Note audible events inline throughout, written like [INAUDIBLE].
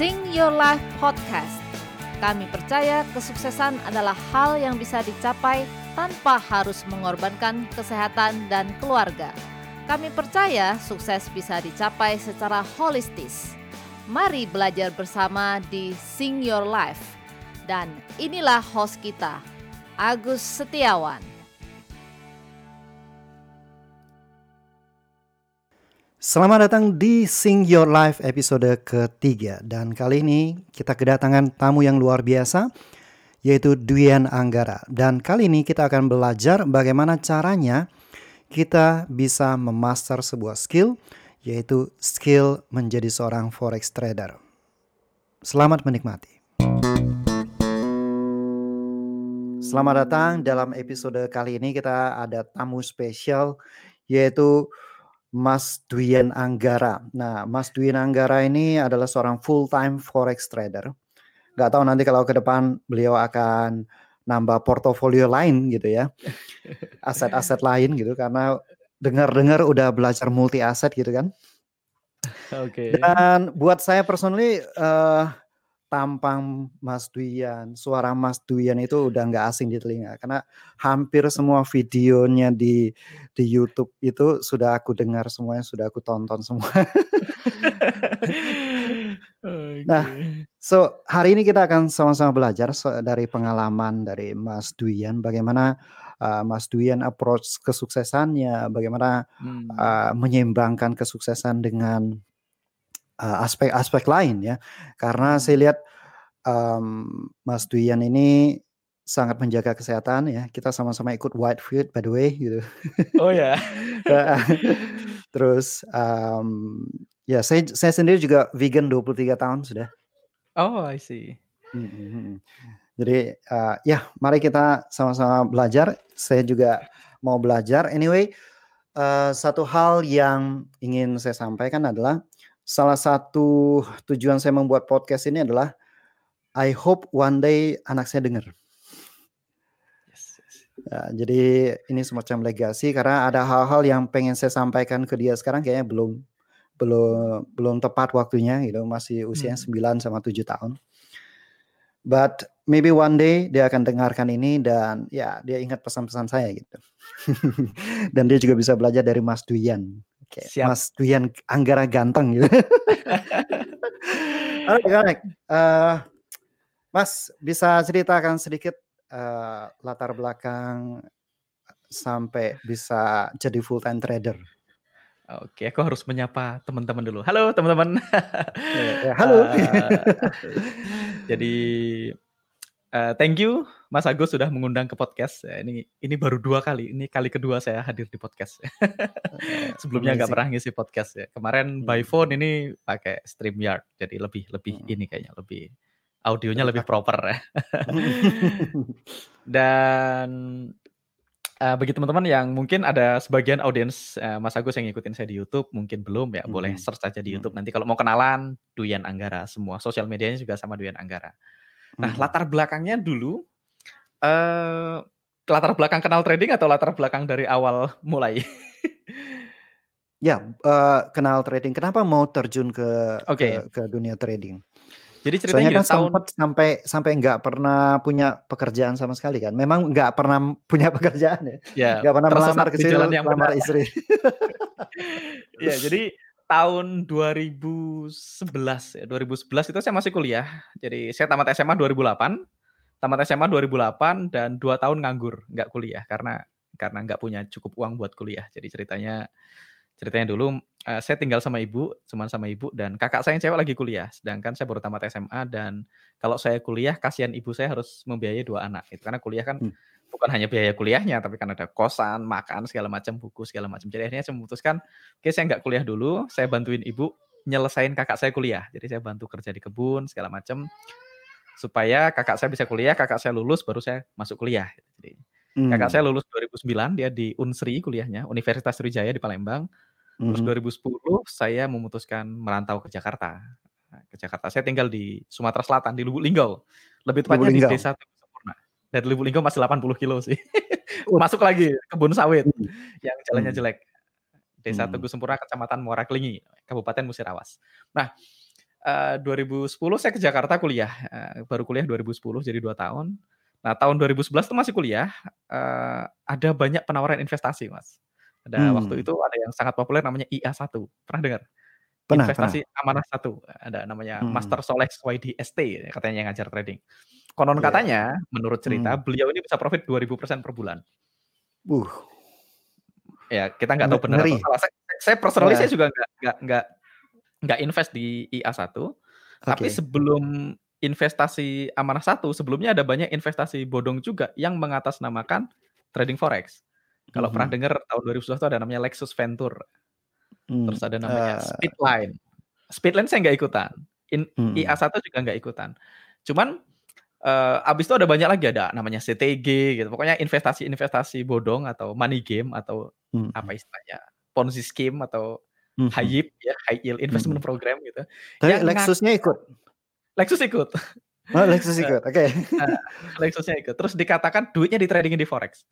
Sing Your Life Podcast. Kami percaya kesuksesan adalah hal yang bisa dicapai tanpa harus mengorbankan kesehatan dan keluarga. Kami percaya sukses bisa dicapai secara holistis. Mari belajar bersama di Sing Your Life. Dan inilah host kita, Agus Setiawan. Selamat datang di Sing Your Life episode ketiga dan kali ini kita kedatangan tamu yang luar biasa yaitu Duyan Anggara dan kali ini kita akan belajar bagaimana caranya kita bisa memaster sebuah skill yaitu skill menjadi seorang forex trader. Selamat menikmati. Selamat datang dalam episode kali ini kita ada tamu spesial yaitu Mas Duyen Anggara. Nah, Mas Duyen Anggara ini adalah seorang full time forex trader. Gak tahu nanti kalau ke depan beliau akan nambah portofolio lain gitu ya, [LAUGHS] aset-aset lain gitu karena dengar-dengar udah belajar multi aset gitu kan. Oke. Dan buat saya personally uh, tampang Mas Duyan, suara Mas Duyan itu udah nggak asing di telinga karena hampir semua videonya di di YouTube itu sudah aku dengar semuanya, sudah aku tonton semua. okay. [LAUGHS] Nah, so hari ini kita akan sama-sama belajar dari pengalaman dari Mas Duyan bagaimana uh, Mas Duyan approach kesuksesannya, bagaimana hmm. uh, menyeimbangkan kesuksesan dengan aspek-aspek uh, lain ya. Karena saya lihat um, Mas Duyan ini sangat menjaga kesehatan ya. Kita sama-sama ikut White Fit by the way gitu. Oh ya. [LAUGHS] Terus um, ya saya saya sendiri juga vegan 23 tahun sudah. Oh, I see. Hmm, Jadi uh, ya mari kita sama-sama belajar. Saya juga mau belajar. Anyway, uh, satu hal yang ingin saya sampaikan adalah salah satu tujuan saya membuat podcast ini adalah I hope one day anak saya dengar. Ya, jadi ini semacam legasi karena ada hal-hal yang pengen saya sampaikan ke dia sekarang kayaknya belum belum belum tepat waktunya gitu masih usia hmm. 9 sama 7 tahun. But maybe one day dia akan dengarkan ini dan ya dia ingat pesan-pesan saya gitu. [LAUGHS] dan dia juga bisa belajar dari Mas Duyan. Oke, okay. Mas Duyan Anggara ganteng gitu. Oke, okay, uh, Mas bisa ceritakan sedikit uh, latar belakang sampai bisa jadi full time trader? Oke, aku harus menyapa teman-teman dulu. Halo teman-teman. ya, ya, [LAUGHS] halo. Uh, jadi uh, thank you Mas Agus sudah mengundang ke podcast. Ya, ini ini baru dua kali. Ini kali kedua saya hadir di podcast. [LAUGHS] Sebelumnya nggak pernah ngisi podcast ya. Kemarin by hmm. phone ini pakai StreamYard. Jadi lebih lebih hmm. ini kayaknya lebih audionya lebih proper ya. [LAUGHS] Dan uh, bagi teman-teman yang mungkin ada sebagian audiens uh, Mas Agus yang ngikutin saya di YouTube, mungkin belum ya, hmm. boleh search aja di YouTube. Hmm. Nanti kalau mau kenalan, Duyan Anggara, semua sosial medianya juga sama Duyan Anggara. Nah, hmm. latar belakangnya dulu uh, latar belakang kenal trading atau latar belakang dari awal mulai? [LAUGHS] ya, uh, kenal trading. Kenapa mau terjun ke okay. ke, ke dunia trading? Jadi ceritanya Soalnya kan tahun... sempat sampai sampai nggak pernah punya pekerjaan sama sekali kan. Memang nggak pernah punya [LAUGHS] pekerjaan ya. Ya. Nggak pernah melamar ke sini, melamar istri. [LAUGHS] ya, jadi tahun 2011 ya 2011 itu saya masih kuliah. Jadi saya tamat SMA 2008 tamat SMA 2008 dan dua tahun nganggur nggak kuliah karena karena nggak punya cukup uang buat kuliah. Jadi ceritanya ceritanya dulu uh, saya tinggal sama ibu cuman sama ibu dan kakak saya yang cewek lagi kuliah sedangkan saya baru tamat SMA dan kalau saya kuliah kasihan ibu saya harus membiayai dua anak itu karena kuliah kan hmm bukan hanya biaya kuliahnya tapi kan ada kosan makan segala macam buku segala macam. Jadi akhirnya saya memutuskan oke okay, saya nggak kuliah dulu saya bantuin ibu nyelesain kakak saya kuliah. Jadi saya bantu kerja di kebun segala macam supaya kakak saya bisa kuliah kakak saya lulus baru saya masuk kuliah. Jadi hmm. kakak saya lulus 2009 dia di Unsri kuliahnya Universitas Sriwijaya di Palembang. Terus hmm. 2010 saya memutuskan merantau ke Jakarta. Nah, ke Jakarta. Saya tinggal di Sumatera Selatan di Lubuk Linggau. Lebih tepatnya di desa dari Lubuk Linggau masih 80 kilo sih. Masuk lagi kebun sawit hmm. yang jalannya hmm. jelek. Desa hmm. Teguh Sempurna, Kecamatan Muara Kelingi, Kabupaten Musirawas. Nah, uh, 2010 saya ke Jakarta kuliah, uh, baru kuliah 2010 jadi dua tahun. Nah tahun 2011 itu masih kuliah, uh, ada banyak penawaran investasi mas. Ada hmm. waktu itu ada yang sangat populer namanya IA1, pernah dengar? Pernah, investasi pernah. amanah satu, ada namanya hmm. Master Solex YDST katanya yang ngajar trading. Konon yeah. katanya, menurut cerita, hmm. beliau ini bisa profit 2000% per bulan. Uh. Ya kita nggak tahu benar atau salah. Saya, saya personally yeah. saya juga nggak nggak nggak nggak invest di IA1, okay. tapi sebelum investasi amanah satu, sebelumnya ada banyak investasi bodong juga yang mengatasnamakan trading forex. Kalau mm -hmm. pernah dengar tahun 2011 itu ada namanya Lexus Venture. Mm, Terus ada namanya uh, Speedline. Speedline saya nggak ikutan. In, mm. IA1 juga nggak ikutan. Cuman uh, abis itu ada banyak lagi ada namanya CTG gitu. Pokoknya investasi-investasi bodong atau money game atau mm. apa istilahnya Ponzi scheme atau mm -hmm. high yield ya high yield investment mm. program gitu. Tapi Lexusnya ikut. Lexus ikut. Oh, Lexus ikut. [LAUGHS] Oke. Okay. Nah, Lexusnya ikut. Terus dikatakan duitnya di tradingin di forex.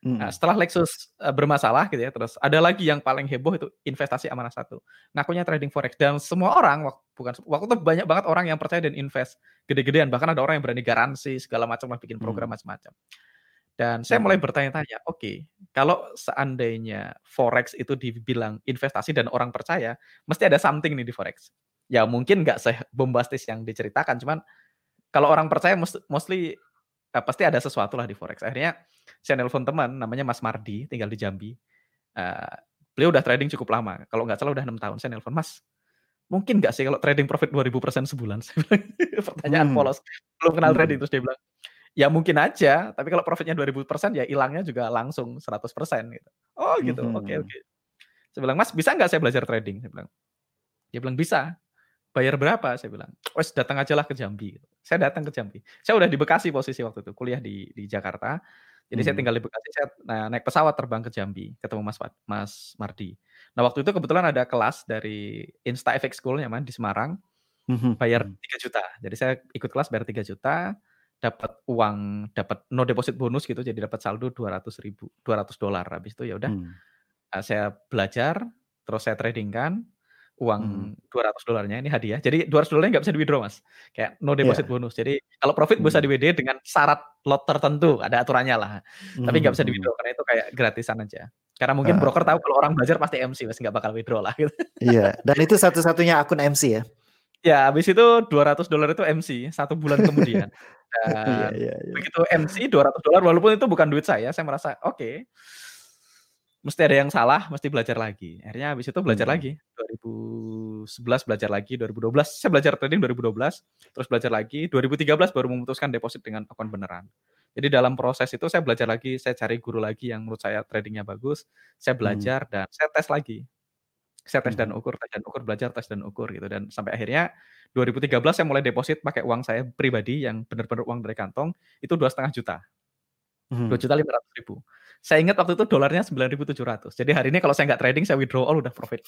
Hmm. Nah, setelah Lexus uh, bermasalah gitu ya, terus ada lagi yang paling heboh itu investasi amanah satu. Ngakunya trading forex dan semua orang bukan waktu itu banyak banget orang yang percaya dan invest gede-gedean. Bahkan ada orang yang berani garansi segala macam lah bikin program hmm. macam-macam. Dan saya mulai bertanya-tanya, oke, okay, kalau seandainya forex itu dibilang investasi dan orang percaya, mesti ada something nih di forex. Ya mungkin nggak sebombastis yang diceritakan, cuman kalau orang percaya mostly uh, pasti ada sesuatu lah di forex. Akhirnya saya nelpon teman namanya Mas Mardi, tinggal di Jambi. Uh, beliau udah trading cukup lama. Kalau nggak salah udah enam tahun. Saya nelpon Mas, mungkin nggak sih kalau trading profit 2000% sebulan? [LAUGHS] Pertanyaan hmm. polos. Belum kenal trading hmm. terus dia bilang, Ya mungkin aja, tapi kalau profitnya 2000% ya hilangnya juga langsung 100% gitu. Oh gitu, oke oke. Okay, okay. Saya bilang, "Mas, bisa nggak saya belajar trading?" Saya bilang. Dia bilang, "Bisa." Bayar berapa? Saya bilang, "Wes datang aja lah ke Jambi." Saya datang ke Jambi. Saya udah di Bekasi posisi waktu itu, kuliah di di Jakarta. Jadi hmm. saya tinggal di Bekasi, saya nah, naik pesawat terbang ke Jambi, ketemu Mas Mas Mardi. Nah, waktu itu kebetulan ada kelas dari Insta FX School ya, Man, di Semarang. Hmm, bayar 3 hmm. juta. Jadi saya ikut kelas bayar 3 juta dapat uang, dapat no deposit bonus gitu, jadi dapat saldo 200 ribu, 200 dolar. Habis itu ya udah, hmm. uh, saya belajar, terus saya trading kan, uang hmm. 200 dolarnya ini hadiah. Jadi 200 dolarnya nggak bisa di withdraw mas, kayak no deposit yeah. bonus. Jadi kalau profit hmm. bisa di WD dengan syarat lot tertentu, ada aturannya lah. Hmm. Tapi nggak bisa di withdraw karena itu kayak gratisan aja. Karena mungkin uh. broker tahu kalau orang belajar pasti MC, mas nggak bakal withdraw lah. Gitu. Iya, dan itu satu-satunya akun MC ya. Ya, habis itu 200 dolar itu MC satu bulan kemudian. [LAUGHS] Iya, Dan iya, iya, iya. begitu MC 200 dolar walaupun itu bukan duit saya, saya merasa oke. Okay, mesti ada yang salah, mesti belajar lagi. Akhirnya habis itu belajar hmm. lagi. 2011 belajar lagi, 2012 saya belajar trading 2012, terus belajar lagi, 2013 baru memutuskan deposit dengan akun beneran. Jadi dalam proses itu saya belajar lagi, saya cari guru lagi yang menurut saya tradingnya bagus, saya hmm. belajar hmm. dan saya tes lagi. Saya tes dan hmm. ukur, tes dan ukur, belajar tes dan ukur gitu dan sampai akhirnya 2013 saya mulai deposit pakai uang saya pribadi yang benar-benar uang dari kantong itu dua setengah juta. Dua hmm. juta lima ratus ribu. Saya ingat waktu itu dolarnya sembilan ribu tujuh ratus. Jadi hari ini kalau saya nggak trading, saya withdraw all udah profit.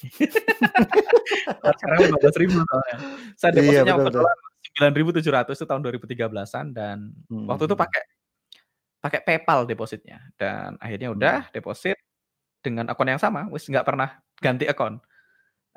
[LAUGHS] Sekarang lima belas ribu soalnya. Saya iya, depositnya iya, waktu dolar sembilan ribu tujuh ratus itu tahun 2013an dan hmm. waktu itu pakai pakai PayPal depositnya dan akhirnya udah hmm. deposit dengan akun yang sama, wis nggak pernah ganti akun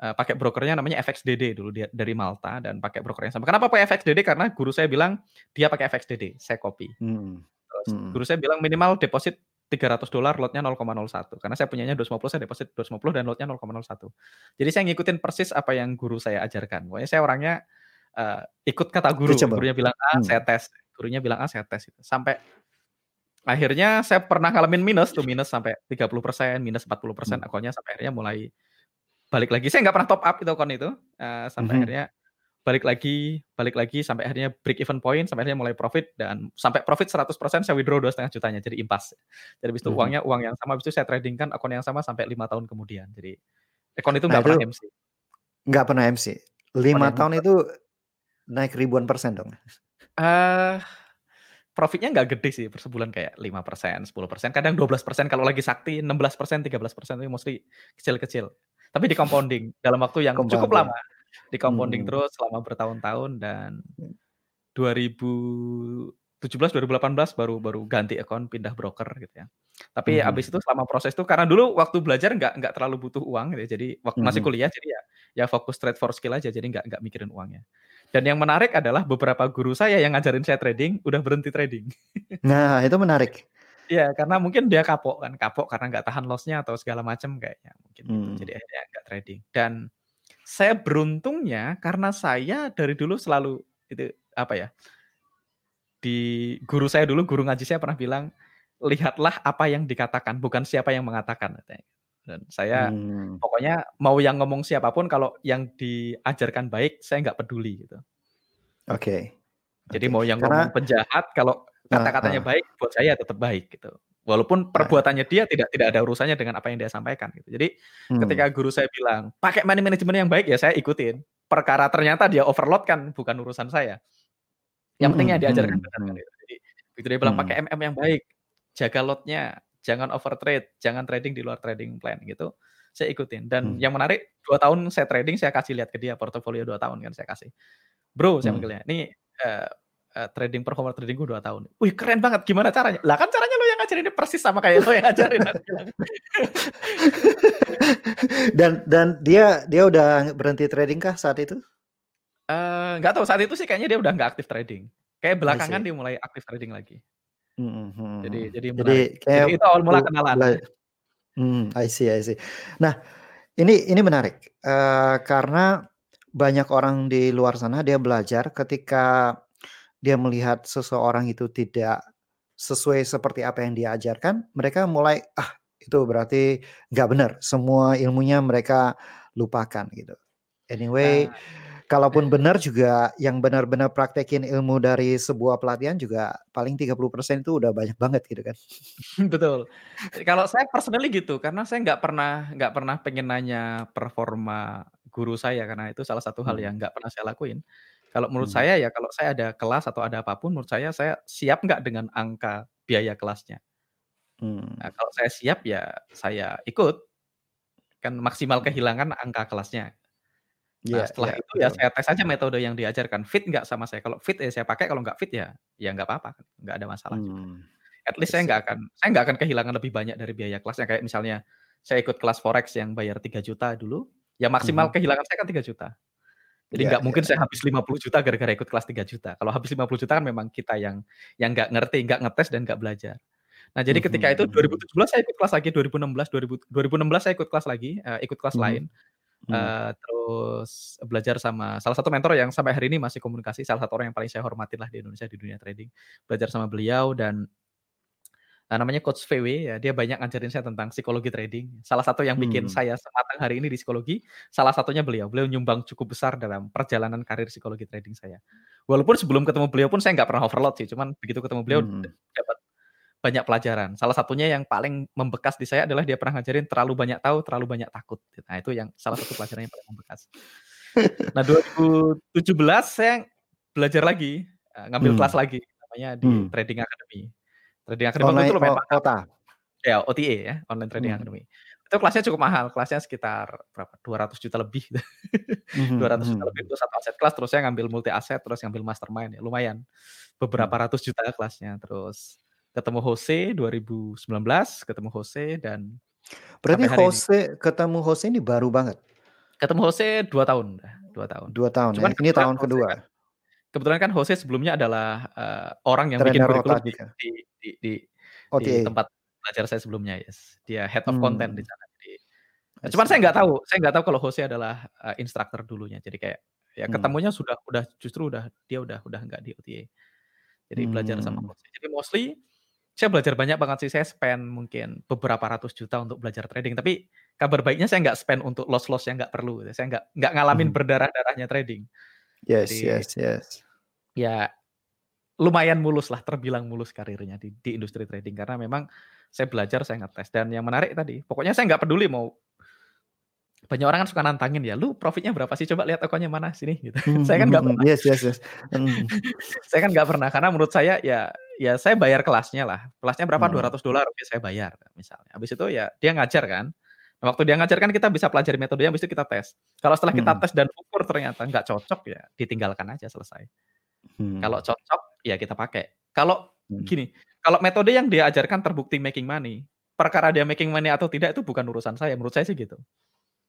uh, pakai brokernya namanya FXDD dulu dia dari Malta dan pakai broker yang sama. Kenapa pakai FXDD? Karena guru saya bilang dia pakai FXDD, saya copy. Hmm. Terus hmm. guru saya bilang minimal deposit 300 dolar lotnya 0,01 karena saya punyanya 250 saya deposit 250 dan lotnya 0,01 jadi saya ngikutin persis apa yang guru saya ajarkan pokoknya saya orangnya uh, ikut kata guru gurunya bilang A hmm. saya tes gurunya bilang A saya tes gitu. sampai akhirnya saya pernah ngalamin minus tuh minus sampai 30 persen minus 40 persen hmm. akunnya sampai akhirnya mulai balik lagi. Saya nggak pernah top up itu akun itu uh, sampai mm -hmm. akhirnya balik lagi, balik lagi sampai akhirnya break even point, sampai akhirnya mulai profit dan sampai profit 100% saya withdraw dua setengah jutanya jadi impas. Jadi habis itu mm -hmm. uangnya uang yang sama, habis itu saya trading kan akun yang sama sampai lima tahun kemudian. Jadi akun itu nggak nah, pernah MC. Nggak pernah MC. Lima tahun itu naik ribuan persen dong. Uh, profitnya nggak gede sih per sebulan kayak lima persen, sepuluh persen, kadang dua belas persen kalau lagi sakti, enam belas persen, tiga belas persen itu mostly kecil-kecil. Tapi di compounding dalam waktu yang compounding. cukup lama. Di compounding hmm. terus selama bertahun-tahun dan 2017 2018 baru baru ganti akun pindah broker gitu ya. Tapi hmm. abis itu selama proses itu karena dulu waktu belajar nggak nggak terlalu butuh uang gitu ya. Jadi waktu hmm. masih kuliah jadi ya ya fokus trade for skill aja, jadi nggak nggak mikirin uangnya. Dan yang menarik adalah beberapa guru saya yang ngajarin saya trading udah berhenti trading. Nah itu menarik. [LAUGHS] Iya, karena mungkin dia kapok kan, kapok karena nggak tahan lossnya atau segala macam kayaknya mungkin gitu. hmm. gitu. Jadi akhirnya nggak trading. Dan saya beruntungnya karena saya dari dulu selalu itu apa ya? Di guru saya dulu, guru ngaji saya pernah bilang, lihatlah apa yang dikatakan, bukan siapa yang mengatakan. Dan saya hmm. pokoknya mau yang ngomong siapa pun, kalau yang diajarkan baik, saya nggak peduli gitu. Oke. Okay. Jadi okay. mau yang Karena... ngomong penjahat, kalau kata-katanya baik buat saya tetap baik gitu. Walaupun perbuatannya dia tidak tidak ada urusannya dengan apa yang dia sampaikan gitu. Jadi hmm. ketika guru saya bilang pakai money management yang baik ya saya ikutin. Perkara ternyata dia overload kan bukan urusan saya. Yang pentingnya diajarkan hmm. benar kan gitu. Jadi begitu dia bilang hmm. pakai MM yang baik, jaga lotnya, jangan over trade, jangan trading di luar trading plan gitu. Saya ikutin. Dan hmm. yang menarik dua tahun saya trading saya kasih lihat ke dia portofolio dua tahun kan saya kasih. Bro, saya hmm. manggilnya. Ini uh, uh, trading performer trading gue 2 tahun. Wih keren banget, gimana caranya? Lah kan caranya lo yang ngajarin ini persis sama kayak lo yang ngajarin. dan dan dia dia udah berhenti trading kah saat itu? Uh, nggak tahu saat itu sih kayaknya dia udah nggak aktif trading. Kayak belakangan dia mulai aktif trading lagi. Hmm, hmm, jadi jadi, jadi, kayak jadi itu awal mula kenalan. Hmm, I see, I see. Nah, ini ini menarik uh, karena banyak orang di luar sana dia belajar ketika dia melihat seseorang itu tidak sesuai seperti apa yang diajarkan, mereka mulai ah itu berarti nggak benar. Semua ilmunya mereka lupakan gitu. Anyway, nah. kalaupun benar juga yang benar-benar praktekin ilmu dari sebuah pelatihan juga paling 30% itu udah banyak banget gitu kan. [LAUGHS] Betul. Kalau saya personally gitu karena saya nggak pernah nggak pernah pengen nanya performa guru saya karena itu salah satu hal hmm. yang nggak pernah saya lakuin. Kalau menurut hmm. saya ya kalau saya ada kelas atau ada apa pun menurut saya saya siap nggak dengan angka biaya kelasnya. Hmm. Nah, kalau saya siap ya saya ikut. Kan maksimal kehilangan angka kelasnya. Nah, yeah, setelah yeah, itu ya saya tes aja metode yang diajarkan fit nggak sama saya. Kalau fit ya saya pakai, kalau nggak fit ya ya nggak apa-apa, nggak ada masalah. Hmm. At least saya nggak akan saya nggak akan kehilangan lebih banyak dari biaya kelasnya. Kayak misalnya saya ikut kelas forex yang bayar 3 juta dulu, ya maksimal hmm. kehilangan saya kan 3 juta. Jadi iya, nggak yeah, mungkin yeah. saya habis 50 juta gara-gara ikut kelas 3 juta. Kalau habis 50 juta kan memang kita yang yang nggak ngerti, nggak ngetes dan nggak belajar. Nah, jadi -hmm. ketika itu 2017 saya ikut kelas lagi, 2016 2000, 2016 saya ikut kelas lagi, uh, ikut kelas mm -hmm. lain. Uh, terus belajar sama salah satu mentor yang sampai hari ini masih komunikasi, salah satu orang yang paling saya hormatin lah di Indonesia di dunia trading. Belajar sama beliau dan Nah, namanya Coach VW ya, dia banyak ngajarin saya tentang psikologi trading. Salah satu yang bikin hmm. saya sematang hari ini di psikologi, salah satunya beliau. Beliau nyumbang cukup besar dalam perjalanan karir psikologi trading saya. Walaupun sebelum ketemu beliau pun saya nggak pernah overload sih, cuman begitu ketemu beliau hmm. dapat banyak pelajaran. Salah satunya yang paling membekas di saya adalah dia pernah ngajarin terlalu banyak tahu, terlalu banyak takut. Nah, itu yang salah satu pelajaran yang paling membekas. Nah, [LAUGHS] 2017 saya belajar lagi, eh, ngambil hmm. kelas lagi namanya di hmm. Trading Academy. Trading Academy online, itu lumayan mahal. Kota. Ya, OTA ya, Online Trading hmm. Academy. Itu kelasnya cukup mahal, kelasnya sekitar berapa? 200 juta lebih. hmm, 200 hmm. juta lebih itu satu aset kelas, terus saya ngambil multi aset, terus ngambil mastermind ya, lumayan. Beberapa hmm. ratus juta kelasnya, terus ketemu Jose 2019, ketemu Jose dan Berarti Jose ini. ketemu Jose ini baru banget. Ketemu Jose dua tahun, dua tahun. Dua tahun. Cuman ya? Ini tahun kedua. Kan, kebetulan kan Jose sebelumnya adalah uh, orang yang Trainer bikin kurikulum di, di, di, di, di tempat belajar saya sebelumnya, yes. Dia head of hmm. content di sana. Jadi, cuman saya nggak tahu, saya nggak tahu kalau Jose adalah uh, instructor dulunya. Jadi kayak ya hmm. ketemunya hmm. sudah udah justru udah dia udah udah nggak di OTA. Jadi hmm. belajar sama hmm. Jose. Jadi mostly saya belajar banyak banget sih. Saya spend mungkin beberapa ratus juta untuk belajar trading. Tapi kabar baiknya saya nggak spend untuk loss-loss yang nggak perlu. Saya nggak nggak ngalamin hmm. berdarah-darahnya trading. Yes, Jadi, yes, yes ya lumayan mulus lah, terbilang mulus karirnya di, di industri trading karena memang saya belajar, saya ngetes dan yang menarik tadi, pokoknya saya nggak peduli mau banyak orang kan suka nantangin ya, lu profitnya berapa sih? Coba lihat tokonya mana sini [LAUGHS] gitu. Hmm, saya kan nggak hmm, pernah. Yes, yes, yes. Hmm. [LAUGHS] saya kan nggak pernah karena menurut saya ya ya saya bayar kelasnya lah. Kelasnya berapa? Hmm. 200 dolar ya saya bayar misalnya. Habis itu ya dia ngajar kan. Nah, waktu dia ngajar kan kita bisa pelajari metodenya, habis itu kita tes. Kalau setelah kita hmm. tes dan ukur ternyata nggak cocok ya ditinggalkan aja selesai. Hmm. Kalau cocok ya kita pakai. Kalau hmm. gini, kalau metode yang dia ajarkan terbukti making money, perkara dia making money atau tidak itu bukan urusan saya, menurut saya sih gitu.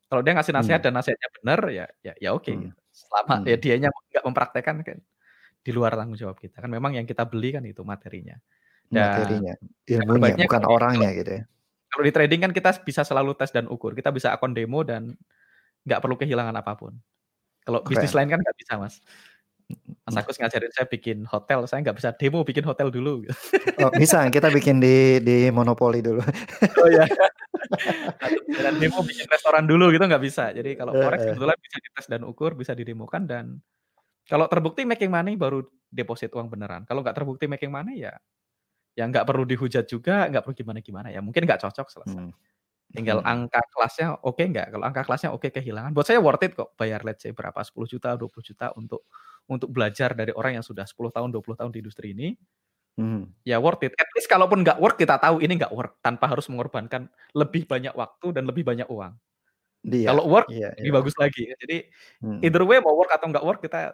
Kalau dia ngasih nasihat hmm. dan nasihatnya benar ya ya ya oke. Okay. Hmm. Selama hmm. ya dianya nggak mempraktekkan kan di luar tanggung jawab kita. Kan memang yang kita beli kan itu materinya. Dan materinya, ilmunya bukan orangnya gitu ya. Kalau di trading kan kita bisa selalu tes dan ukur. Kita bisa akun demo dan nggak perlu kehilangan apa pun. Kalau bisnis lain kan nggak bisa, Mas. Mas Agus ngajarin saya bikin hotel, saya nggak bisa demo bikin hotel dulu. [LAUGHS] Oh, bisa, kita bikin di di monopoli dulu. [LAUGHS] oh ya. dan demo bikin restoran dulu gitu nggak bisa. Jadi kalau forex kebetulan bisa dites dan ukur, bisa didemokan dan kalau terbukti making money baru deposit uang beneran. Kalau nggak terbukti making money ya ya nggak perlu dihujat juga, nggak perlu gimana-gimana ya. Mungkin nggak cocok selesai. Hmm. Tinggal hmm. angka kelasnya oke okay nggak? Kalau angka kelasnya oke okay, kehilangan, buat saya worth it kok bayar let's say berapa 10 juta, 20 juta untuk untuk belajar dari orang yang sudah 10 tahun, 20 tahun di industri ini. Hmm. Ya worth it. At least kalaupun nggak work kita tahu ini nggak work tanpa harus mengorbankan lebih banyak waktu dan lebih banyak uang. Dia, Kalau work iya, lebih iya. bagus lagi. Jadi hmm. either way mau work atau nggak work kita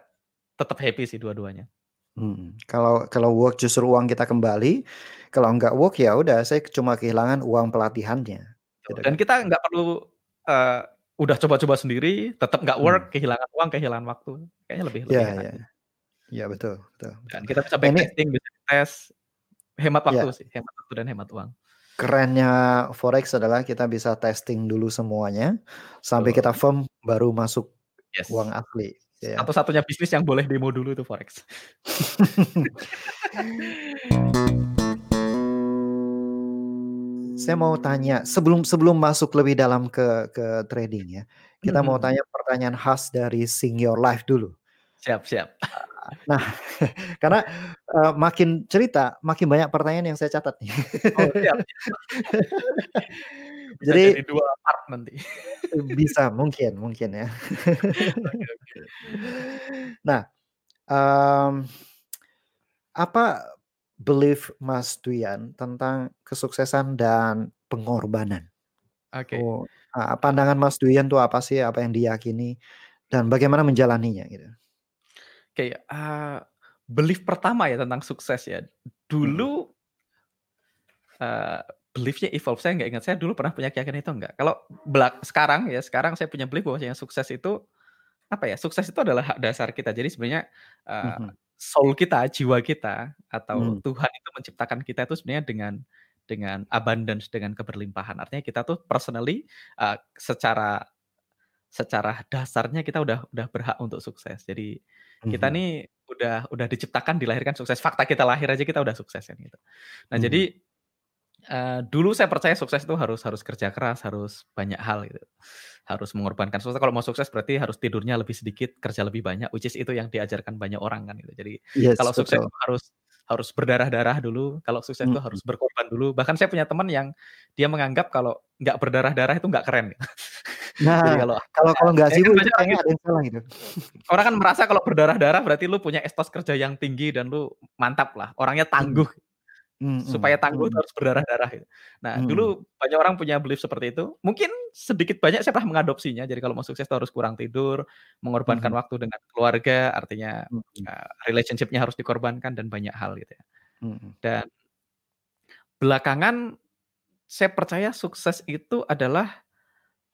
tetap happy sih dua-duanya. Hmm. Kalau kalau work justru uang kita kembali, kalau nggak work ya udah saya cuma kehilangan uang pelatihannya. Gitu Dan kita nggak perlu uh, udah coba-coba sendiri, tetap nggak work, hmm. kehilangan uang, kehilangan waktu. Kayaknya lebih lebih ya, Ya. ya betul, betul. Dan kita bisa backtesting, bisa tes, hemat ya. waktu ya. sih, hemat waktu dan hemat uang. Kerennya forex adalah kita bisa testing dulu semuanya sampai kita firm baru masuk yes. uang asli. Ya. Satu-satunya bisnis yang boleh demo dulu itu forex. [LAUGHS] Saya mau tanya sebelum sebelum masuk lebih dalam ke ke trading ya. Kita mau tanya pertanyaan khas dari Sing Your Life dulu. Siap, siap. [LAUGHS] Nah, [LAUGHS] karena uh, makin cerita, makin banyak pertanyaan yang saya catat nih. Oh, siap. [LAUGHS] Jadi jadi dua part nanti. bisa, mungkin, mungkin ya. Nah, um, apa belief Mas Duyan tentang kesuksesan dan pengorbanan. Oke. Oh, nah, pandangan Mas Duyan tuh apa sih? Apa yang diyakini dan bagaimana menjalaninya gitu? Oke, uh, belief pertama ya tentang sukses ya. Dulu uh, beliefnya evolve. Saya nggak ingat saya dulu pernah punya keyakinan itu enggak. Kalau belak sekarang ya, sekarang saya punya belief bahwa yang sukses itu apa ya? Sukses itu adalah hak dasar kita. Jadi sebenarnya uh, -hmm soul kita, jiwa kita atau hmm. Tuhan itu menciptakan kita itu sebenarnya dengan dengan abundance, dengan keberlimpahan. Artinya kita tuh personally uh, secara secara dasarnya kita udah udah berhak untuk sukses. Jadi hmm. kita nih udah udah diciptakan dilahirkan sukses. Fakta kita lahir aja kita udah sukses kan gitu. Nah, hmm. jadi uh, dulu saya percaya sukses itu harus harus kerja keras, harus banyak hal gitu harus mengorbankan sesuatu. Kalau mau sukses berarti harus tidurnya lebih sedikit, kerja lebih banyak, which is itu yang diajarkan banyak orang kan gitu. Jadi yes, kalau sukses harus harus berdarah-darah dulu, kalau sukses itu harus berkorban dulu. Bahkan saya punya teman yang dia menganggap kalau nggak berdarah-darah itu nggak keren. Gitu. [LAUGHS] Nah, Jadi kalau kalau kalau nggak sih itu kayaknya ada yang salah gitu. Orang kan merasa kalau berdarah-darah berarti lu punya estos kerja yang tinggi dan lu mantap lah, orangnya tangguh. Hmm, supaya tangguh hmm. harus berdarah-darah gitu. Nah, hmm. dulu banyak orang punya belief seperti itu. Mungkin sedikit banyak saya pernah mengadopsinya. Jadi kalau mau sukses harus kurang tidur, mengorbankan hmm. waktu dengan keluarga, artinya hmm. uh, relationship-nya harus dikorbankan dan banyak hal gitu ya. Hmm. Dan belakangan saya percaya sukses itu adalah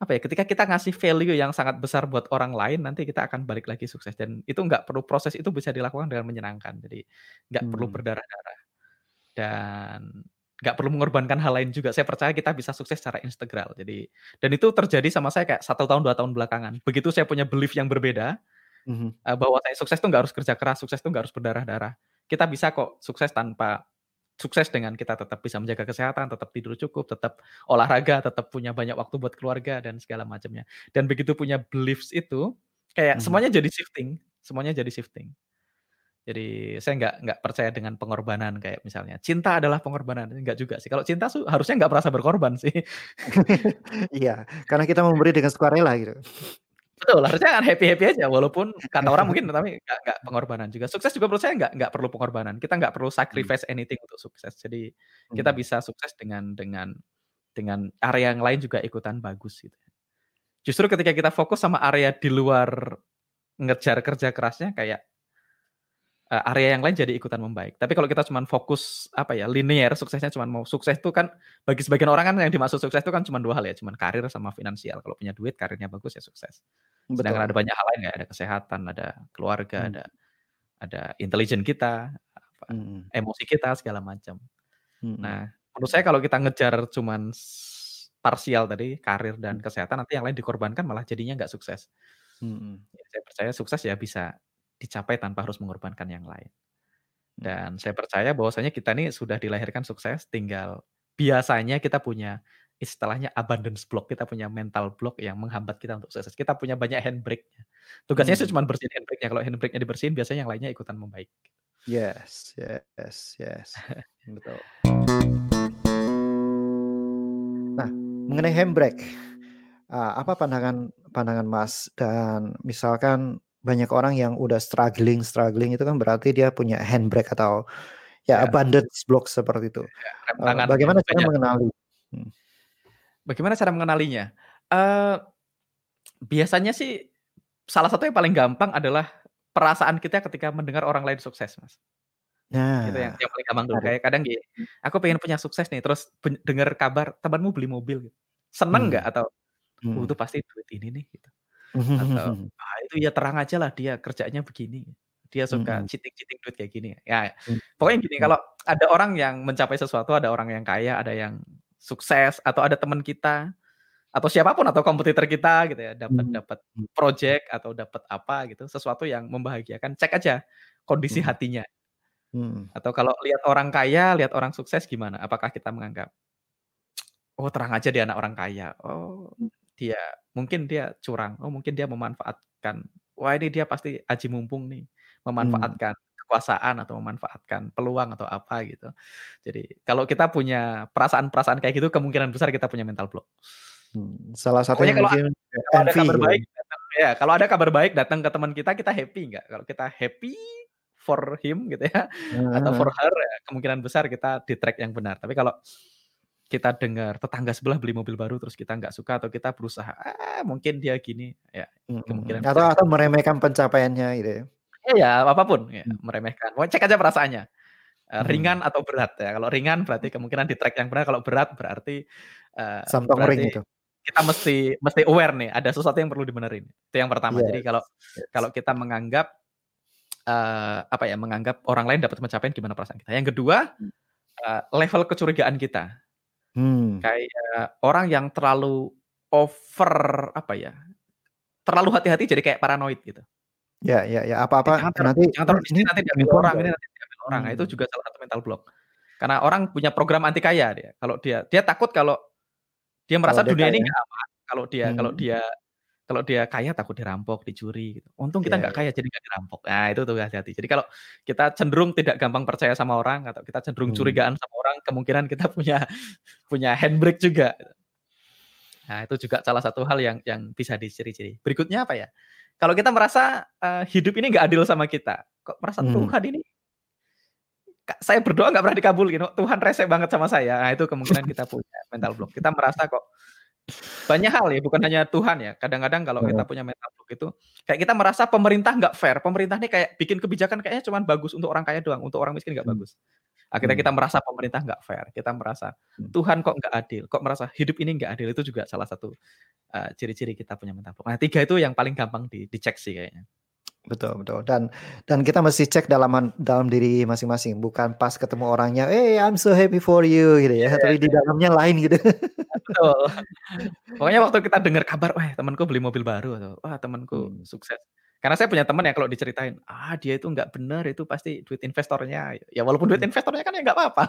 apa ya ketika kita ngasih value yang sangat besar buat orang lain nanti kita akan balik lagi sukses dan itu nggak perlu proses itu bisa dilakukan dengan menyenangkan jadi nggak hmm. perlu berdarah-darah dan nggak perlu mengorbankan hal lain juga. Saya percaya kita bisa sukses secara integral. Jadi dan itu terjadi sama saya kayak satu tahun dua tahun belakangan. Begitu saya punya belief yang berbeda mm-hmm. bahwa saya sukses itu nggak harus kerja keras, sukses itu nggak harus berdarah-darah. Kita bisa kok sukses tanpa sukses dengan kita tetap bisa menjaga kesehatan, tetap tidur cukup, tetap olahraga, tetap punya banyak waktu buat keluarga dan segala macamnya. Dan begitu punya beliefs itu kayak mm-hmm. semuanya jadi shifting, semuanya jadi shifting. Jadi saya nggak nggak percaya dengan pengorbanan kayak misalnya cinta adalah pengorbanan nggak juga sih. Kalau cinta harusnya nggak merasa berkorban sih. [LAUGHS] iya, karena kita memberi dengan sukarela gitu. Betul, harusnya kan happy happy aja walaupun kata orang mungkin tapi nggak nggak pengorbanan juga. Sukses juga menurut saya nggak nggak perlu pengorbanan. Kita nggak perlu hmm. sacrifice anything untuk sukses. Jadi kita hmm. bisa sukses dengan dengan dengan area yang lain juga ikutan bagus gitu. Justru ketika kita fokus sama area di luar ngejar kerja kerasnya kayak uh, area yang lain jadi ikutan membaik. Tapi kalau kita cuma fokus apa ya linear suksesnya cuma mau sukses itu kan bagi sebagian orang kan yang dimaksud sukses itu kan cuma dua hal ya, cuma karir sama finansial. Kalau punya duit karirnya bagus ya sukses. Betul. Sedangkan ada banyak hal lain ya, ada kesehatan, ada keluarga, hmm. ada ada intelijen kita, apa, hmm. emosi kita segala macam. Hmm. Nah, menurut saya kalau kita ngejar cuman parsial tadi karir dan hmm. kesehatan nanti yang lain dikorbankan malah jadinya nggak sukses. Hmm. Ya, saya percaya sukses ya bisa dicapai tanpa harus mengorbankan yang lain. Hmm. Dan saya percaya bahwasanya kita ini sudah dilahirkan sukses, tinggal biasanya kita punya istilahnya abundance block, kita punya mental block yang menghambat kita untuk sukses. Kita punya banyak handbrake. Tugasnya hmm. cuma bersihin handbrake-nya. Kalau handbrake-nya dibersihin, biasanya yang lainnya ikutan membaik. Yes, yes, yes. [LAUGHS] Betul. Nah, mengenai handbrake, apa pandangan pandangan Mas dan misalkan banyak orang yang udah struggling struggling itu kan berarti dia punya handbrake atau ya, ya. abundance block seperti itu. Ya, uh, bagaimana cara mengenali? Hmm. Bagaimana cara mengenalinya? Uh, biasanya sih salah satu yang paling gampang adalah perasaan kita ketika mendengar orang lain sukses, mas. Nah, gitu yang, yang paling gampang dulu. Kayak kadang gini, aku pengen punya sukses nih, terus dengar kabar temanmu beli mobil, gitu. seneng nggak hmm. atau, oh, itu pasti duit ini nih, gitu. Atau, [LAUGHS] ah, itu ya terang aja lah dia kerjanya begini. Dia suka hmm. cheating-cheating duit kayak gini. Ya, hmm. pokoknya gini, kalau ada orang yang mencapai sesuatu, ada orang yang kaya, ada yang sukses, atau ada teman kita, atau siapa pun atau kompetitor kita gitu ya, dapat hmm. dapat project atau dapat apa gitu, sesuatu yang membahagiakan, cek aja kondisi hmm. hatinya. Hmm. Atau kalau lihat orang kaya, lihat orang sukses gimana? Apakah kita menganggap, oh terang aja dia anak orang kaya, oh dia mungkin dia curang, oh mungkin dia memanfaatkan, wah ini dia pasti aji mumpung nih, memanfaatkan hmm. kekuasaan atau memanfaatkan peluang atau apa gitu. Jadi kalau kita punya perasaan-perasaan kayak gitu, kemungkinan besar kita punya mental block. Hmm, salah satunya kalau, mungkin kalau ada kabar baik, datang, ya kalau ada kabar baik datang ke teman kita, kita happy nggak? Kalau kita happy for him gitu ya, uh, atau for her, ya, kemungkinan besar kita di track yang benar. Tapi kalau kita dengar tetangga sebelah beli mobil baru terus kita nggak suka atau kita berusaha ah mungkin dia gini. Ya kemungkinan atau atau meremehkan pencapaiannya gitu ya? Ya, apa pun. Ya, hmm. meremehkan. Mau cek aja perasaannya. Uh, ringan atau berat ya. Kalau ringan berarti kemungkinan di track yang benar kalau berat berarti uh, berarti itu kita mesti mesti aware nih ada sesuatu yang perlu dibenerin. Itu yang pertama. Yes. jadi kalau yes. kalau kita menganggap uh, apa ya menganggap orang lain dapat mencapai gimana perasaan kita? Yang kedua uh, level kecurigaan kita Hmm. Kayak orang yang terlalu over apa ya, terlalu hati-hati jadi kayak paranoid gitu. Ya ya ya, apa-apa jangan nanti jangan ini nanti diambil orang, ini nanti diambil orang. Nah, itu hmm. juga salah satu mental block. Karena orang punya program anti kaya dia. Kalau dia dia takut kalau dia merasa dia dunia ini nggak aman. Kalau dia hmm. kalau dia kalau dia kaya takut dirampok, dicuri gitu. Untung kita nggak yeah, kaya jadi nggak dirampok. Nah, itu tuh hati-hati. Jadi kalau kita cenderung tidak gampang percaya sama orang atau kita cenderung hmm. curigaan sama orang, kemungkinan kita punya punya handbrake juga. Nah, itu juga salah satu hal yang yang bisa diciri-ciri. Berikutnya apa ya? Kalau kita merasa uh, hidup ini nggak adil sama kita, kok merasa hmm. Tuhan ini saya berdoa nggak pernah dikabul gitu. Tuhan rese banget sama saya. Nah, itu kemungkinan kita punya mental block. Kita merasa kok banyak hal ya, bukan hanya Tuhan ya. Kadang-kadang kalau kita punya mental block itu, kayak kita merasa pemerintah nggak fair. Pemerintah ini kayak bikin kebijakan kayaknya cuma bagus untuk orang kaya doang, untuk orang miskin nggak hmm. bagus. Akhirnya hmm. kita merasa pemerintah nggak fair. Kita merasa hmm. Tuhan kok nggak adil, kok merasa hidup ini nggak adil. Itu juga salah satu uh, ciri-ciri kita punya mental block. Nah tiga itu yang paling gampang di, dicek sih kayaknya. Betul betul dan dan kita mesti cek dalam dalam diri masing-masing bukan pas ketemu orangnya, eh I'm so happy for you," gitu ya, yeah. tapi di dalamnya lain gitu. Betul. Pokoknya waktu kita dengar kabar, "Wah, temanku beli mobil baru," atau, "Wah, temanku hmm. sukses." Karena saya punya teman yang kalau diceritain, "Ah, dia itu nggak benar, itu pasti duit investornya." Ya walaupun duit hmm. investornya kan ya nggak apa-apa.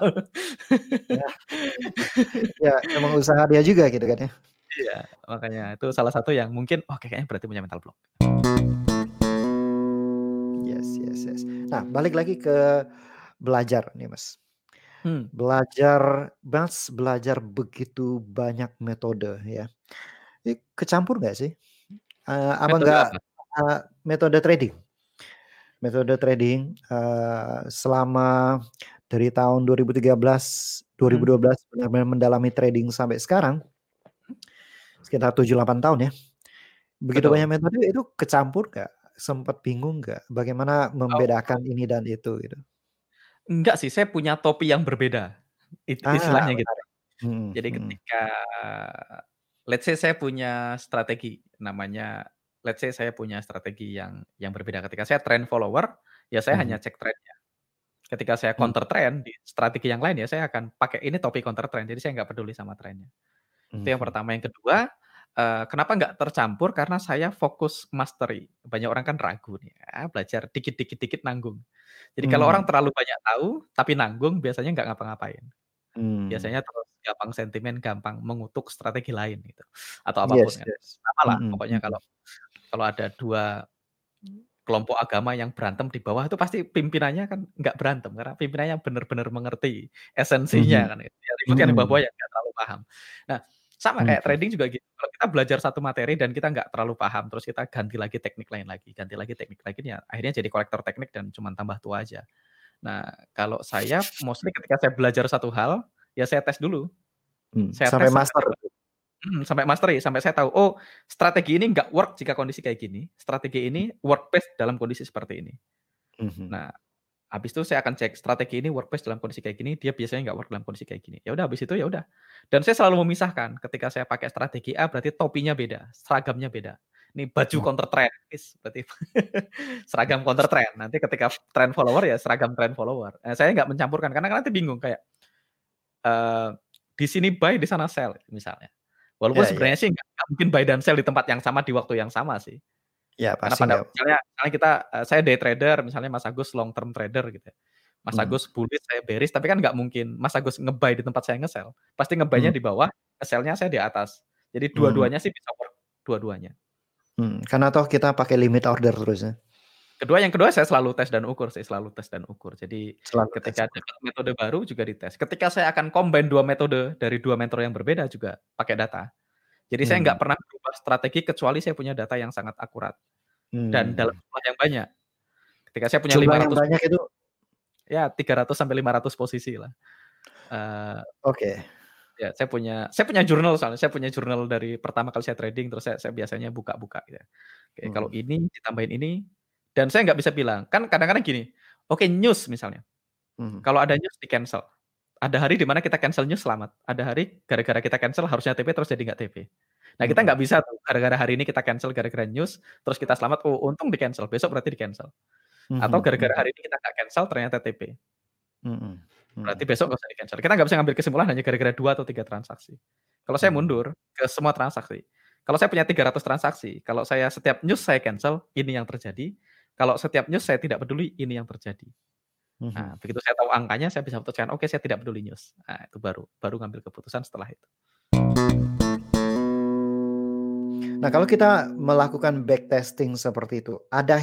Ya. ya, emang usaha dia juga gitu kan ya. Iya, makanya itu salah satu yang mungkin, oh kayaknya berarti punya mental block. Yes yes yes. Nah, balik lagi ke belajar nih, Mas. Hmm. Belajar Mas belajar begitu banyak metode ya. Ini kecampur nggak sih? Uh, apa Metode enggak Uh, metode trading? Metode trading, uh, selama dari tahun 2013, 2012 hmm. benar-benar mendalami trading sampai sekarang sekitar 7, 8 tahun ya. Begitu Betul. banyak metode itu kecampur nggak? Sempat bingung nggak bagaimana membedakan oh. ini dan itu gitu? Enggak sih, saya punya topi yang berbeda. Itu ah, istilahnya gitu. Hmm, Jadi hmm. ketika let's say saya punya strategi namanya let's say saya punya strategi yang yang berbeda. Ketika saya trend follower, ya saya hmm. hanya cek trendnya. Ketika saya hmm. counter trend di strategi yang lain ya saya akan pakai ini topi counter trend. Jadi saya nggak peduli sama trennya. Hmm. Itu yang pertama. Yang kedua, uh, kenapa nggak tercampur? Karena saya fokus mastery. Banyak orang kan ragu nih, ya, belajar dikit-dikit-dikit nanggung. Jadi hmm. kalau orang terlalu banyak tahu tapi nanggung, biasanya nggak ngapa-ngapain. Hmm. Biasanya terus gampang sentimen, gampang mengutuk strategi lain gitu atau apa pun yes, kan. Yes. Sama lah mm-hmm. pokoknya kalau kalau ada dua kelompok agama yang berantem di bawah itu pasti pimpinannya kan nggak berantem karena pimpinannya benar-benar mengerti esensinya mm-hmm. kan ya ributnya mm-hmm. di bawah yang nggak terlalu paham. Nah sama kayak trading juga gitu. Kalau kita belajar satu materi dan kita nggak terlalu paham, terus kita ganti lagi teknik lain lagi, ganti lagi teknik lagi, ya akhirnya jadi kolektor teknik dan cuma tambah tua aja. Nah, kalau saya mostly ketika saya belajar satu hal, ya saya tes dulu. Hmm, saya sampai tes master. Sampai, hmm, sampai master ya, sampai saya tahu oh strategi ini nggak work jika kondisi kayak gini, strategi ini work best dalam kondisi seperti ini. Hmm. Nah, habis itu saya akan cek strategi ini work best dalam kondisi kayak gini, dia biasanya nggak work dalam kondisi kayak gini. Ya udah habis itu ya udah. Dan saya selalu memisahkan ketika saya pakai strategi A berarti topinya beda, seragamnya beda. Ini baju hmm. counter trend, berarti [LAUGHS] seragam counter trend. Nanti ketika trend follower ya seragam trend follower. Nah, saya nggak mencampurkan karena nanti bingung kayak uh, di sini buy di sana sell misalnya. Walaupun yeah, iya. sebenarnya yeah. sih nggak mungkin buy dan sell di tempat yang sama di waktu yang sama sih. Ya, Karena pada misalnya, misalnya kita uh, saya day trader, misalnya Mas Agus long term trader gitu ya. Mas hmm. Agus bullish, saya bearish, tapi kan nggak mungkin Mas Agus ngebuy di tempat saya ngesell. Pasti ngebuy-nya hmm. di bawah, ngesellnya saya di atas. Jadi dua-duanya hmm. sih bisa work, dua-duanya. Hmm. Karena toh kita pakai limit order terus ya. Kedua, yang kedua saya selalu tes dan ukur, saya selalu tes dan ukur. Jadi selalu ketika ada metode baru juga dites. Ketika saya akan combine dua metode dari dua mentor yang berbeda juga pakai data. Jadi hmm. saya nggak pernah berubah strategi kecuali saya punya data yang sangat akurat hmm. dan dalam jumlah yang banyak. Ketika saya punya jumlah 500 yang banyak itu ya 300 sampai 500 posisi lah. Uh, Oke. Okay. Ya, saya punya saya punya jurnal soalnya saya punya jurnal dari pertama kali saya trading terus saya, saya biasanya buka-buka gitu. Oke, hmm. kalau ini ditambahin ini dan saya nggak bisa bilang, kan kadang-kadang gini, oke okay, news misalnya. Hmm. Kalau ada news di cancel. Ada hari di mana kita cancel news selamat. Ada hari gara-gara kita cancel harusnya TP terus jadi nggak TP. Nah kita nggak bisa tuh gara-gara hari ini kita cancel gara-gara news terus kita selamat. Oh untung di cancel, besok berarti di cancel. Hmm. Atau gara-gara hari ini kita nggak cancel ternyata TP. Hmm. Berarti besok nggak usah di cancel. Kita nggak bisa ngambil kesimpulan hanya gara-gara dua atau tiga transaksi. Kalau saya mundur ke semua transaksi, kalau saya punya 300 transaksi, kalau saya setiap news saya cancel, ini yang terjadi. Kalau setiap news saya tidak peduli, ini yang terjadi. Mhm. Nah, begitu saya tahu angkanya, saya bisa putuskan, oke okay, saya tidak peduli news. Nah, itu baru baru ngambil keputusan setelah itu. Nah, kalau kita melakukan backtesting seperti itu, ada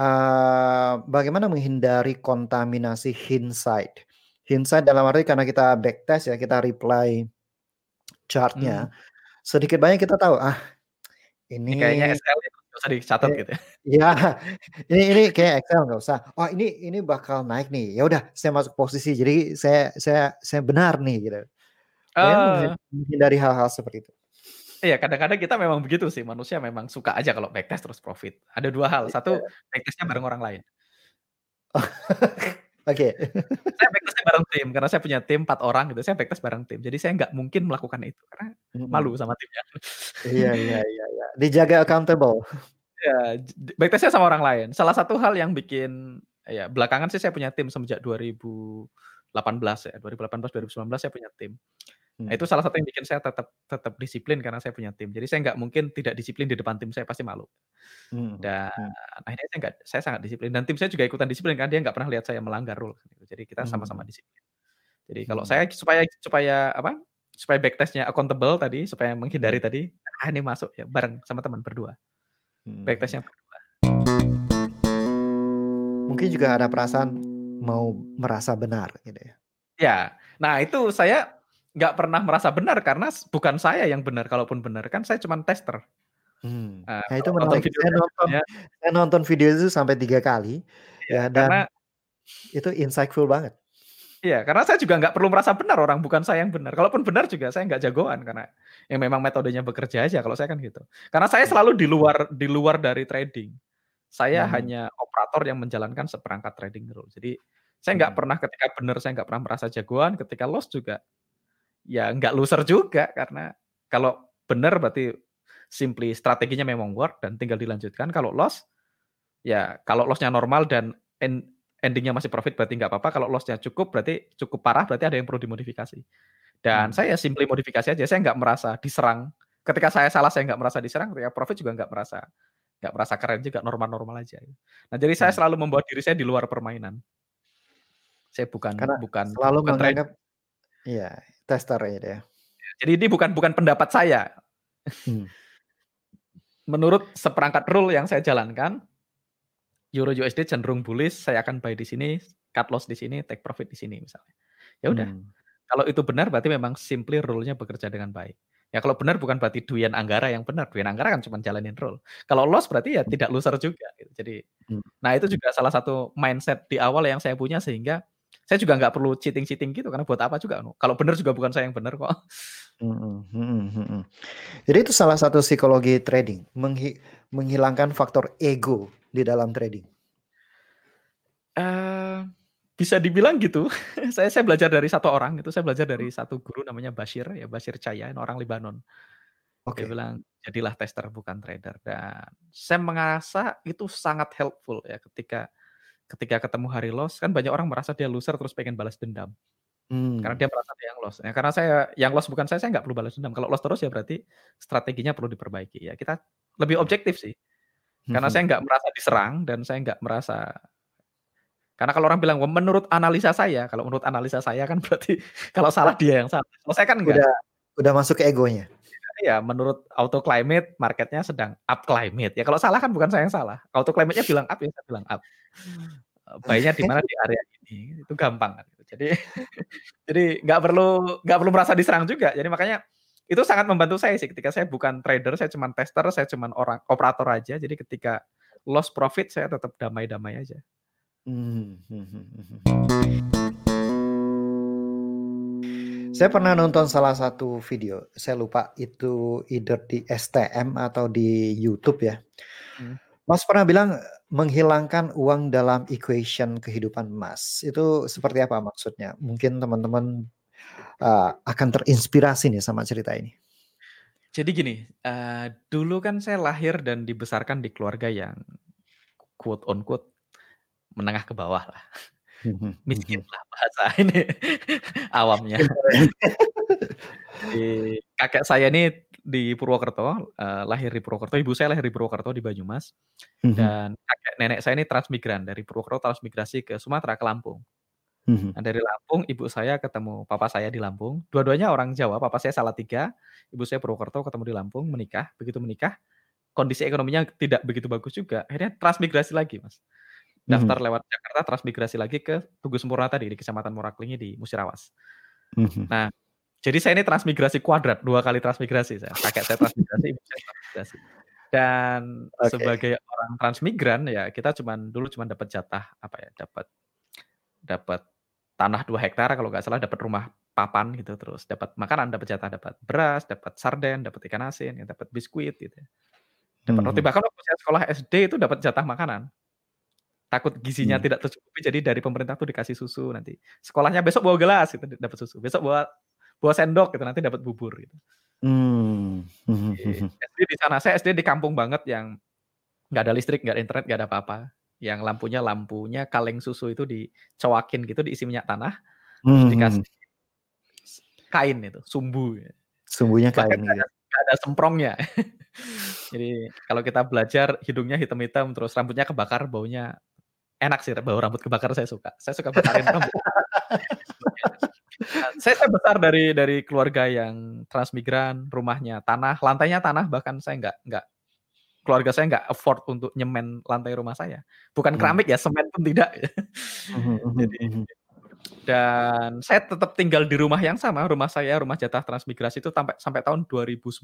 uh, bagaimana menghindari kontaminasi hindsight? Hindsight dalam arti karena kita backtest ya, kita reply chartnya, hmm. sedikit banyak kita tahu ah ini, ini kayaknya SL usah dicatat gitu ya. [LAUGHS] Iya, ini ini kayak Excel nggak usah. Oh ini ini bakal naik nih. Ya udah, saya masuk posisi. Jadi saya saya saya benar nih gitu. Uh, dari hal-hal seperti itu. Iya, kadang-kadang kita memang begitu sih. Manusia memang suka aja kalau backtest terus profit. Ada dua hal. Satu, iya. backtestnya bareng orang lain. [LAUGHS] Oke. Okay. [LAUGHS] saya backtest bareng tim karena saya punya tim empat orang gitu. Saya backtest bareng tim. Jadi saya nggak mungkin melakukan itu karena malu sama timnya. iya iya iya. iya. Dijaga accountable. Ya, backtestnya sama orang lain. Salah satu hal yang bikin ya belakangan sih saya punya tim semenjak 2018 ya. 2018 2019 saya punya tim. Nah, hmm. itu salah satu yang bikin saya tetap tetap disiplin karena saya punya tim. Jadi saya nggak mungkin tidak disiplin di depan tim saya pasti malu. Hmm. Dan hmm. akhirnya saya nggak, saya sangat disiplin dan tim saya juga ikutan disiplin karena dia nggak pernah lihat saya melanggar rule. Jadi kita sama-sama hmm. disiplin. Jadi kalau hmm. saya supaya supaya apa? Supaya backtestnya accountable tadi, supaya menghindari hmm. tadi, ah ini masuk ya bareng sama teman berdua. Hmm. Backtestnya berdua. Mungkin juga ada perasaan mau merasa benar gitu ya. Ya, nah itu saya nggak pernah merasa benar karena bukan saya yang benar. Kalaupun benar kan saya cuma tester. Hmm. Nah, nah itu menarik. Video saya nonton, ya. saya nonton video itu sampai tiga kali. Ya, ya dan karena, itu insightful banget. Iya, karena saya juga nggak perlu merasa benar orang bukan saya yang benar. Kalaupun benar juga saya nggak jagoan karena yang memang metodenya bekerja aja. Kalau saya kan gitu. Karena saya hmm. selalu di luar di luar dari trading. Saya hmm. hanya operator yang menjalankan seperangkat trading rule. Jadi saya nggak hmm. pernah ketika benar saya nggak pernah merasa jagoan, ketika loss juga ya nggak loser juga karena kalau benar berarti simply strateginya memang work dan tinggal dilanjutkan. Kalau loss ya kalau lossnya normal dan end, endingnya masih profit berarti nggak apa-apa. Kalau lossnya cukup berarti cukup parah berarti ada yang perlu dimodifikasi. Dan hmm. saya simply modifikasi aja. Saya nggak merasa diserang. Ketika saya salah saya nggak merasa diserang. Ketika profit juga nggak merasa nggak merasa keren juga normal-normal aja. Nah jadi saya hmm. selalu membawa diri saya di luar permainan. Saya bukan Karena bukan selalu bukan menganggap iya tester ya. Jadi ini bukan bukan pendapat saya. Hmm. Menurut seperangkat rule yang saya jalankan, Euro USD cenderung bullish, saya akan buy di sini, cut loss di sini, take profit di sini misalnya. Ya udah. Hmm. Kalau itu benar berarti memang simply rule-nya bekerja dengan baik. Ya kalau benar bukan berarti Duyan Anggara yang benar. Duyan Anggara kan cuma jalanin rule. Kalau loss berarti ya tidak loser juga. Gitu. Jadi, hmm. nah itu juga salah satu mindset di awal yang saya punya sehingga saya juga nggak perlu cheating-cheating gitu karena buat apa juga. Kalau benar juga bukan saya yang benar kok. Hmm, hmm, hmm, Jadi itu salah satu psikologi trading, menghi menghilangkan faktor ego di dalam trading. Uh, bisa dibilang gitu. [LAUGHS] saya saya belajar dari satu orang itu saya belajar dari satu guru namanya Bashir ya Bashir Caya, orang Libanon. Oke. Dia bilang jadilah tester bukan trader dan saya merasa itu sangat helpful ya ketika ketika ketemu hari loss kan banyak orang merasa dia loser terus pengen balas dendam. Hmm. Karena dia merasa dia yang loss. Ya, karena saya yang loss bukan saya, saya nggak perlu balas dendam. Kalau loss terus ya berarti strateginya perlu diperbaiki. Ya kita lebih objektif sih. Karena hmm. saya nggak merasa diserang dan saya nggak merasa karena kalau orang bilang menurut analisa saya, kalau menurut analisa saya kan [LAUGHS] berarti kalau salah dia yang salah. Kalau saya kan enggak. Udah, udah masuk ke egonya. Ya, menurut auto climate marketnya sedang up climate. Ya kalau salah kan bukan saya yang salah. Auto climate-nya bilang up ya saya bilang up. Baiknya di mana di area ini itu gampang kan. Jadi [LAUGHS] jadi nggak perlu nggak perlu merasa diserang juga. Jadi makanya itu sangat membantu saya sih ketika saya bukan trader, saya cuma tester, saya cuma orang operator aja. Jadi ketika loss profit saya tetap damai-damai aja. Hmm, hmm, hmm, saya pernah nonton salah satu video, saya lupa itu either di STM atau di YouTube ya. Hmm. Mas pernah bilang menghilangkan uang dalam equation kehidupan Mas. Itu seperti apa maksudnya? Mungkin teman-teman uh, akan terinspirasi nih sama cerita ini. Jadi gini, uh, dulu kan saya lahir dan dibesarkan di keluarga yang quote on quote menengah ke bawah lah. Mhm, Miskin mhm. lah bahasa ini [LAUGHS] awamnya. Di, kakek saya ini di Purwokerto, uh, lahir di Purwokerto, ibu saya lahir di Purwokerto di Banyumas, mhm. dan kakek nenek saya ini transmigran dari Purwokerto transmigrasi ke Sumatera ke Lampung. Nah, dari Lampung ibu saya ketemu papa saya di Lampung, dua-duanya orang Jawa, papa saya salah tiga, ibu saya Purwokerto ketemu di Lampung, menikah, begitu menikah, kondisi ekonominya tidak begitu bagus juga, akhirnya transmigrasi lagi mas daftar hmm. lewat Jakarta transmigrasi lagi ke Tugu Sempurna tadi di Kecamatan Moraklingi di Musirawas. Hmm. Nah, jadi saya ini transmigrasi kuadrat, dua kali transmigrasi saya. Kakek saya transmigrasi, ibu saya transmigrasi. Dan okay. sebagai orang transmigran ya kita cuman dulu cuman dapat jatah apa ya, dapat dapat tanah dua hektar kalau nggak salah dapat rumah papan gitu terus dapat makanan dapat jatah dapat beras dapat sarden dapat ikan asin ya, dapat biskuit gitu ya. dapat roti bahkan waktu saya sekolah SD itu dapat jatah makanan takut gizinya hmm. tidak tercukupi jadi dari pemerintah tuh dikasih susu nanti. Sekolahnya besok bawa gelas gitu dapat susu. Besok bawa bawa sendok gitu nanti dapat bubur gitu. Hmm. SD di sana saya SD di kampung banget yang nggak ada listrik nggak ada internet nggak ada apa-apa. Yang lampunya lampunya kaleng susu itu dicowakin gitu diisi minyak tanah hmm. terus dikasih kain itu sumbu. Sumbunya kain Bahkan ada, ada semprongnya. [LAUGHS] Jadi kalau kita belajar hidungnya hitam-hitam terus rambutnya kebakar baunya enak sih bau rambut kebakar saya suka. Saya suka bakarin rambut. [LAUGHS] saya, saya besar dari dari keluarga yang transmigran, rumahnya tanah, lantainya tanah bahkan saya nggak nggak keluarga saya nggak afford untuk nyemen lantai rumah saya. Bukan hmm. keramik ya, semen pun tidak. Hmm, hmm, Jadi dan saya tetap tinggal di rumah yang sama, rumah saya, rumah jatah transmigrasi itu sampai sampai tahun 2011.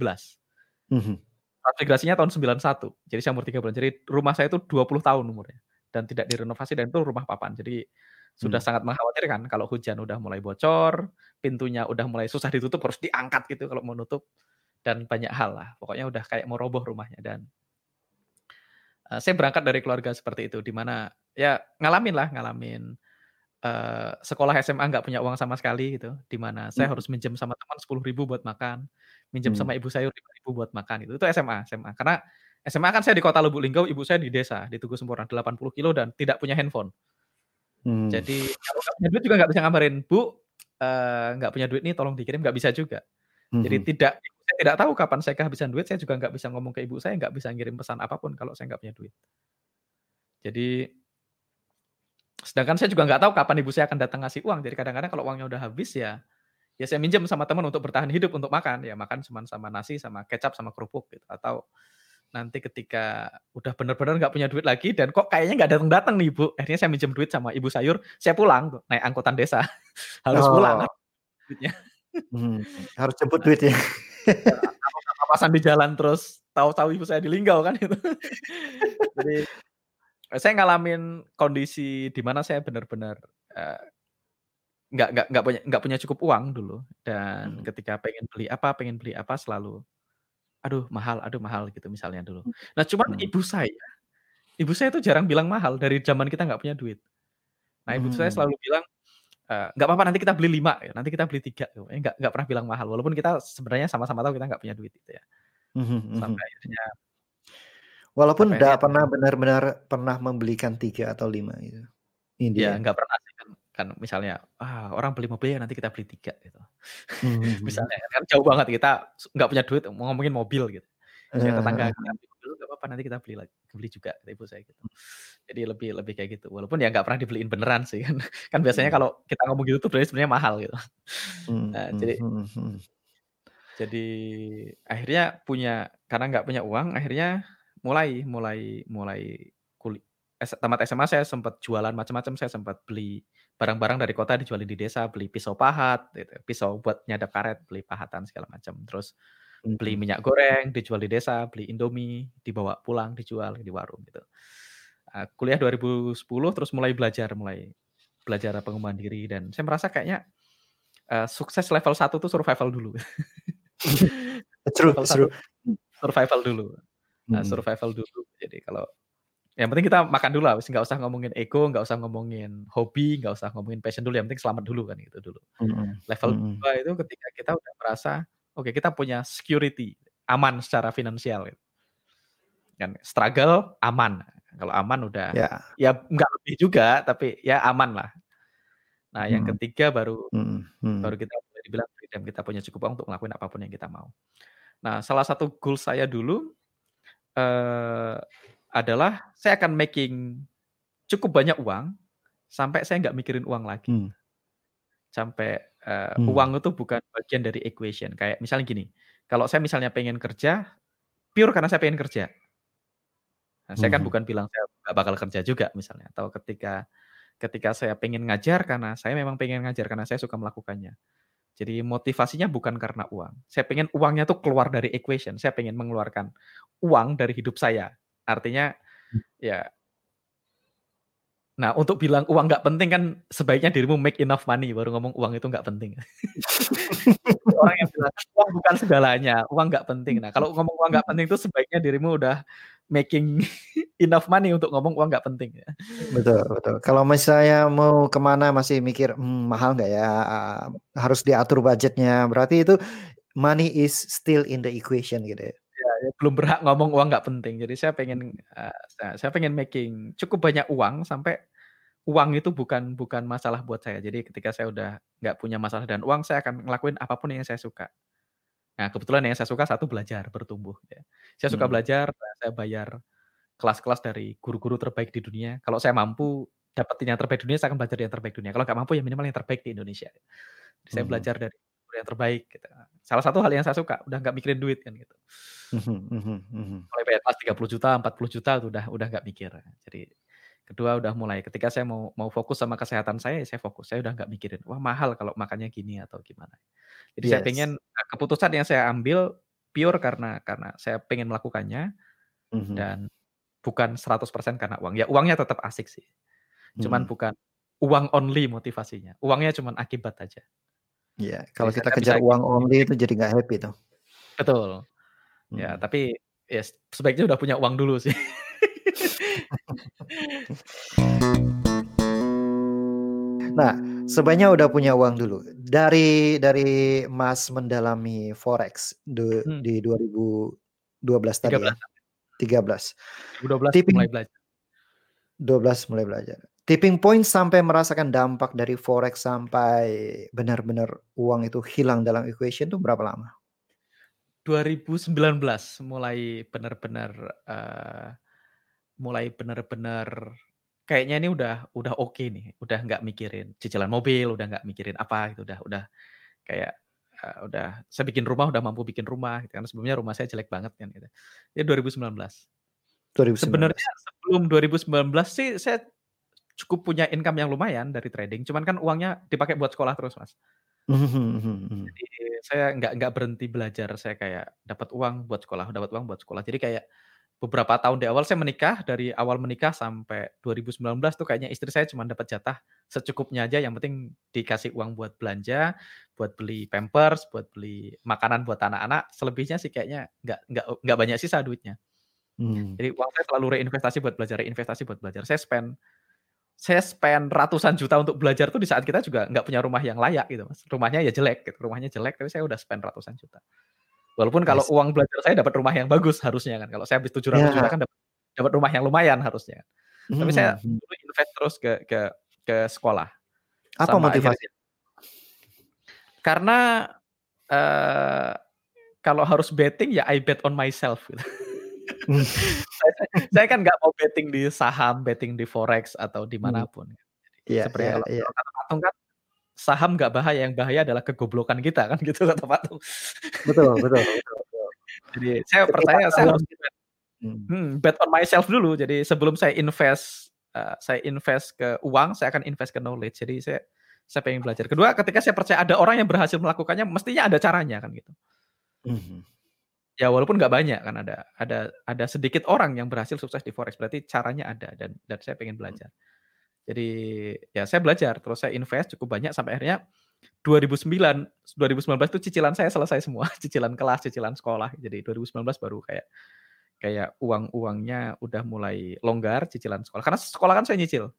Transmigrasinya tahun 91. Jadi saya umur 3 bulan. Jadi rumah saya itu 20 tahun umurnya dan tidak direnovasi dan itu rumah papan. Jadi sudah hmm. sangat mengkhawatirkan kalau hujan udah mulai bocor, pintunya udah mulai susah ditutup harus diangkat gitu kalau mau nutup dan banyak hal lah. Pokoknya udah kayak mau roboh rumahnya dan uh, saya berangkat dari keluarga seperti itu, di mana ya ngalamin lah, ngalamin uh, sekolah SMA nggak punya uang sama sekali gitu, di mana saya hmm. harus minjem sama teman sepuluh ribu buat makan, minjem hmm. sama ibu saya lima ribu buat makan itu. Itu SMA, SMA. Karena SMA kan saya di kota Lubuk Linggau, ibu saya di desa di Tugu Sempurna 80 kilo dan tidak punya handphone. Hmm. Jadi kalau nggak punya duit juga nggak bisa ngabarin, Bu, nggak uh, punya duit nih, tolong dikirim, nggak bisa juga. Hmm. Jadi tidak saya tidak tahu kapan saya kehabisan duit, saya juga nggak bisa ngomong ke ibu saya, nggak bisa ngirim pesan apa pun kalau saya nggak punya duit. Jadi sedangkan saya juga nggak tahu kapan ibu saya akan datang ngasih uang. Jadi kadang-kadang kalau uangnya udah habis ya, ya saya minjem sama teman untuk bertahan hidup untuk makan. Ya makan cuma sama nasi, sama kecap, sama kerupuk gitu. Atau nanti ketika udah benar-benar nggak punya duit lagi dan kok kayaknya nggak datang-datang nih ibu, akhirnya saya minjem duit sama ibu sayur, saya pulang tuh naik angkutan desa [LAUGHS] harus oh. pulang [LAUGHS] duitnya. Hmm, harus jemput duit ya. pasan di jalan terus tahu-tahu ibu saya di Linggau kan itu. [LAUGHS] Jadi saya ngalamin kondisi di mana saya benar-benar uh, nggak nggak nggak punya nggak punya cukup uang dulu dan hmm. ketika pengen beli apa pengen beli apa selalu Aduh mahal aduh mahal gitu misalnya dulu. Hmm. Nah cuman hmm. ibu saya, ibu saya itu jarang bilang mahal dari zaman kita nggak punya duit. Nah ibu hmm. saya selalu bilang, nggak apa-apa nanti kita beli lima ya, nanti kita beli tiga gitu. Eh, nggak nggak pernah bilang mahal walaupun kita sebenarnya sama-sama tahu kita nggak punya duit gitu ya. Hmm, hmm, Sampai akhirnya Walaupun tidak pernah benar-benar pernah membelikan tiga atau lima gitu. Ini ya nggak pernah sih kan misalnya ah orang beli mobil ya nanti kita beli tiga gitu. Hmm. [LAUGHS] misalnya kan jauh banget kita nggak punya duit mau ngomongin mobil gitu. Saya tetangga kita beli mobil nggak apa-apa nanti kita beli lagi beli juga kata ibu saya gitu. Jadi lebih lebih kayak gitu. Walaupun ya nggak pernah dibeliin beneran sih kan. [LAUGHS] Kan biasanya hmm. kalau kita ngomong gitu tuh sebenarnya mahal gitu. Hmm. Nah, jadi jadi akhirnya punya karena nggak punya uang akhirnya mulai mulai mulai kulit tamat SMA saya sempat jualan macam-macam saya sempat beli barang-barang dari kota dijualin di desa, beli pisau pahat, gitu. pisau buat nyadap karet, beli pahatan segala macam. Terus beli minyak goreng dijual di desa, beli Indomie dibawa pulang dijual di warung gitu. Uh, kuliah 2010 terus mulai belajar, mulai belajar pengembangan diri dan saya merasa kayaknya uh, sukses level 1 tuh survival dulu. true, true. Survival dulu. Nah, survival dulu. Jadi kalau yang penting kita makan dulu lah, nggak usah ngomongin ego, nggak usah ngomongin hobi, nggak usah ngomongin passion dulu, yang penting selamat dulu kan itu dulu. Mm-hmm. Level mm-hmm. dua itu ketika kita udah merasa, oke okay, kita punya security, aman secara finansial. Gitu. Kan struggle aman, kalau aman udah, yeah. ya nggak lebih juga, tapi ya aman lah. Nah yang mm-hmm. ketiga baru mm-hmm. baru kita boleh dibilang freedom, kita punya cukup uang untuk melakukan apa pun yang kita mau. Nah salah satu goal saya dulu. Uh, adalah saya akan making cukup banyak uang sampai saya nggak mikirin uang lagi. Hmm. Sampai uh, hmm. uang itu bukan bagian dari equation. Kayak misalnya gini, kalau saya misalnya pengen kerja, pure karena saya pengen kerja. Nah, saya kan hmm. bukan bilang saya nggak bakal kerja juga misalnya. Atau ketika ketika saya pengen ngajar karena saya memang pengen ngajar karena saya suka melakukannya. Jadi motivasinya bukan karena uang. Saya pengen uangnya tuh keluar dari equation. Saya pengen mengeluarkan uang dari hidup saya Artinya hmm. ya Nah, untuk bilang uang nggak penting kan sebaiknya dirimu make enough money baru ngomong uang itu nggak penting. [LAUGHS] Orang yang bilang uang bukan segalanya, uang nggak penting. Nah, kalau ngomong uang nggak penting itu sebaiknya dirimu udah making [LAUGHS] enough money untuk ngomong uang nggak penting ya. Betul, betul. Kalau misalnya mau ke mana masih mikir hmm, mahal nggak ya, harus diatur budgetnya. Berarti itu money is still in the equation gitu ya belum berhak ngomong uang nggak penting. Jadi saya pengen uh, saya pengen making cukup banyak uang sampai uang itu bukan bukan masalah buat saya. Jadi ketika saya udah nggak punya masalah dan uang, saya akan ngelakuin apa pun yang saya suka. Nah kebetulan yang saya suka satu belajar bertumbuh. Ya. Saya suka hmm. belajar, saya bayar kelas-kelas dari guru-guru terbaik di dunia. Kalau saya mampu dapetin yang terbaik di dunia, saya akan belajar yang terbaik di dunia. Kalau nggak mampu ya minimal yang terbaik di Indonesia. Jadi hmm. saya belajar dari yang terbaik. Gitu. Salah satu hal yang saya suka, udah nggak mikirin duit kan gitu. Mhm, mhm, mhm. Mulai bayar kelas 30 juta, 40 juta itu udah udah nggak mikir. Jadi kedua udah mulai ketika saya mau mau fokus sama kesehatan saya, ya saya fokus. Saya udah nggak mikirin, wah mahal kalau makannya gini atau gimana. Jadi yes. saya pengen nah, keputusan yang saya ambil pure karena karena saya pengen melakukannya mm-hmm. dan bukan 100% karena uang. Ya uangnya tetap asik sih. Cuman mm. bukan uang only motivasinya. Uangnya cuman akibat aja. Iya, kalau kita kejar uang only itu jadi nggak happy tuh. Betul. Ya, hmm. tapi ya sebaiknya udah punya uang dulu sih. [LAUGHS] Nah, sebenarnya udah punya uang dulu. Dari dari Mas mendalami forex du Hmm. di 2012 tadi 13. ya? 13. 2012 Tipping mulai belajar. 12 mulai belajar. Tipping point sampai merasakan dampak dari forex sampai benar-benar uang itu hilang dalam equation itu berapa lama? 2019 mulai benar-benar, eee, mulai benar-benar kayaknya ini udah udah oke nih, udah nggak mikirin cicilan mobil, udah nggak mikirin apa gitu, udah udah kayak, eee, udah saya bikin rumah, udah mampu bikin rumah gitu kan, sebelumnya rumah saya jelek banget kan gitu. Itu 2019. 2019. Sebenarnya sebelum 2019 sih saya cukup punya income yang lumayan dari trading, cuman kan uangnya dipakai buat sekolah terus, Mas. Mhm mhm mhm. Jadi saya nggak nggak berhenti belajar, saya kayak dapat uang buat sekolah dapat uang buat sekolah. Jadi kayak beberapa tahun di awal saya menikah, dari awal menikah sampai 2019 tuh kayaknya istri saya cuma dapat jatah secukupnya aja, yang penting dikasih uang buat belanja, buat beli Pampers, buat beli makanan buat anak-anak, selebihnya sih kayaknya nggak nggak nggak banyak sisa duitnya. Mmm. Jadi uang saya selalu reinvestasi buat belajar reinvestasi buat belajar. Saya spend saya spend ratusan juta untuk belajar tuh di saat kita juga nggak punya rumah yang layak gitu, Mas. Rumahnya ya jelek gitu, rumahnya jelek tapi saya udah spend ratusan juta. Walaupun kalau uang belajar saya dapat rumah yang bagus harusnya kan, kalau saya habis 700 juta Ya. kan dapat dapat rumah yang lumayan harusnya. Tapi saya dulu invest terus ke ke ke sekolah. Apa Sama motivasi? akhirnya karena, eee, kalau harus betting ya I bet on myself gitu. [LAUGHS] Saya [LAUGHS] saya kan nggak mau betting di saham, betting di forex atau di Mmm. mana pun. Jadi Iya seperti iya kalau kalau kata patung kan, saham nggak bahaya, yang bahaya adalah kegoblokan kita kan [LAUGHS] gitu kata patung. Betul betul betul betul. Jadi saya Ketika percaya saya harus bet Mmm. hmm, bet on myself dulu. Jadi sebelum saya invest, eee, saya invest ke uang, saya akan invest ke knowledge. Jadi saya saya pengen belajar. Kedua, ketika saya percaya ada orang yang berhasil melakukannya, mestinya ada caranya kan gitu. Mhm. Ya walaupun nggak banyak kan ada ada ada sedikit orang yang berhasil sukses di forex, berarti caranya ada dan dan saya pengen belajar. Jadi ya saya belajar, terus saya invest cukup banyak sampai akhirnya 2009 2019 itu cicilan saya selesai semua, [LAUGHS] cicilan kelas, cicilan sekolah. Jadi 2019 baru kayak kayak uang-uangnya udah mulai longgar, cicilan sekolah. Karena sekolah kan saya nyicil,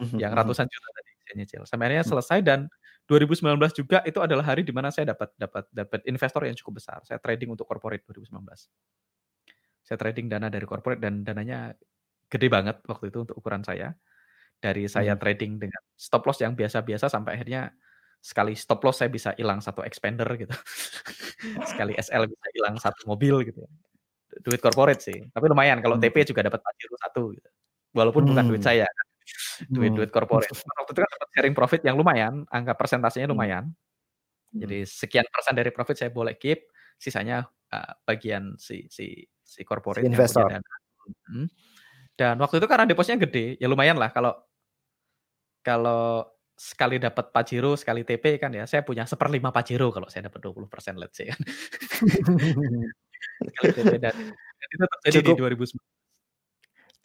Mhm yang mhm. ratusan juta tadi saya nyicil. Sampai akhirnya selesai dan 2019 juga itu adalah hari di mana saya dapat dapat dapat investor yang cukup besar. Saya trading untuk corporate 2019. Saya trading dana dari corporate dan dananya gede banget waktu itu untuk ukuran saya. Dari saya Mhm. trading dengan stop loss yang biasa-biasa sampai akhirnya sekali stop loss saya bisa hilang 1 expander gitu. [LAUGHS] Sekali SL bisa hilang 1 mobil gitu ya. Duit corporate sih, tapi lumayan kalau Mmm. TP juga dapat Pajero 1 gitu. Walaupun bukan duit Mmm. saya kan. Duit-duit corporate. Cuman waktu itu kan dapat sharing profit yang lumayan, angka persentasenya Mmm. lumayan. Mmm. Jadi sekian persen dari profit saya boleh keep, sisanya, eee, bagian si si si Si corporate yang investor. dana. Mhm. Dan waktu itu karena depositnya gede, ya lumayan lah kalau kalau sekali dapat Pajero, sekali TP kan ya, saya punya 1/5 Pajero kalau saya dapat 20% let's say kan. [LAUGHS] Sekali TP dan dan itu terjadi di Cukup 2009.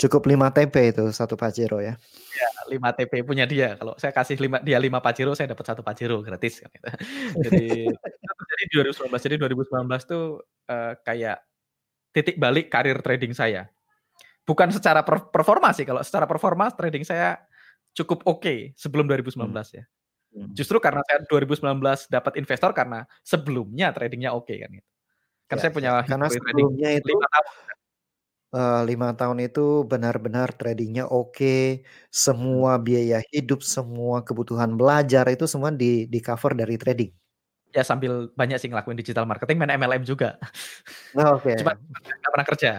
Cukup 5 TP itu 1 Pajero ya? Iya, 5 TP punya dia. Kalau saya kasih 5 dia 5 Pajero, saya dapat 1 Pajero gratis kan gitu. [LAUGHS] Jadi itu terjadi di 2019. Jadi 2019 tuh, eee, kayak titik balik karir trading saya. Bukan secara per performa sih, kalau secara performa trading saya cukup oke sebelum 2019 Mmm. ya. Mmm. Justru karena saya 2019 dapat investor karena sebelumnya trading-nya oke kan gitu. Kan Ya saya ya, punya karena history trading sebelumnya itu 5 tahun. Eee, 5 tahun itu benar-benar trading-nya oke, Hmm. semua biaya hidup, semua kebutuhan belajar itu semua di di-cover dari trading? Ya sambil banyak sih ngelakuin digital marketing, main MLM juga. Oke. [LAUGHS] Cuman nggak pernah kerja.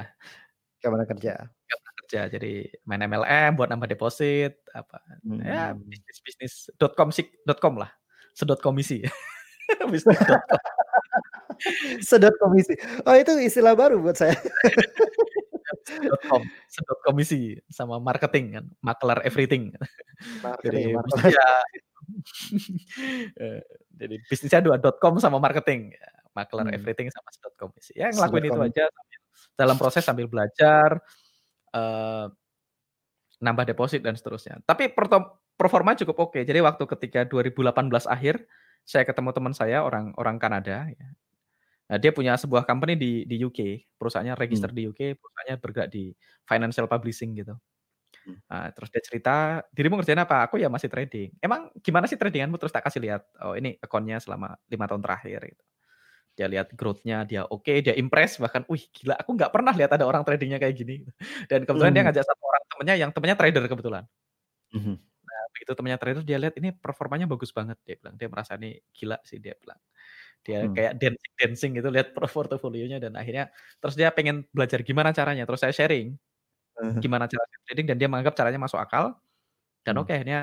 Nggak pernah kerja. Nggak pernah kerja, jadi main MLM buat nambah deposit, apa, ya Mmm. bisnis-bisnis .com sih .com lah, sedot komisi. [LAUGHS] Sedot komisi. Oh itu istilah baru buat saya. [LAUGHS] .com, sedot komisi sama marketing kan, maklar everything. Jadi Marketing marketing. bisnisnya eee, jadi bisnisnya 2 .com sama marketing, ya, maklar Mmm. everything sama sedot komisi. Ya Sedot ngelakuin itu komisi. aja sambil dalam proses sambil belajar, eee, nambah deposit dan seterusnya. Tapi performa cukup oke. Jadi waktu ketika 2018 akhir, saya ketemu teman saya orang orang Kanada ya. Nah, dia punya sebuah company di di UK, perusahaannya register hmm. di UK, perusahaannya bergerak di financial publishing gitu. Hmm. Nah, terus dia cerita, dirimu ngerjain apa? Aku ya masih trading. Emang gimana sih tradinganmu? Terus tak kasih lihat, oh ini akunnya selama lima tahun terakhir gitu. Dia lihat growth-nya, dia oke, okay, dia impress bahkan, wih gila, aku nggak pernah lihat ada orang tradingnya kayak gini. [LAUGHS] Dan kebetulan hmm. dia ngajak satu orang temennya yang temennya trader kebetulan. Hmm. Nah, begitu temennya trader dia lihat ini performanya bagus banget dia bilang. Dia merasa ini gila sih dia bilang. Dia hmm. kayak dancing dancing gitu lihat portofolionya dan akhirnya terus dia pengen belajar gimana caranya. Terus saya sharing gimana cara trading dan dia menganggap caranya masuk akal. Dan hmm. oke okay, akhirnya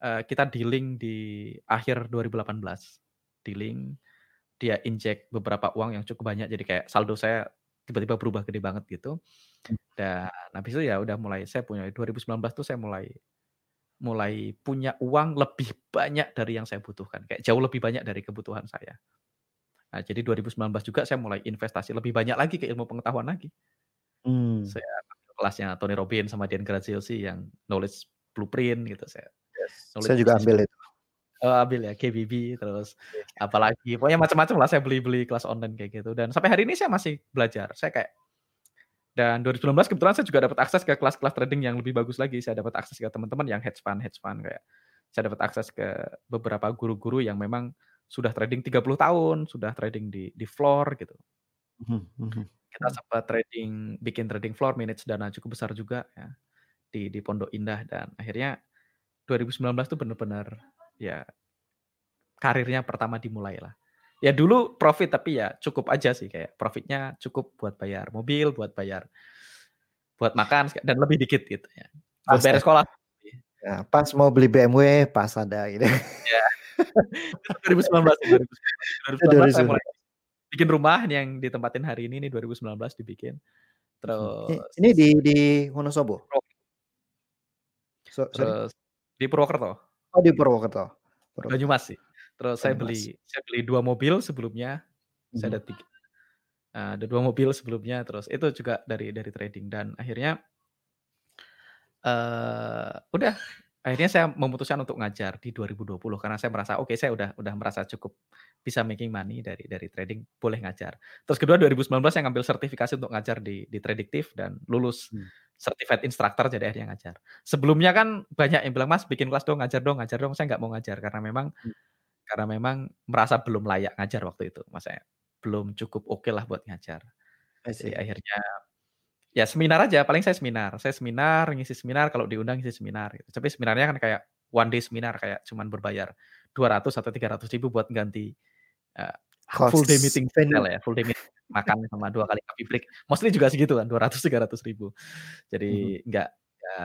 uh, kita dealing di akhir 2018. Dealing dia injek beberapa uang yang cukup banyak jadi kayak saldo saya tiba-tiba berubah gede banget gitu. Hmm. Dan habis itu ya udah mulai saya punya 2019 tuh saya mulai mulai punya uang lebih banyak dari yang saya butuhkan, kayak jauh lebih banyak dari kebutuhan saya. Nah, jadi 2019 juga saya mulai investasi lebih banyak lagi ke ilmu pengetahuan lagi. Hmm. Saya kelasnya Tony Robbins sama Dan Graziosi yang knowledge blueprint gitu saya. Yes. Saya juga ambil itu. Oh, ambil ya KBB terus yeah. apalagi pokoknya macam-macam lah saya beli-beli kelas online kayak gitu dan sampai hari ini saya masih belajar. Saya kayak dan 2019 kebetulan saya juga dapat akses ke kelas-kelas trading yang lebih bagus lagi. Saya dapat akses ke teman-teman yang hedge fund, hedge fund kayak saya dapat akses ke beberapa guru-guru yang memang sudah trading 30 tahun, sudah trading di di floor gitu. Mhm, mhm kita hmm. sempat trading bikin trading floor minutes dana cukup besar juga ya di di Pondok Indah dan akhirnya 2019 tuh benar-benar ya karirnya pertama dimulai lah. Ya dulu profit tapi ya cukup aja sih kayak profitnya cukup buat bayar mobil, buat bayar buat makan dan lebih dikit gitu ya. Buat bayar ya. sekolah. Ya, pas mau beli BMW pas ada gitu. Ya. 2019, 2019, 2019 saya mulai bikin rumah yang ditempatin hari ini nih 2019 dibikin. Terus ini di di Wonosobo. So, Terus di Purwokerto. Oh di Purwokerto. Purwokerto. Banyumas sih. Terus saya beli saya beli dua mobil sebelumnya. Hmm. Saya ada tiga. Uh, ada dua mobil sebelumnya terus itu juga dari dari trading dan akhirnya uh, udah akhirnya saya memutuskan untuk ngajar di 2020 karena saya merasa oke okay, saya udah udah merasa cukup bisa making money dari dari trading boleh ngajar. Terus kedua 2019 saya ngambil sertifikasi untuk ngajar di di Tradiktif dan lulus hmm. certified instructor jadi akhirnya ngajar. Sebelumnya kan banyak yang bilang Mas bikin kelas dong ngajar dong ngajar dong saya nggak mau ngajar karena memang hmm. karena memang merasa belum layak ngajar waktu itu Mas saya belum cukup oke okay lah buat ngajar. Jadi akhirnya ya seminar aja paling saya seminar saya seminar ngisi seminar kalau diundang ngisi seminar gitu. tapi seminarnya kan kayak one day seminar kayak cuman berbayar 200 atau 300 ribu buat ganti uh, full day meeting hotel ya, full day meeting makan sama dua kali coffee break. Mostly juga segitu kan, 200 300 ribu. Jadi hmm. enggak ya,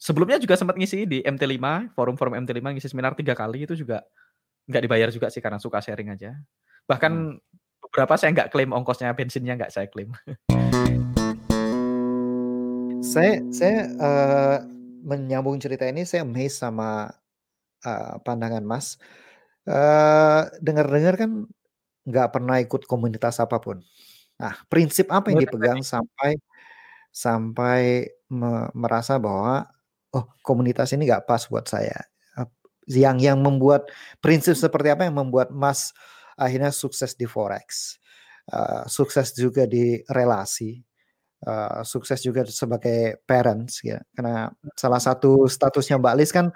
sebelumnya juga sempat ngisi di MT5, forum-forum MT5 ngisi seminar tiga kali itu juga nggak dibayar juga sih karena suka sharing aja. Bahkan hmm. beberapa saya nggak klaim ongkosnya bensinnya nggak saya klaim. [LAUGHS] saya saya uh, menyambung cerita ini saya amazed sama uh, pandangan Mas dengar-dengar kan nggak pernah ikut komunitas apa pun. Nah, prinsip apa yang dipegang sampai sampai me merasa bahwa, "Oh, komunitas ini nggak pas buat saya." yang yang membuat prinsip seperti apa yang membuat Mas akhirnya sukses di forex, uh, sukses juga di relasi, uh, sukses juga sebagai parents ya, karena salah satu statusnya Mbak Lis kan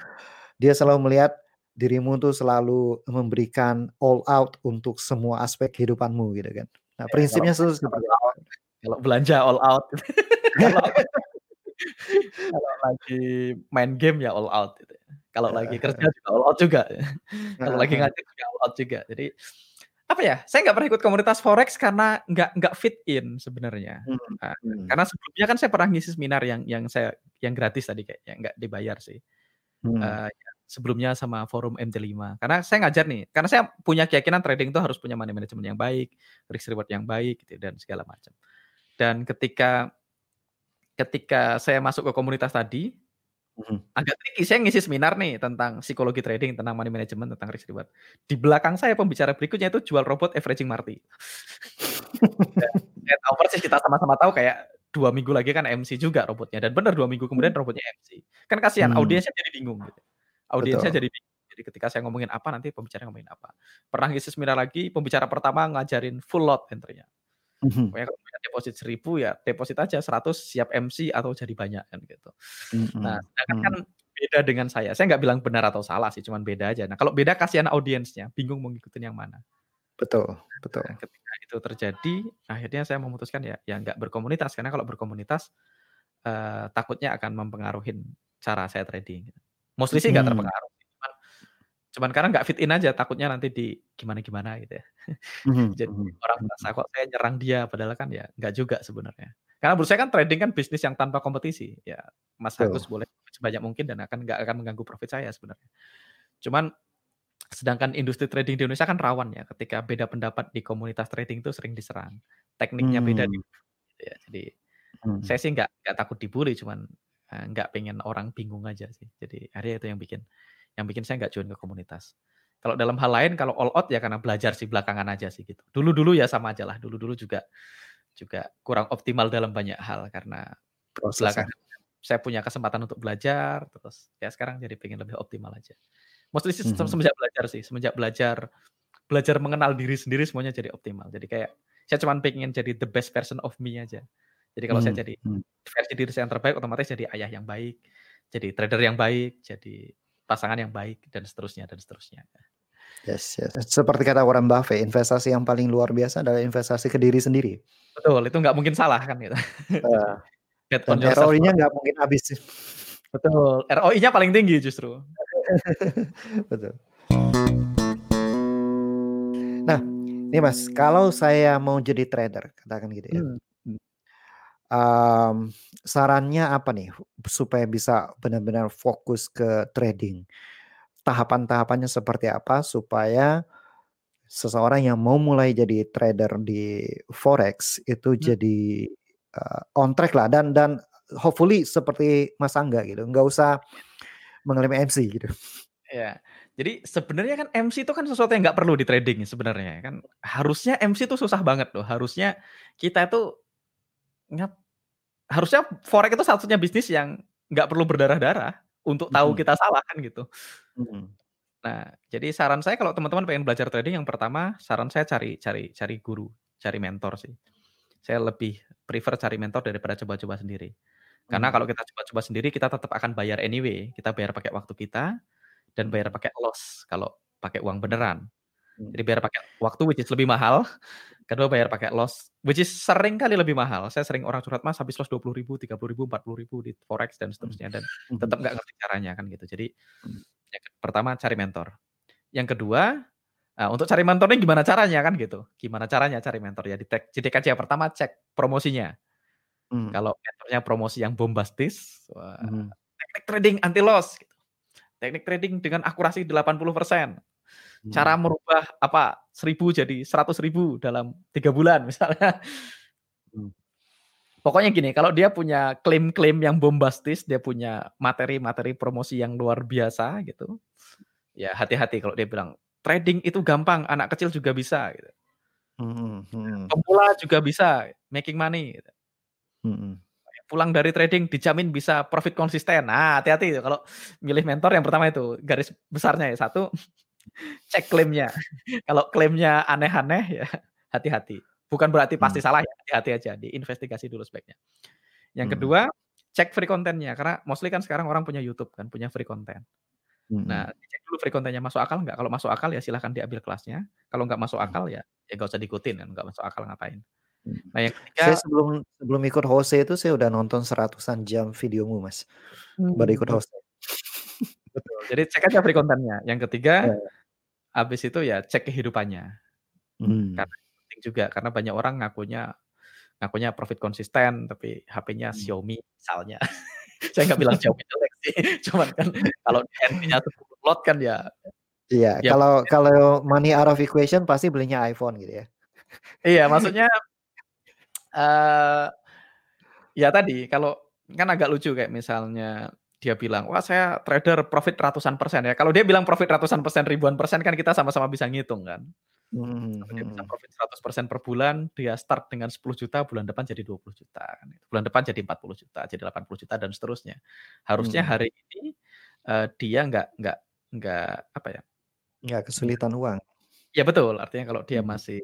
dia selalu melihat dirimu tuh selalu memberikan all out untuk semua aspek kehidupanmu gitu kan. Nah, ya, prinsipnya kalau, seperti apa? Kalau belanja all out. [LAUGHS] kalau, kalau lagi main game ya all out gitu. Ya. Kalau lagi kerja juga all out juga. [LAUGHS] kalau lagi ngajar juga all out juga. Jadi apa ya? Saya nggak pernah ikut komunitas forex karena nggak nggak fit in sebenarnya. Hmm. Nah, hmm. Karena sebelumnya kan saya pernah ngisi seminar yang yang saya yang gratis tadi kayak yang nggak dibayar sih. Hmm. Uh, sebelumnya sama forum MT5. Karena saya ngajar nih, karena saya punya keyakinan trading itu harus punya money management yang baik, risk reward yang baik gitu dan segala macam. Dan ketika ketika saya masuk ke komunitas tadi, mm-hmm. agak tricky saya ngisi seminar nih tentang psikologi trading, tentang money management, tentang risk reward. Di belakang saya pembicara berikutnya itu jual robot averaging Marty. dan tahu persis kita sama-sama tahu kayak dua minggu lagi kan MC juga robotnya dan benar dua minggu kemudian robotnya MC kan kasihan hmm. audiensnya jadi bingung gitu audiensnya jadi Jadi ketika saya ngomongin apa nanti pembicara ngomongin apa. Pernah ngisi seminar lagi, pembicara pertama ngajarin full lot entry-nya. Mm-hmm. Pokoknya kalau punya deposit 1000 ya deposit aja 100 siap MC atau jadi banyak kan gitu. Mm-hmm. Nah, sedangkan mm-hmm. kan beda dengan saya. Saya nggak bilang benar atau salah sih, cuman beda aja. Nah, kalau beda kasihan audiensnya, bingung mau ngikutin yang mana. Betul, betul. Nah, ketika itu terjadi, akhirnya saya memutuskan ya, ya nggak berkomunitas karena kalau berkomunitas uh, takutnya akan mempengaruhi cara saya trading. Mostly sih nggak hmm. terpengaruh cuman karena nggak fit in aja takutnya nanti di gimana gimana gitu ya mm-hmm. [LAUGHS] jadi mm-hmm. orang merasa kok saya nyerang dia padahal kan ya nggak juga sebenarnya karena menurut saya kan trading kan bisnis yang tanpa kompetisi ya Mas oh. Agus boleh sebanyak mungkin dan akan nggak akan mengganggu profit saya sebenarnya cuman sedangkan industri trading di Indonesia kan rawan ya ketika beda pendapat di komunitas trading itu sering diserang tekniknya hmm. beda di, gitu ya jadi hmm. saya sih nggak nggak takut dibully cuman eh, nggak pengen orang bingung aja sih jadi akhirnya itu yang bikin yang bikin saya nggak join ke komunitas. Kalau dalam hal lain, kalau all out ya karena belajar sih belakangan aja sih gitu. Dulu-dulu ya sama aja lah. Dulu-dulu juga juga kurang optimal dalam banyak hal karena Proses belakangan saya punya kesempatan untuk belajar terus ya sekarang jadi pengen lebih optimal aja. Mostly sih mm -hmm. semenjak belajar sih, semenjak belajar belajar mengenal diri sendiri semuanya jadi optimal. Jadi kayak saya cuma pengen jadi the best version of me aja. Jadi kalau mm -hmm. saya jadi mhm. versi diri saya yang terbaik, otomatis jadi ayah yang baik, jadi trader yang baik, jadi pasangan yang baik dan seterusnya dan seterusnya. Yes, yes. Seperti kata Warren Buffett, investasi yang paling luar biasa adalah investasi ke diri sendiri. Betul, itu nggak mungkin salah kan gitu. Uh, [LAUGHS] dan ROI-nya nggak mungkin habis. Betul, ROI-nya paling tinggi justru. [LAUGHS] Betul. Nah, ini Mas, kalau saya mau jadi trader, katakan gitu ya. Hmm um, sarannya apa nih supaya bisa benar-benar fokus ke trading? Tahapan-tahapannya seperti apa supaya seseorang yang mau mulai jadi trader di forex itu hmm. jadi uh, on track lah dan dan hopefully seperti Mas Angga gitu, nggak usah mengalami MC gitu. Ya, jadi sebenarnya kan MC itu kan sesuatu yang nggak perlu di trading sebenarnya kan. Harusnya MC itu susah banget loh. Harusnya kita itu ngap harusnya forex itu satunya bisnis yang nggak perlu berdarah-darah untuk tahu hmm. kita salah kan gitu. Hmm. Nah, jadi saran saya kalau teman-teman pengen belajar trading yang pertama, saran saya cari cari cari guru, cari mentor sih. Saya lebih prefer cari mentor daripada coba-coba sendiri. Karena hmm. kalau kita coba-coba sendiri kita tetap akan bayar anyway. Kita bayar pakai waktu kita dan bayar pakai loss kalau pakai uang beneran. Jadi bayar pakai waktu which is lebih mahal Kedua bayar pakai loss, which is sering kali lebih mahal. Saya sering orang curhat mas habis loss dua puluh ribu, tiga puluh ribu, empat puluh ribu di forex dan seterusnya dan hmm. tetap nggak ngerti caranya kan gitu. Jadi hmm. yang pertama cari mentor. Yang kedua Nah, untuk cari mentor ini gimana caranya kan gitu? Gimana caranya cari mentor ya? Di jadi kajian pertama cek promosinya. Hmm. Kalau mentornya promosi yang bombastis, wah, hmm. teknik trading anti loss, gitu. teknik trading dengan akurasi 80 persen, Cara hmm. merubah apa seribu jadi seratus ribu dalam tiga bulan [LAUGHS] misalnya. Hmm. Pokoknya gini, kalau dia punya klaim-klaim yang bombastis, dia punya materi-materi promosi yang luar biasa gitu, ya hati-hati kalau dia bilang trading itu gampang, anak kecil juga bisa. Gitu. Hmm, hmm. Pemula juga bisa making money. Gitu. Hmm. Pulang dari trading dijamin bisa profit konsisten. Nah, hati-hati kalau milih mentor yang pertama itu garis besarnya ya satu cek klaimnya. Kalau klaimnya aneh-aneh ya hati-hati. Bukan berarti pasti hmm. salah ya, hati-hati aja diinvestigasi dulu speknya. Yang hmm. kedua, cek free kontennya karena mostly kan sekarang orang punya YouTube kan, punya free content. Hmm. Nah, cek dulu free kontennya masuk akal nggak? Kalau masuk akal ya silahkan diambil kelasnya. Kalau nggak masuk hmm. akal ya ya nggak usah diikutin kan, nggak masuk akal ngapain. Hmm. Nah, yang ketiga, saya sebelum sebelum ikut Jose itu saya udah nonton seratusan jam videomu, Mas. Hmm. Baru ikut Jose. Betul. Jadi cek aja free kontennya. Yang ketiga, yeah. Habis itu ya cek kehidupannya. Hmm. Karena penting juga karena banyak orang ngakunya ngakunya profit konsisten tapi HP-nya hmm. Xiaomi misalnya. [LAUGHS] Saya nggak bilang Xiaomi jelek sih, [LAUGHS] cuman kan kalau handphonenya 10 lot kan ya Iya, ya, kalau kalau money out of equation pasti belinya iPhone gitu ya. Iya, maksudnya uh, ya tadi kalau kan agak lucu kayak misalnya dia bilang, wah saya trader profit ratusan persen ya. Kalau dia bilang profit ratusan persen, ribuan persen kan kita sama-sama bisa ngitung kan. Hmm, dia bisa hmm. profit 100 persen per bulan, dia start dengan 10 juta, bulan depan jadi 20 juta. Kan. Bulan depan jadi 40 juta, jadi 80 juta dan seterusnya. Harusnya hmm. hari ini uh, dia nggak nggak nggak apa ya? Nggak kesulitan uang. Ya betul, artinya kalau dia hmm. masih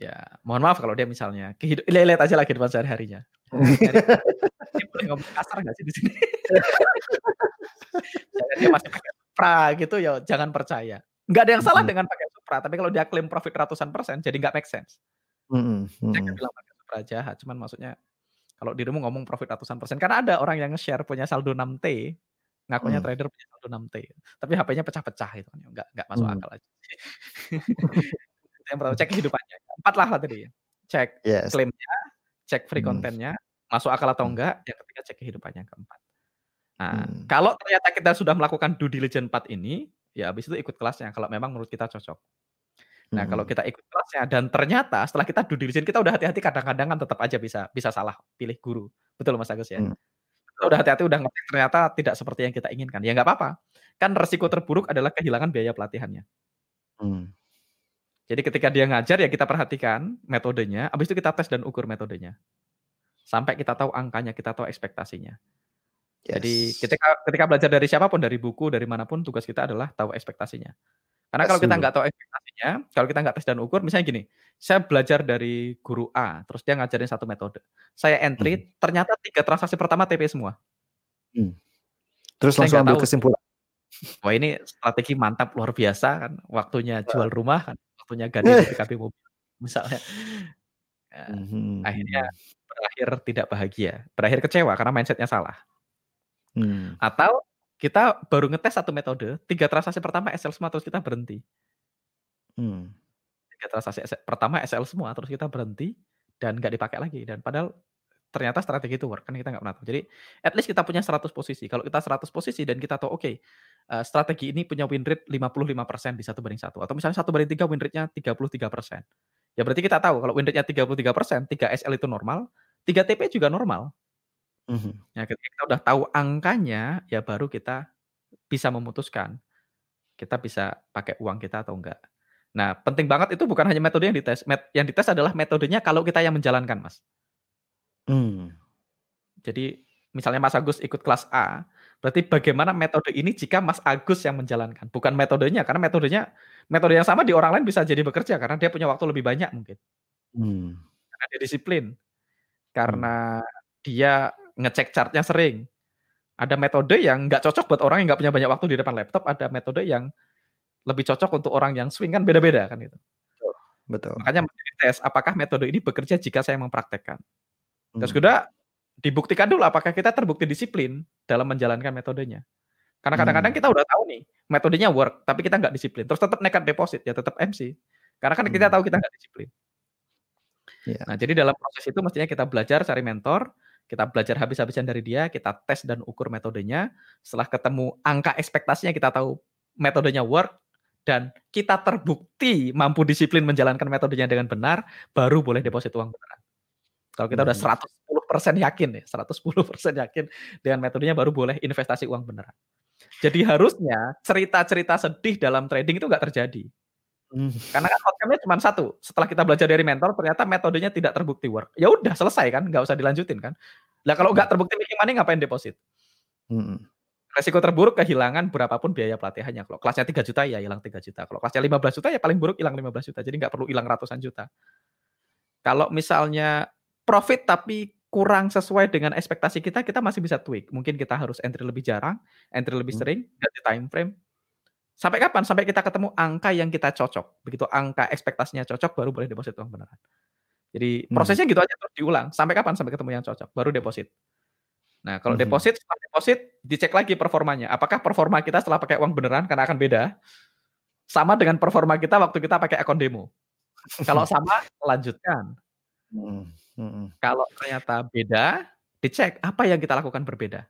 ya mohon maaf kalau dia misalnya lihat aja lagi depan sehari-harinya. [LAUGHS] dia boleh ngomong kasar nggak sih di sini? [LAUGHS] dia masih pakai pra gitu ya jangan percaya. Nggak ada yang salah hmm. dengan pakai Supra, tapi kalau dia klaim profit ratusan persen jadi nggak make sense. Hmm. Hmm. Saya bilang pakai Supra jahat, cuman maksudnya kalau dirimu ngomong profit ratusan persen, karena ada orang yang nge-share punya saldo 6T, ngakunya hmm. trader punya saldo 6T, tapi HP-nya pecah-pecah itu, nggak nggak masuk hmm. akal aja. [LAUGHS] yang pertama cek kehidupannya, empat lah tadi, cek yes. klaimnya, cek free hmm. kontennya, masuk akal atau enggak, yang ketiga cek kehidupannya keempat. Nah, hmm. kalau ternyata kita sudah melakukan due diligence 4 ini, ya habis itu ikut kelasnya kalau memang menurut kita cocok. Nah, hmm. kalau kita ikut kelasnya dan ternyata setelah kita due diligence kita udah hati-hati kadang-kadang kan tetap aja bisa bisa salah pilih guru. Betul Mas Agus ya? Hmm. udah hati-hati udah ngetek ternyata tidak seperti yang kita inginkan. Ya nggak apa-apa. Kan resiko terburuk adalah kehilangan biaya pelatihannya. Hmm. Jadi ketika dia ngajar ya kita perhatikan metodenya, habis itu kita tes dan ukur metodenya. Sampai kita tahu angkanya, kita tahu ekspektasinya. Yes. Jadi ketika ketika belajar dari siapa pun, dari buku, dari mana pun, tugas kita adalah tahu ekspektasinya. Karena kalau kita nggak tahu ekspektasinya, kalau kita nggak tes dan ukur, misalnya gini, saya belajar dari guru A, terus dia ngajarin satu metode. Saya entry, hmm. ternyata tiga transaksi pertama TP semua. Hmm. Terus saya langsung ambil tahu. kesimpulan. Wah ini strategi mantap luar biasa kan, waktunya jual rumah kan, waktunya ganti PKP mobil, misalnya. Ya, hmm. Akhirnya berakhir tidak bahagia, berakhir kecewa karena mindsetnya salah. Hmm. Atau kita baru ngetes satu metode, tiga transaksi pertama SL semua terus kita berhenti. Hmm. Tiga transaksi pertama SL semua terus kita berhenti dan nggak dipakai lagi dan padahal ternyata strategi itu work kan kita nggak pernah tahu. Jadi at least kita punya 100 posisi. Kalau kita 100 posisi dan kita tahu oke okay, uh, strategi ini punya win rate 55% di satu banding satu atau misalnya satu banding tiga win rate-nya 33%. Ya berarti kita tahu kalau win rate-nya 33%, 3 SL itu normal, 3 TP juga normal. Mhm. Ya ketika kita udah tahu angkanya, ya baru kita bisa memutuskan, kita bisa pakai uang kita atau enggak. Nah, penting banget itu bukan hanya metode yang dites, met yang dites adalah metodenya kalau kita yang menjalankan, Mas. Hmm. Jadi misalnya Mas Agus ikut kelas A, berarti bagaimana metode ini jika Mas Agus yang menjalankan, bukan metodenya, karena metodenya metode yang sama di orang lain bisa jadi bekerja karena dia punya waktu lebih banyak mungkin. Hmm. Karena dia disiplin. Karena hmm. dia ngecek chartnya sering. Ada metode yang nggak cocok buat orang yang nggak punya banyak waktu di depan laptop. Ada metode yang lebih cocok untuk orang yang swing kan beda-beda kan itu. Betul. Makanya menjadi tes apakah metode ini bekerja jika saya mempraktekkan. Terus hmm. Dibuktikan dulu apakah kita terbukti disiplin dalam menjalankan metodenya. Karena kadang-kadang hmm. kita udah tahu nih metodenya work, tapi kita nggak disiplin. Terus tetap nekat deposit ya tetap MC. Karena kan kita hmm. tahu kita nggak disiplin. Yeah. Nah jadi dalam proses itu mestinya kita belajar cari mentor, kita belajar habis-habisan dari dia, kita tes dan ukur metodenya. Setelah ketemu angka ekspektasinya, kita tahu metodenya work, dan kita terbukti mampu disiplin menjalankan metodenya dengan benar, baru boleh deposit uang beneran. Kalau kita udah 110% hmm. yakin nih, 110% yakin dengan metodenya baru boleh investasi uang beneran. Jadi harusnya cerita-cerita sedih dalam trading itu nggak terjadi. Hmm. Karena kan outcome-nya cuma satu. Setelah kita belajar dari mentor, ternyata metodenya tidak terbukti work. Ya udah selesai kan, nggak usah dilanjutin kan. Lah kalau nggak terbukti making money ngapain deposit? Hmm. Resiko terburuk kehilangan berapapun biaya pelatihannya. Kalau kelasnya 3 juta ya hilang 3 juta. Kalau kelasnya 15 juta ya paling buruk hilang 15 juta. Jadi nggak perlu hilang ratusan juta. Kalau misalnya profit tapi kurang sesuai dengan ekspektasi kita, kita masih bisa tweak. Mungkin kita harus entry lebih jarang, entry lebih hmm. sering, ganti time frame, Sampai kapan? Sampai kita ketemu angka yang kita cocok. Begitu angka ekspektasinya cocok, baru boleh deposit uang beneran. Jadi hmm. prosesnya hmm. gitu aja terus diulang. Sampai kapan? Sampai ketemu yang cocok, baru deposit. Nah, kalau hmm. deposit, setelah deposit, dicek lagi performanya. Apakah performa kita setelah pakai uang beneran, karena akan beda, sama dengan performa kita waktu kita pakai akun demo. Kalau sama, lanjutkan. Hmm. Hmm. Kalau ternyata beda, dicek apa yang kita lakukan berbeda.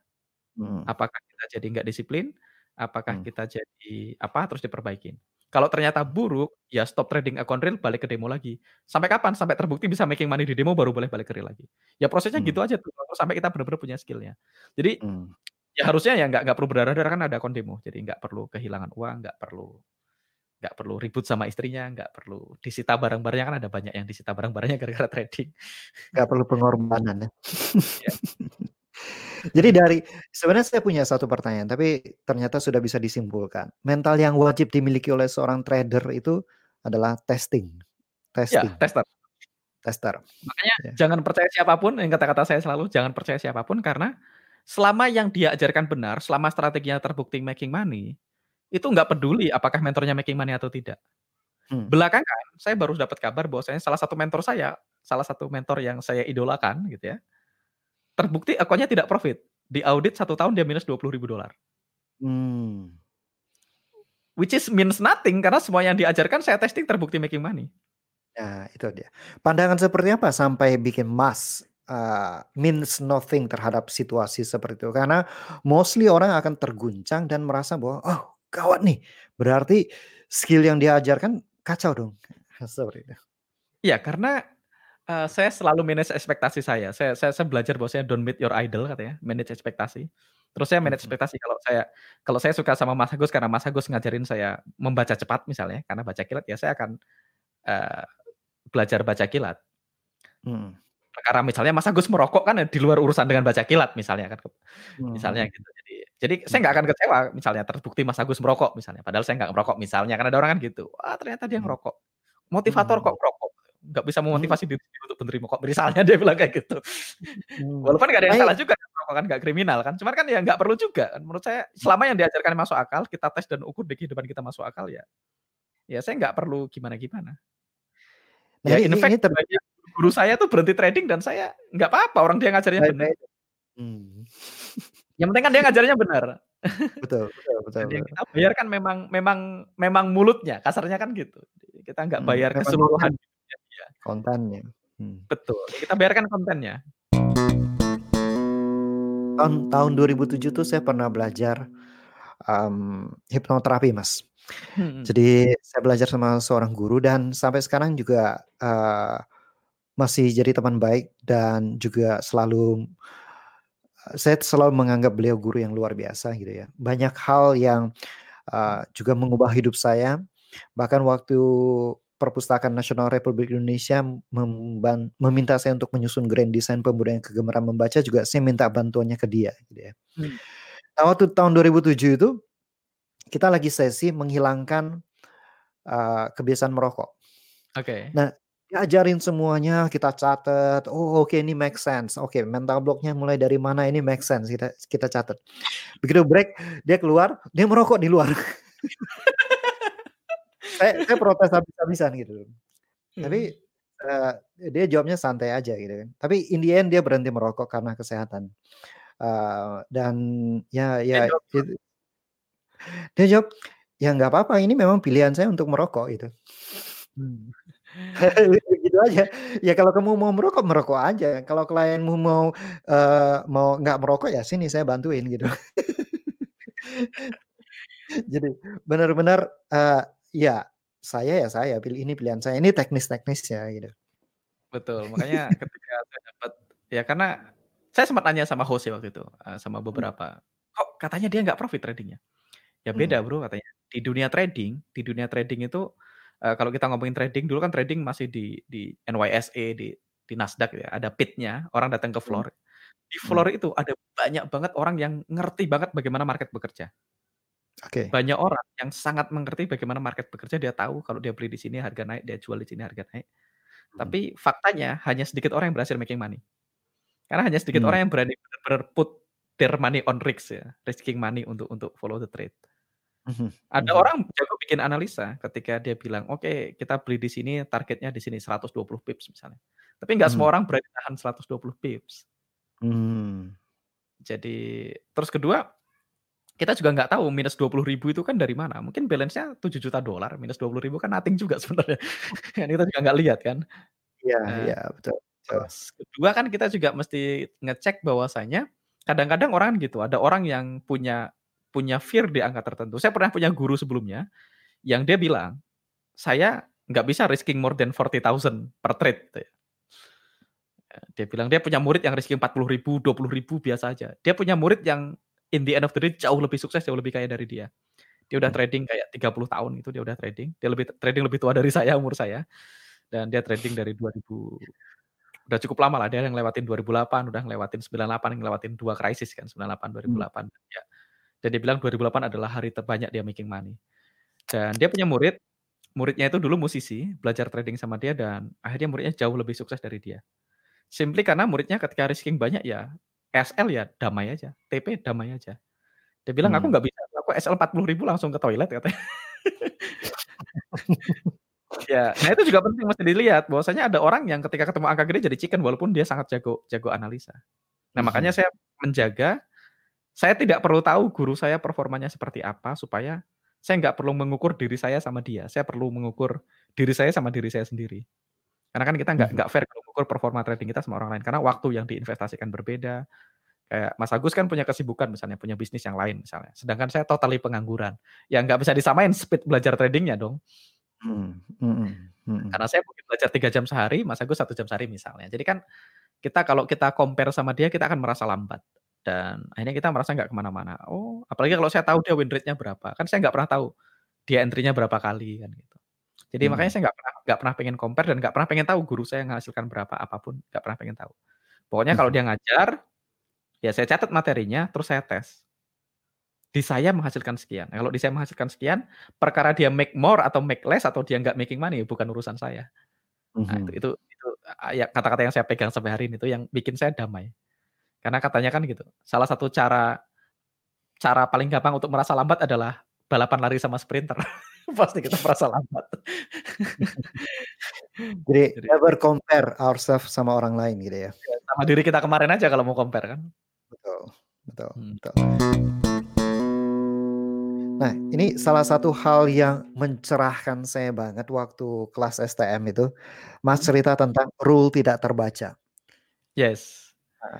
Hmm. Apakah kita jadi nggak disiplin? Apakah hmm. kita jadi apa terus diperbaikin. Kalau ternyata buruk, ya stop trading akun real, balik ke demo lagi. Sampai kapan? Sampai terbukti bisa making money di demo, baru boleh balik ke real lagi. Ya prosesnya hmm. gitu aja tuh, sampai kita benar-benar punya skillnya. Jadi hmm. ya harusnya ya nggak nggak perlu berdarah-darah kan ada akun demo, jadi nggak perlu kehilangan uang, nggak perlu nggak perlu ribut sama istrinya, nggak perlu disita barang-barangnya kan ada banyak yang disita barang-barangnya [LAUGHS] gara-gara trading. Nggak perlu pengorbanan ya. ya. [LAUGHS] Jadi dari sebenarnya saya punya satu pertanyaan, tapi ternyata sudah bisa disimpulkan. Mental yang wajib dimiliki oleh seorang trader itu adalah testing. Ya, testing. Ya, tester. Tester. Makanya ya. jangan percaya siapa pun, yang kata-kata saya selalu jangan percaya siapa pun karena selama yang dia ajarkan benar, selama strateginya terbukti making money, itu nggak peduli apakah mentornya making money atau tidak. Hmm. Belakangan saya baru dapat kabar bahwasanya salah satu mentor saya, salah satu mentor yang saya idolakan gitu ya, terbukti akunnya tidak profit. Di audit satu tahun dia minus 20 ribu dolar. Hmm. Which is means nothing karena semua yang diajarkan saya testing terbukti making money. Ya, itu dia. Pandangan seperti apa sampai bikin mas uh, means nothing terhadap situasi seperti itu? Karena mostly orang akan terguncang dan merasa bahwa oh gawat nih, berarti skill yang diajarkan kacau dong. [LAUGHS] Seperti itu. Iya, karena uh, saya selalu manage ekspektasi saya. Saya saya, saya belajar bahwasanya don't meet your idol katanya, manage ekspektasi. Terus saya manage ekspektasi kalau saya kalau saya suka sama Mas Agus karena Mas Agus ngajarin saya membaca cepat misalnya, karena baca kilat ya saya akan uh, belajar baca kilat. Hmm. Karena misalnya Mas Agus merokok kan di luar urusan dengan baca kilat misalnya kan, misalnya hmm. gitu. Jadi jadi saya nggak akan kecewa misalnya terbukti Mas Agus merokok misalnya, padahal saya nggak merokok misalnya, karena ada orang kan gitu, wah ternyata dia hmm. ngerokok, motivator kok merokok, nggak bisa memotivasi diri untuk menerima kok, misalnya [LAUGHS] dia bilang kayak gitu. Walaupun nggak ada yang salah juga, merokok kan nggak kriminal kan, cuman kan ya nggak perlu juga kan, menurut saya selama yang diajarkan masuk akal, kita tes dan ukur di kehidupan kita masuk akal ya, ya saya nggak perlu gimana-gimana. Nah, ya, ini, in fact, ini guru saya tuh berhenti trading dan saya nggak apa-apa orang dia ngajarnya benar. Hmm. [LAUGHS] Yang penting kan dia ngajarnya benar. Betul, betul, betul. Yang kita bayar kan memang memang memang mulutnya, kasarnya kan gitu. Kita nggak hmm, bayar hmm, keseluruhan. Kontennya. Hmm. Betul. Kita bayarkan kontennya. Tahun tahun 2007 tuh saya pernah belajar um, hipnoterapi, Mas. Hmm. Jadi saya belajar sama seorang guru dan sampai sekarang juga uh, masih jadi teman baik dan juga selalu saya selalu menganggap beliau guru yang luar biasa gitu ya. Banyak hal yang uh, juga mengubah hidup saya. Bahkan waktu Perpustakaan Nasional Republik Indonesia meminta saya untuk menyusun grand design pemuda yang kegemaran membaca juga saya minta bantuannya ke dia gitu ya. Hmm. Nah, waktu tahun 2007 itu kita lagi sesi menghilangkan uh, kebiasaan merokok. Oke. Okay. Nah, Diajarin semuanya, kita catat. Oh, oke okay, ini make sense. Oke, okay, mental blocknya mulai dari mana ini make sense. Kita kita catat. Begitu break, dia keluar, dia merokok di luar. [LAUGHS] saya, saya protes habis-habisan gitu. Hmm. Tapi uh, dia jawabnya santai aja gitu kan. Tapi in the end dia berhenti merokok karena kesehatan. Uh, dan ya ya dia, itu, dia jawab ya nggak apa-apa ini memang pilihan saya untuk merokok itu. Hmm. [LAUGHS] Gitu aja. Ya kalau kamu mau merokok, merokok aja. Kalau klienmu mau uh, mau nggak merokok ya sini saya bantuin gitu. [LAUGHS] Jadi benar-benar uh, ya saya ya saya pilih ini pilihan saya. Ini teknis-teknis ya gitu. Betul. Makanya ketika saya dapat ya karena saya sempat tanya sama host ya waktu itu uh, sama hmm. beberapa kok katanya dia nggak profit tradingnya. Ya beda, hmm. Bro, katanya. Di dunia trading, di dunia trading itu uh, kalau kita ngomongin trading dulu kan trading masih di di NYSE di di Nasdaq ya, ada pitnya, orang datang ke hmm. floor. Di floor hmm. itu ada banyak banget orang yang ngerti banget bagaimana market bekerja. Okay. Banyak orang yang sangat mengerti bagaimana market bekerja, dia tahu kalau dia beli di sini harga naik, dia jual di sini harga naik. Hmm. Tapi faktanya hanya sedikit orang yang berhasil making money. Karena hanya sedikit hmm. orang yang berani benar-benar put their money on risk ya, risking money untuk untuk follow the trade. Mhm, Ada mhm. orang jago bikin analisa ketika dia bilang, "Oke, kita beli di sini targetnya di sini 120 pips," misalnya. Tapi nggak semua mhm. orang berani tahan 120 pips. Hmm. Jadi terus kedua, kita juga nggak tahu minus ribu itu kan dari mana. Mungkin balance-nya juta dolar, minus ribu kan nothing juga [LAUGHS] sebenarnya. Kan kita juga nggak lihat kan. Iya Nah, iya, betul terus kedua kan kita juga mesti ngecek bahwasanya kadang-kadang orang gitu, ada orang yang punya punya fear di angka tertentu. Saya pernah punya guru sebelumnya yang dia bilang, saya nggak bisa risking more than 40,000 per trade. Gitu ya. Dia bilang dia punya murid yang risking 40 ribu, 20 ribu biasa aja. Dia punya murid yang in the end of the day jauh lebih sukses, jauh lebih kaya dari dia. Dia udah hmm. trading kayak 30 tahun itu dia udah trading. Dia lebih trading lebih tua dari saya umur saya. Dan dia trading dari 2000 udah cukup lama lah dia yang lewatin 2008, udah ngelewatin 98, yang ngelewatin dua krisis kan 98 2008. Hmm. Ya. Dan dia bilang 2008 adalah hari terbanyak dia making money. Dan dia punya murid, muridnya itu dulu musisi, belajar trading sama dia dan akhirnya muridnya jauh lebih sukses dari dia. Simply karena muridnya ketika risking banyak ya SL ya damai aja, TP damai aja. Dia bilang hmm. aku nggak bisa, aku SL 40 ribu langsung ke toilet katanya. [LAUGHS] ya, nah itu juga penting mesti dilihat bahwasanya ada orang yang ketika ketemu angka gede jadi chicken walaupun dia sangat jago jago analisa. Nah, hmm. makanya saya menjaga saya tidak perlu tahu guru saya performanya seperti apa supaya saya nggak perlu mengukur diri saya sama dia. Saya perlu mengukur diri saya sama diri saya sendiri. Karena kan kita nggak hmm. nggak fair kalau mengukur performa trading kita sama orang lain. Karena waktu yang diinvestasikan berbeda. Kayak Mas Agus kan punya kesibukan misalnya, punya bisnis yang lain misalnya. Sedangkan saya totally pengangguran. Ya nggak bisa disamain speed belajar tradingnya dong. Hmm, hmm, hmm. Karena saya mungkin belajar tiga jam sehari, Mas Agus satu jam sehari misalnya. Jadi kan kita kalau kita compare sama dia, kita akan merasa lambat. Dan akhirnya kita merasa nggak ke mana-mana. Oh, apalagi kalau saya tahu dia win rate-nya berapa. Kan saya nggak pernah tahu dia entry-nya berapa kali kan gitu. Jadi hmm. makanya saya nggak pernah nggak pernah pengen compare dan nggak pernah pengen tahu guru saya menghasilkan berapa apa pun, nggak pernah pengen tahu. Pokoknya kalau dia ngajar, ya saya catat materinya, terus saya tes di saya menghasilkan sekian. Nah, kalau di saya menghasilkan sekian, perkara dia make more atau make less atau dia nggak making money bukan urusan saya. Nah, itu, mhm. itu itu ya kata-kata yang saya pegang sampai hari ini itu yang bikin saya damai. Karena katanya kan gitu. Salah satu cara cara paling gampang untuk merasa lambat adalah balapan lari sama sprinter. [LAUGHS] Pasti kita merasa lambat. [LAUGHS] Jadi, Jadi never compare ourselves sama orang lain gitu ya. ya. Sama diri kita kemarin aja kalau mau compare kan. Betul. Betul. Hmm. Betul. Nah, ini salah satu hal yang mencerahkan saya banget waktu kelas STM itu, Mas hmm. cerita tentang rule tidak terbaca. Yes.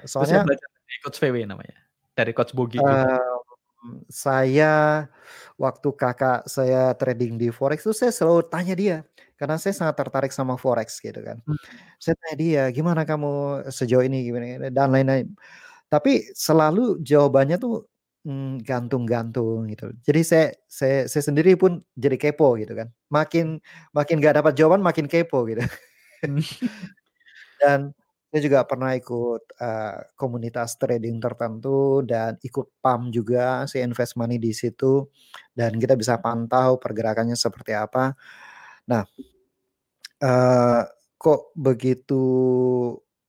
Soalnya belajar dari coach VW namanya, dari coach Bogi uh, saya waktu kakak saya trading di forex itu saya selalu tanya dia, karena saya sangat tertarik sama forex gitu kan. Hmm. Saya tanya dia, "Gimana kamu sejauh ini?" Gimana dan lain-lain. Tapi selalu jawabannya tuh Mmm, gantung-gantung gitu. Jadi saya saya saya sendiri pun jadi kepo gitu kan. Makin makin gak dapat jawaban makin kepo gitu. Hmm. Dan saya juga pernah ikut, uh, komunitas trading tertentu dan ikut PAM juga, saya invest money di situ dan kita bisa pantau pergerakannya seperti apa. Nah, uh, kok begitu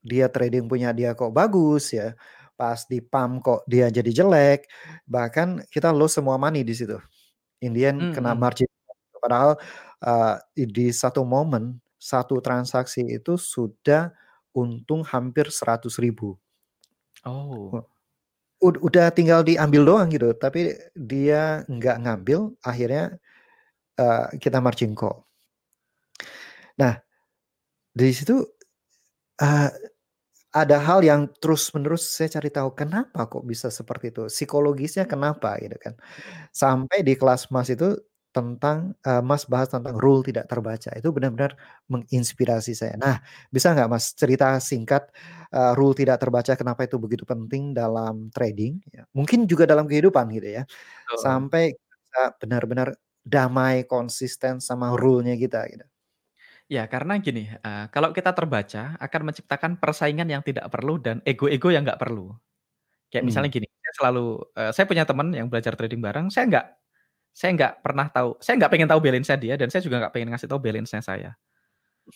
dia trading punya dia kok bagus ya pas di pump kok dia jadi jelek, bahkan kita lose semua money di situ. Indian kena hmm. margin padahal, uh, di satu momen, satu transaksi itu sudah untung hampir ribu. Oh. udah tinggal diambil doang gitu, tapi dia nggak ngambil, akhirnya, uh, kita margin call. Nah, di situ, uh, ada hal yang terus-menerus saya cari tahu, kenapa kok bisa seperti itu? Psikologisnya kenapa gitu kan. Sampai di kelas Mas itu tentang, uh, Mas bahas tentang rule tidak terbaca, itu benar-benar menginspirasi saya. Nah, bisa nggak Mas cerita singkat, uh, rule tidak terbaca kenapa itu begitu penting dalam trading ya, mungkin juga dalam kehidupan gitu ya, sampai bisa benar-benar damai, konsisten sama rule-nya kita gitu. Ya, karena gini, uh, kalau kita terbaca akan menciptakan persaingan yang tidak perlu dan ego-ego yang nggak perlu. Kayak hmm. misalnya gini, saya selalu uh, saya punya teman yang belajar trading bareng, saya nggak saya nggak pernah tahu, saya nggak pengen tahu balance-nya dia dan saya juga nggak pengen ngasih tahu balance-nya saya.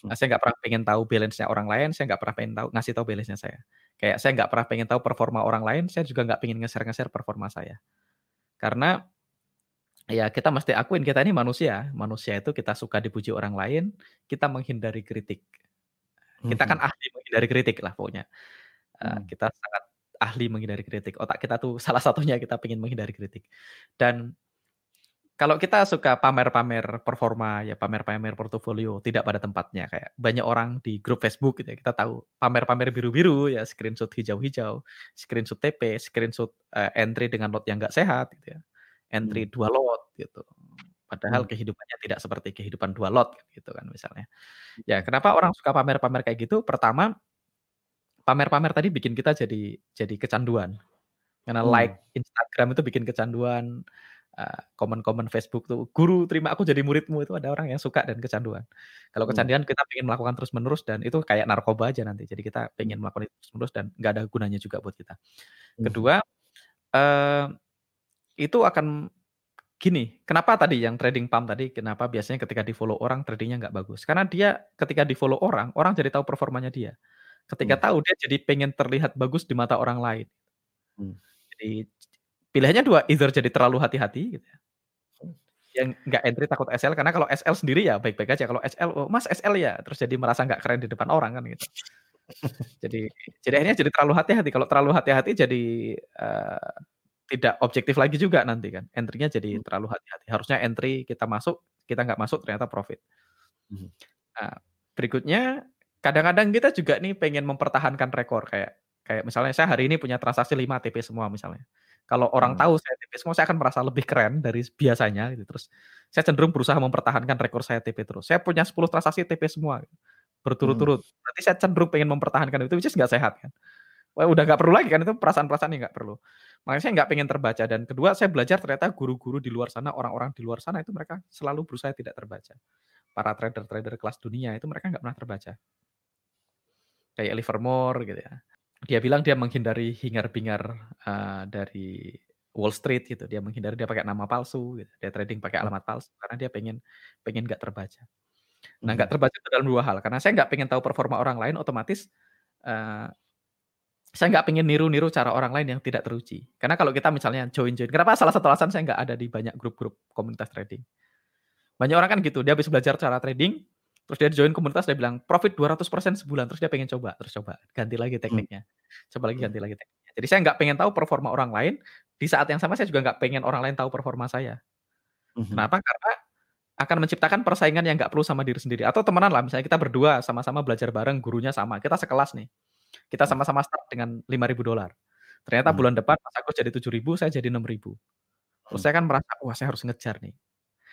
Nah, saya nggak pernah pengen tahu balance-nya orang lain, saya nggak pernah pengen tahu ngasih tahu balance-nya saya. Kayak saya nggak pernah pengen tahu performa orang lain, saya juga nggak pengen nge-share nge-share performa saya. Karena ya kita mesti akuin kita ini manusia. Manusia itu kita suka dipuji orang lain, kita menghindari kritik. Kita kan mhm. ahli menghindari kritik lah pokoknya. Uh, kita sangat ahli menghindari kritik. Otak kita tuh salah satunya kita ingin menghindari kritik. Dan kalau kita suka pamer-pamer performa ya pamer-pamer portofolio tidak pada tempatnya kayak banyak orang di grup Facebook gitu ya kita tahu pamer-pamer biru-biru ya screenshot hijau-hijau screenshot TP screenshot uh, entry dengan lot yang nggak sehat gitu ya entry hmm. dua lot gitu. Padahal hmm. kehidupannya tidak seperti kehidupan dua lot gitu kan misalnya. Ya, kenapa orang suka pamer-pamer kayak gitu? Pertama, pamer-pamer tadi bikin kita jadi jadi kecanduan. Karena hmm. like Instagram itu bikin kecanduan, komen-komen Facebook tuh, "Guru terima aku jadi muridmu." Itu ada orang yang suka dan kecanduan. Kalau hmm. kecanduan kita pengen melakukan terus-menerus dan itu kayak narkoba aja nanti. Jadi kita pengen hmm. melakukan itu terus-menerus dan nggak ada gunanya juga buat kita. Hmm. Kedua, uh, itu akan gini, kenapa tadi yang trading pump tadi, kenapa biasanya ketika di-follow orang tradingnya nggak bagus? Karena dia ketika di-follow orang, orang jadi tahu performanya dia. Ketika hmm. tahu dia jadi pengen terlihat bagus di mata orang lain. Hmm. Jadi Pilihannya dua, either jadi terlalu hati-hati gitu ya. Yang nggak entry takut SL karena kalau SL sendiri ya baik-baik aja. Kalau SL, oh, Mas SL ya, terus jadi merasa nggak keren di depan orang kan gitu. [LAUGHS] jadi jadi akhirnya jadi terlalu hati-hati. Kalau terlalu hati-hati jadi uh, tidak objektif lagi juga nanti kan. Entry-nya jadi hmm. terlalu hati-hati. Harusnya entry kita masuk, kita nggak masuk ternyata profit. Hmm. Nah, berikutnya kadang-kadang kita juga nih pengen mempertahankan rekor kayak kayak misalnya saya hari ini punya transaksi 5 TP semua misalnya. Kalau orang hmm. tahu saya TP semua, saya akan merasa lebih keren dari biasanya gitu. Terus saya cenderung berusaha mempertahankan rekor saya TP terus. Saya punya 10 transaksi TP semua gitu. berturut-turut. Hmm. Berarti saya cenderung pengen mempertahankan itu, which is nggak sehat kan. Wah, udah nggak perlu lagi kan itu perasaan-perasaan yang nggak perlu. Makanya saya nggak pengen terbaca dan kedua saya belajar ternyata guru-guru di luar sana, orang-orang di luar sana itu mereka selalu berusaha tidak terbaca. Para trader-trader kelas dunia itu mereka nggak pernah terbaca. Kayak Livermore gitu ya dia bilang dia menghindari hingar-bingar uh, dari Wall Street gitu. Dia menghindari dia pakai nama palsu, gitu. dia trading pakai hmm. alamat palsu karena dia pengen pengen nggak terbaca. Nah nggak hmm. terbaca itu dalam dua hal. Karena saya nggak pengen tahu performa orang lain, otomatis uh, saya nggak pengen niru-niru cara orang lain yang tidak teruji. Karena kalau kita misalnya join-join, kenapa salah satu alasan saya nggak ada di banyak grup-grup komunitas trading? Banyak orang kan gitu, dia habis belajar cara trading, Terus dia join komunitas dia bilang profit 200% sebulan terus dia pengen coba, terus coba ganti lagi hmm. tekniknya. Coba lagi hmm. ganti lagi tekniknya. Jadi saya nggak pengen tahu performa orang lain, di saat yang sama saya juga nggak pengen orang lain tahu performa saya. Mm-hmm. Kenapa? Karena akan menciptakan persaingan yang nggak perlu sama diri sendiri. Atau temenan lah, misalnya kita berdua sama-sama belajar bareng, gurunya sama, kita sekelas nih. Kita hmm. sama-sama start dengan 5.000 dolar. Ternyata bulan depan pas aku jadi 7.000, saya jadi 6.000. Terus saya kan merasa, wah saya harus ngejar nih.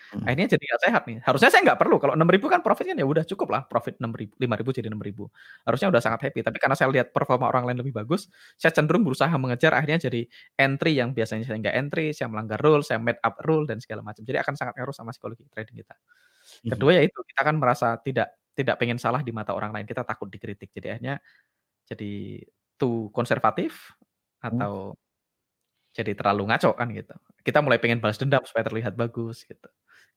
Hmm. Akhirnya jadi nggak sehat nih. Harusnya saya nggak perlu. Kalau enam ribu kan profitnya ya udah cukup lah. Profit enam ribu, lima ribu jadi enam ribu. Harusnya udah sangat happy. Tapi karena saya lihat performa orang lain lebih bagus, saya cenderung berusaha mengejar. Akhirnya jadi entry yang biasanya saya nggak entry, saya melanggar rule, saya made up rule dan segala macam. Jadi akan sangat ngaruh sama psikologi trading kita. Hmm. Kedua ya itu kita kan merasa tidak tidak pengen salah di mata orang lain. Kita takut dikritik. Jadi akhirnya jadi too konservatif hmm. atau hmm. jadi terlalu ngaco kan gitu. Kita mulai pengen balas dendam supaya terlihat bagus gitu.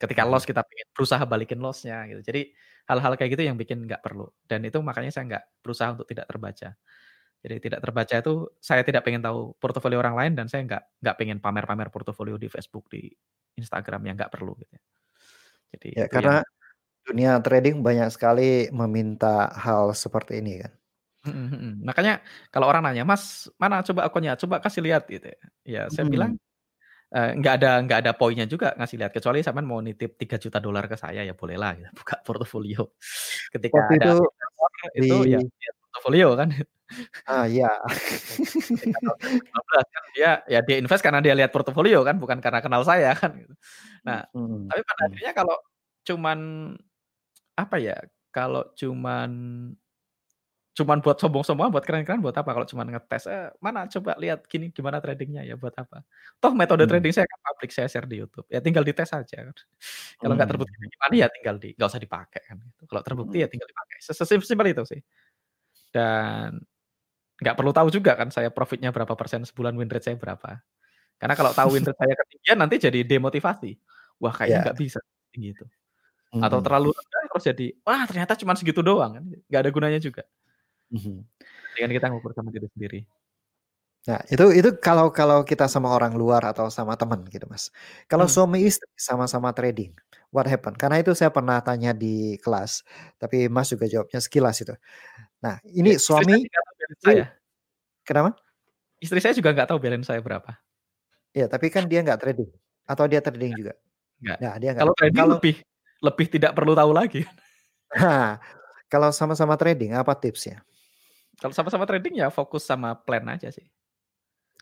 Ketika loss kita pengen berusaha balikin lossnya gitu. Jadi hal-hal kayak gitu yang bikin nggak perlu. Dan itu makanya saya nggak berusaha untuk tidak terbaca. Jadi tidak terbaca itu saya tidak pengen tahu portofolio orang lain dan saya nggak nggak pengen pamer-pamer portofolio di Facebook di Instagram yang nggak perlu gitu. Ya. Jadi ya, karena yang... dunia trading banyak sekali meminta hal seperti ini kan. Hmm, hmm. Makanya kalau orang nanya, Mas, mana coba akunnya? Coba kasih lihat gitu. Ya, ya saya hmm. bilang Eh, nggak ada nggak ada poinnya juga ngasih lihat kecuali sampean mau nitip 3 juta dolar ke saya ya bolehlah gitu [LAUGHS] buka portofolio ketika Waktu ada itu, itu ya lihat portofolio kan ah iya kan dia ya dia invest karena dia lihat portofolio kan bukan karena kenal saya [LAUGHS] kan gitu. nah hmm. tapi pada hmm. akhirnya kalau cuman apa ya kalau cuman cuman buat sombong-sombong, buat keren-keren, buat apa? Kalau cuman ngetes, eh, mana coba lihat gini gimana tradingnya ya buat apa? Toh metode hmm. trading saya kan public, saya share di YouTube. Ya tinggal dites aja. Kan. Kalau nggak hmm. terbukti gimana ya tinggal di nggak usah dipakai kan. Gitu. Kalau terbukti hmm. ya tinggal dipakai. Sesimpel itu sih. Dan nggak perlu tahu juga kan saya profitnya berapa persen sebulan win rate saya berapa. Karena kalau tahu win rate saya ketinggian nanti jadi demotivasi. Wah kayaknya iya. nggak yeah. bisa gitu. Atau hmm. terlalu rendah terus jadi wah ternyata cuma segitu doang kan. Nggak ada gunanya juga. Mhm. Dengan kita ngukur sama diri sendiri. Nah, itu itu kalau kalau kita sama orang luar atau sama teman gitu, Mas. Kalau hmm. suami istri sama-sama trading, what happen? Karena itu saya pernah tanya di kelas, tapi Mas juga jawabnya sekilas itu. Nah, ini ya, suami istri saya. Kenapa? Istri saya juga nggak tahu balance saya berapa. Iya, tapi kan dia nggak trading atau dia trading juga? Nggak. Nah, dia nggak. Kalau trading kalau, lebih lebih tidak perlu tahu lagi. Nah, kalau sama-sama trading apa tipsnya? Kalau sama-sama trading ya fokus sama plan aja sih.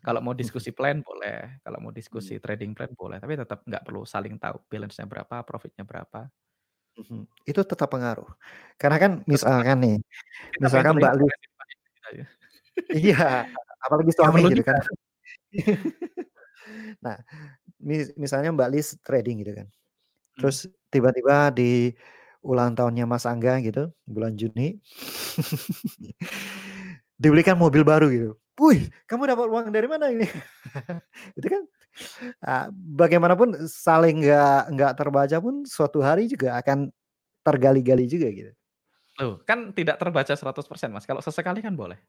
Kalau mau diskusi plan boleh, kalau mau diskusi trading plan boleh, tapi tetap nggak perlu saling tahu balance-nya berapa, profitnya berapa. Mhm, itu tetap pengaruh. Karena kan misalkan nih, [LAUGHS] misalkan Mbak Liz Iya, apalagi suami gitu kan. [LAUGHS] Nah, misalnya Mbak Lis trading gitu kan. Hmm. Terus tiba-tiba di ulang tahunnya Mas Angga gitu, bulan Juni. [LAUGHS] dibelikan mobil baru gitu. Wih, kamu dapat uang dari mana ini? [LAUGHS] itu kan uh, bagaimanapun saling nggak nggak terbaca pun suatu hari juga akan tergali-gali juga gitu. Loh, kan tidak terbaca 100% Mas. Kalau sesekali kan boleh.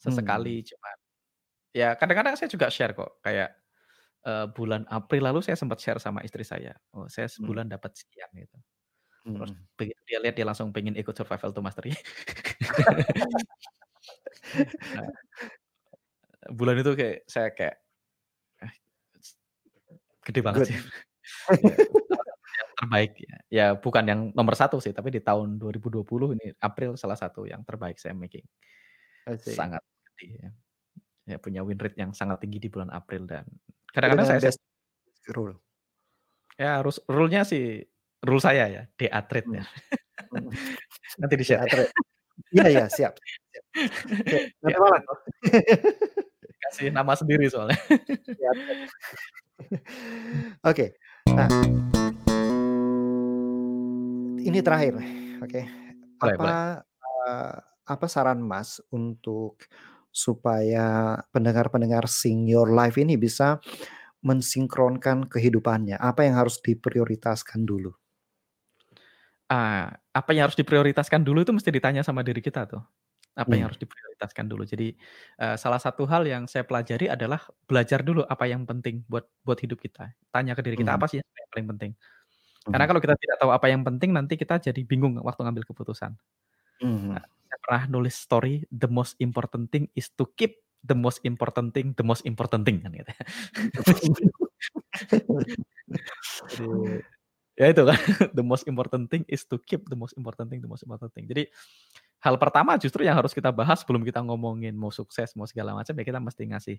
Sesekali hmm. cuma ya kadang-kadang saya juga share kok kayak uh, bulan April lalu saya sempat share sama istri saya. Oh, saya hmm. sebulan hmm. dapat sekian gitu. Terus hmm. dia lihat dia langsung pengen ikut survival to mastery. [LAUGHS] nah, bulan itu kayak saya kayak eh, gede banget Good. sih. [LAUGHS] ya, yang terbaik ya. ya bukan yang nomor satu sih tapi di tahun 2020 ini April salah satu yang terbaik saya making sangat gede ya. ya punya win rate yang sangat tinggi di bulan April dan kadang-kadang saya rule ya rule-nya sih rule saya ya, DA trade ya. Hmm. [LAUGHS] Nanti di share. Iya iya siap. Nanti malam. [LAUGHS] Kasih nama sendiri soalnya. Oke. Nah, ini terakhir, oke. Apa Uh, apa saran Mas untuk supaya pendengar-pendengar Sing Your Life ini bisa mensinkronkan kehidupannya? Apa yang harus diprioritaskan dulu? Ah, apa yang harus diprioritaskan dulu itu mesti ditanya sama diri kita tuh. Apa yang hmm. harus diprioritaskan dulu. Jadi, uh, salah satu hal yang saya pelajari adalah belajar dulu apa yang penting buat buat hidup kita. Tanya ke diri kita, hmm. apa sih yang paling penting? Karena hmm. kalau kita tidak tahu apa yang penting, nanti kita jadi bingung waktu ngambil keputusan. Hmm. Nah, saya pernah nulis story, "The most important thing is to keep the most important thing, the most important thing," kan gitu. [LAUGHS] Jadi Ya itu kan, [LAUGHS] the most important thing is to keep the most important thing, the most important thing. Jadi hal pertama justru yang harus kita bahas sebelum kita ngomongin mau sukses, mau segala macam ya kita mesti ngasih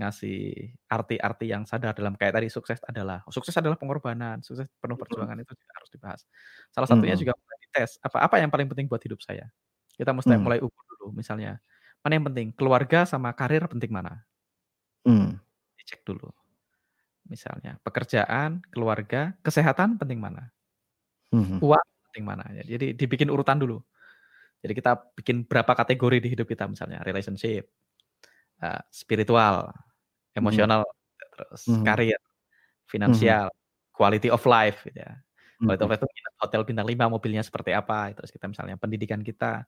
ngasih arti-arti yang sadar dalam kayak tadi sukses adalah sukses adalah pengorbanan, sukses penuh perjuangan itu harus dibahas. Salah satunya hmm. juga tes apa apa yang paling penting buat hidup saya. Kita mesti hmm. mulai ukur dulu misalnya mana yang penting keluarga sama karir penting mana. Hmm. Dicek dulu misalnya pekerjaan, keluarga, kesehatan penting mana? Hmm. Uang penting mana? Ya, jadi dibikin urutan dulu. Jadi kita bikin berapa kategori di hidup kita misalnya relationship, uh, spiritual, emosional, hmm. terus hmm. karir, finansial, hmm. quality of life, gitu ya. Quality of life itu hotel bintang 5 mobilnya seperti apa, terus kita misalnya pendidikan kita,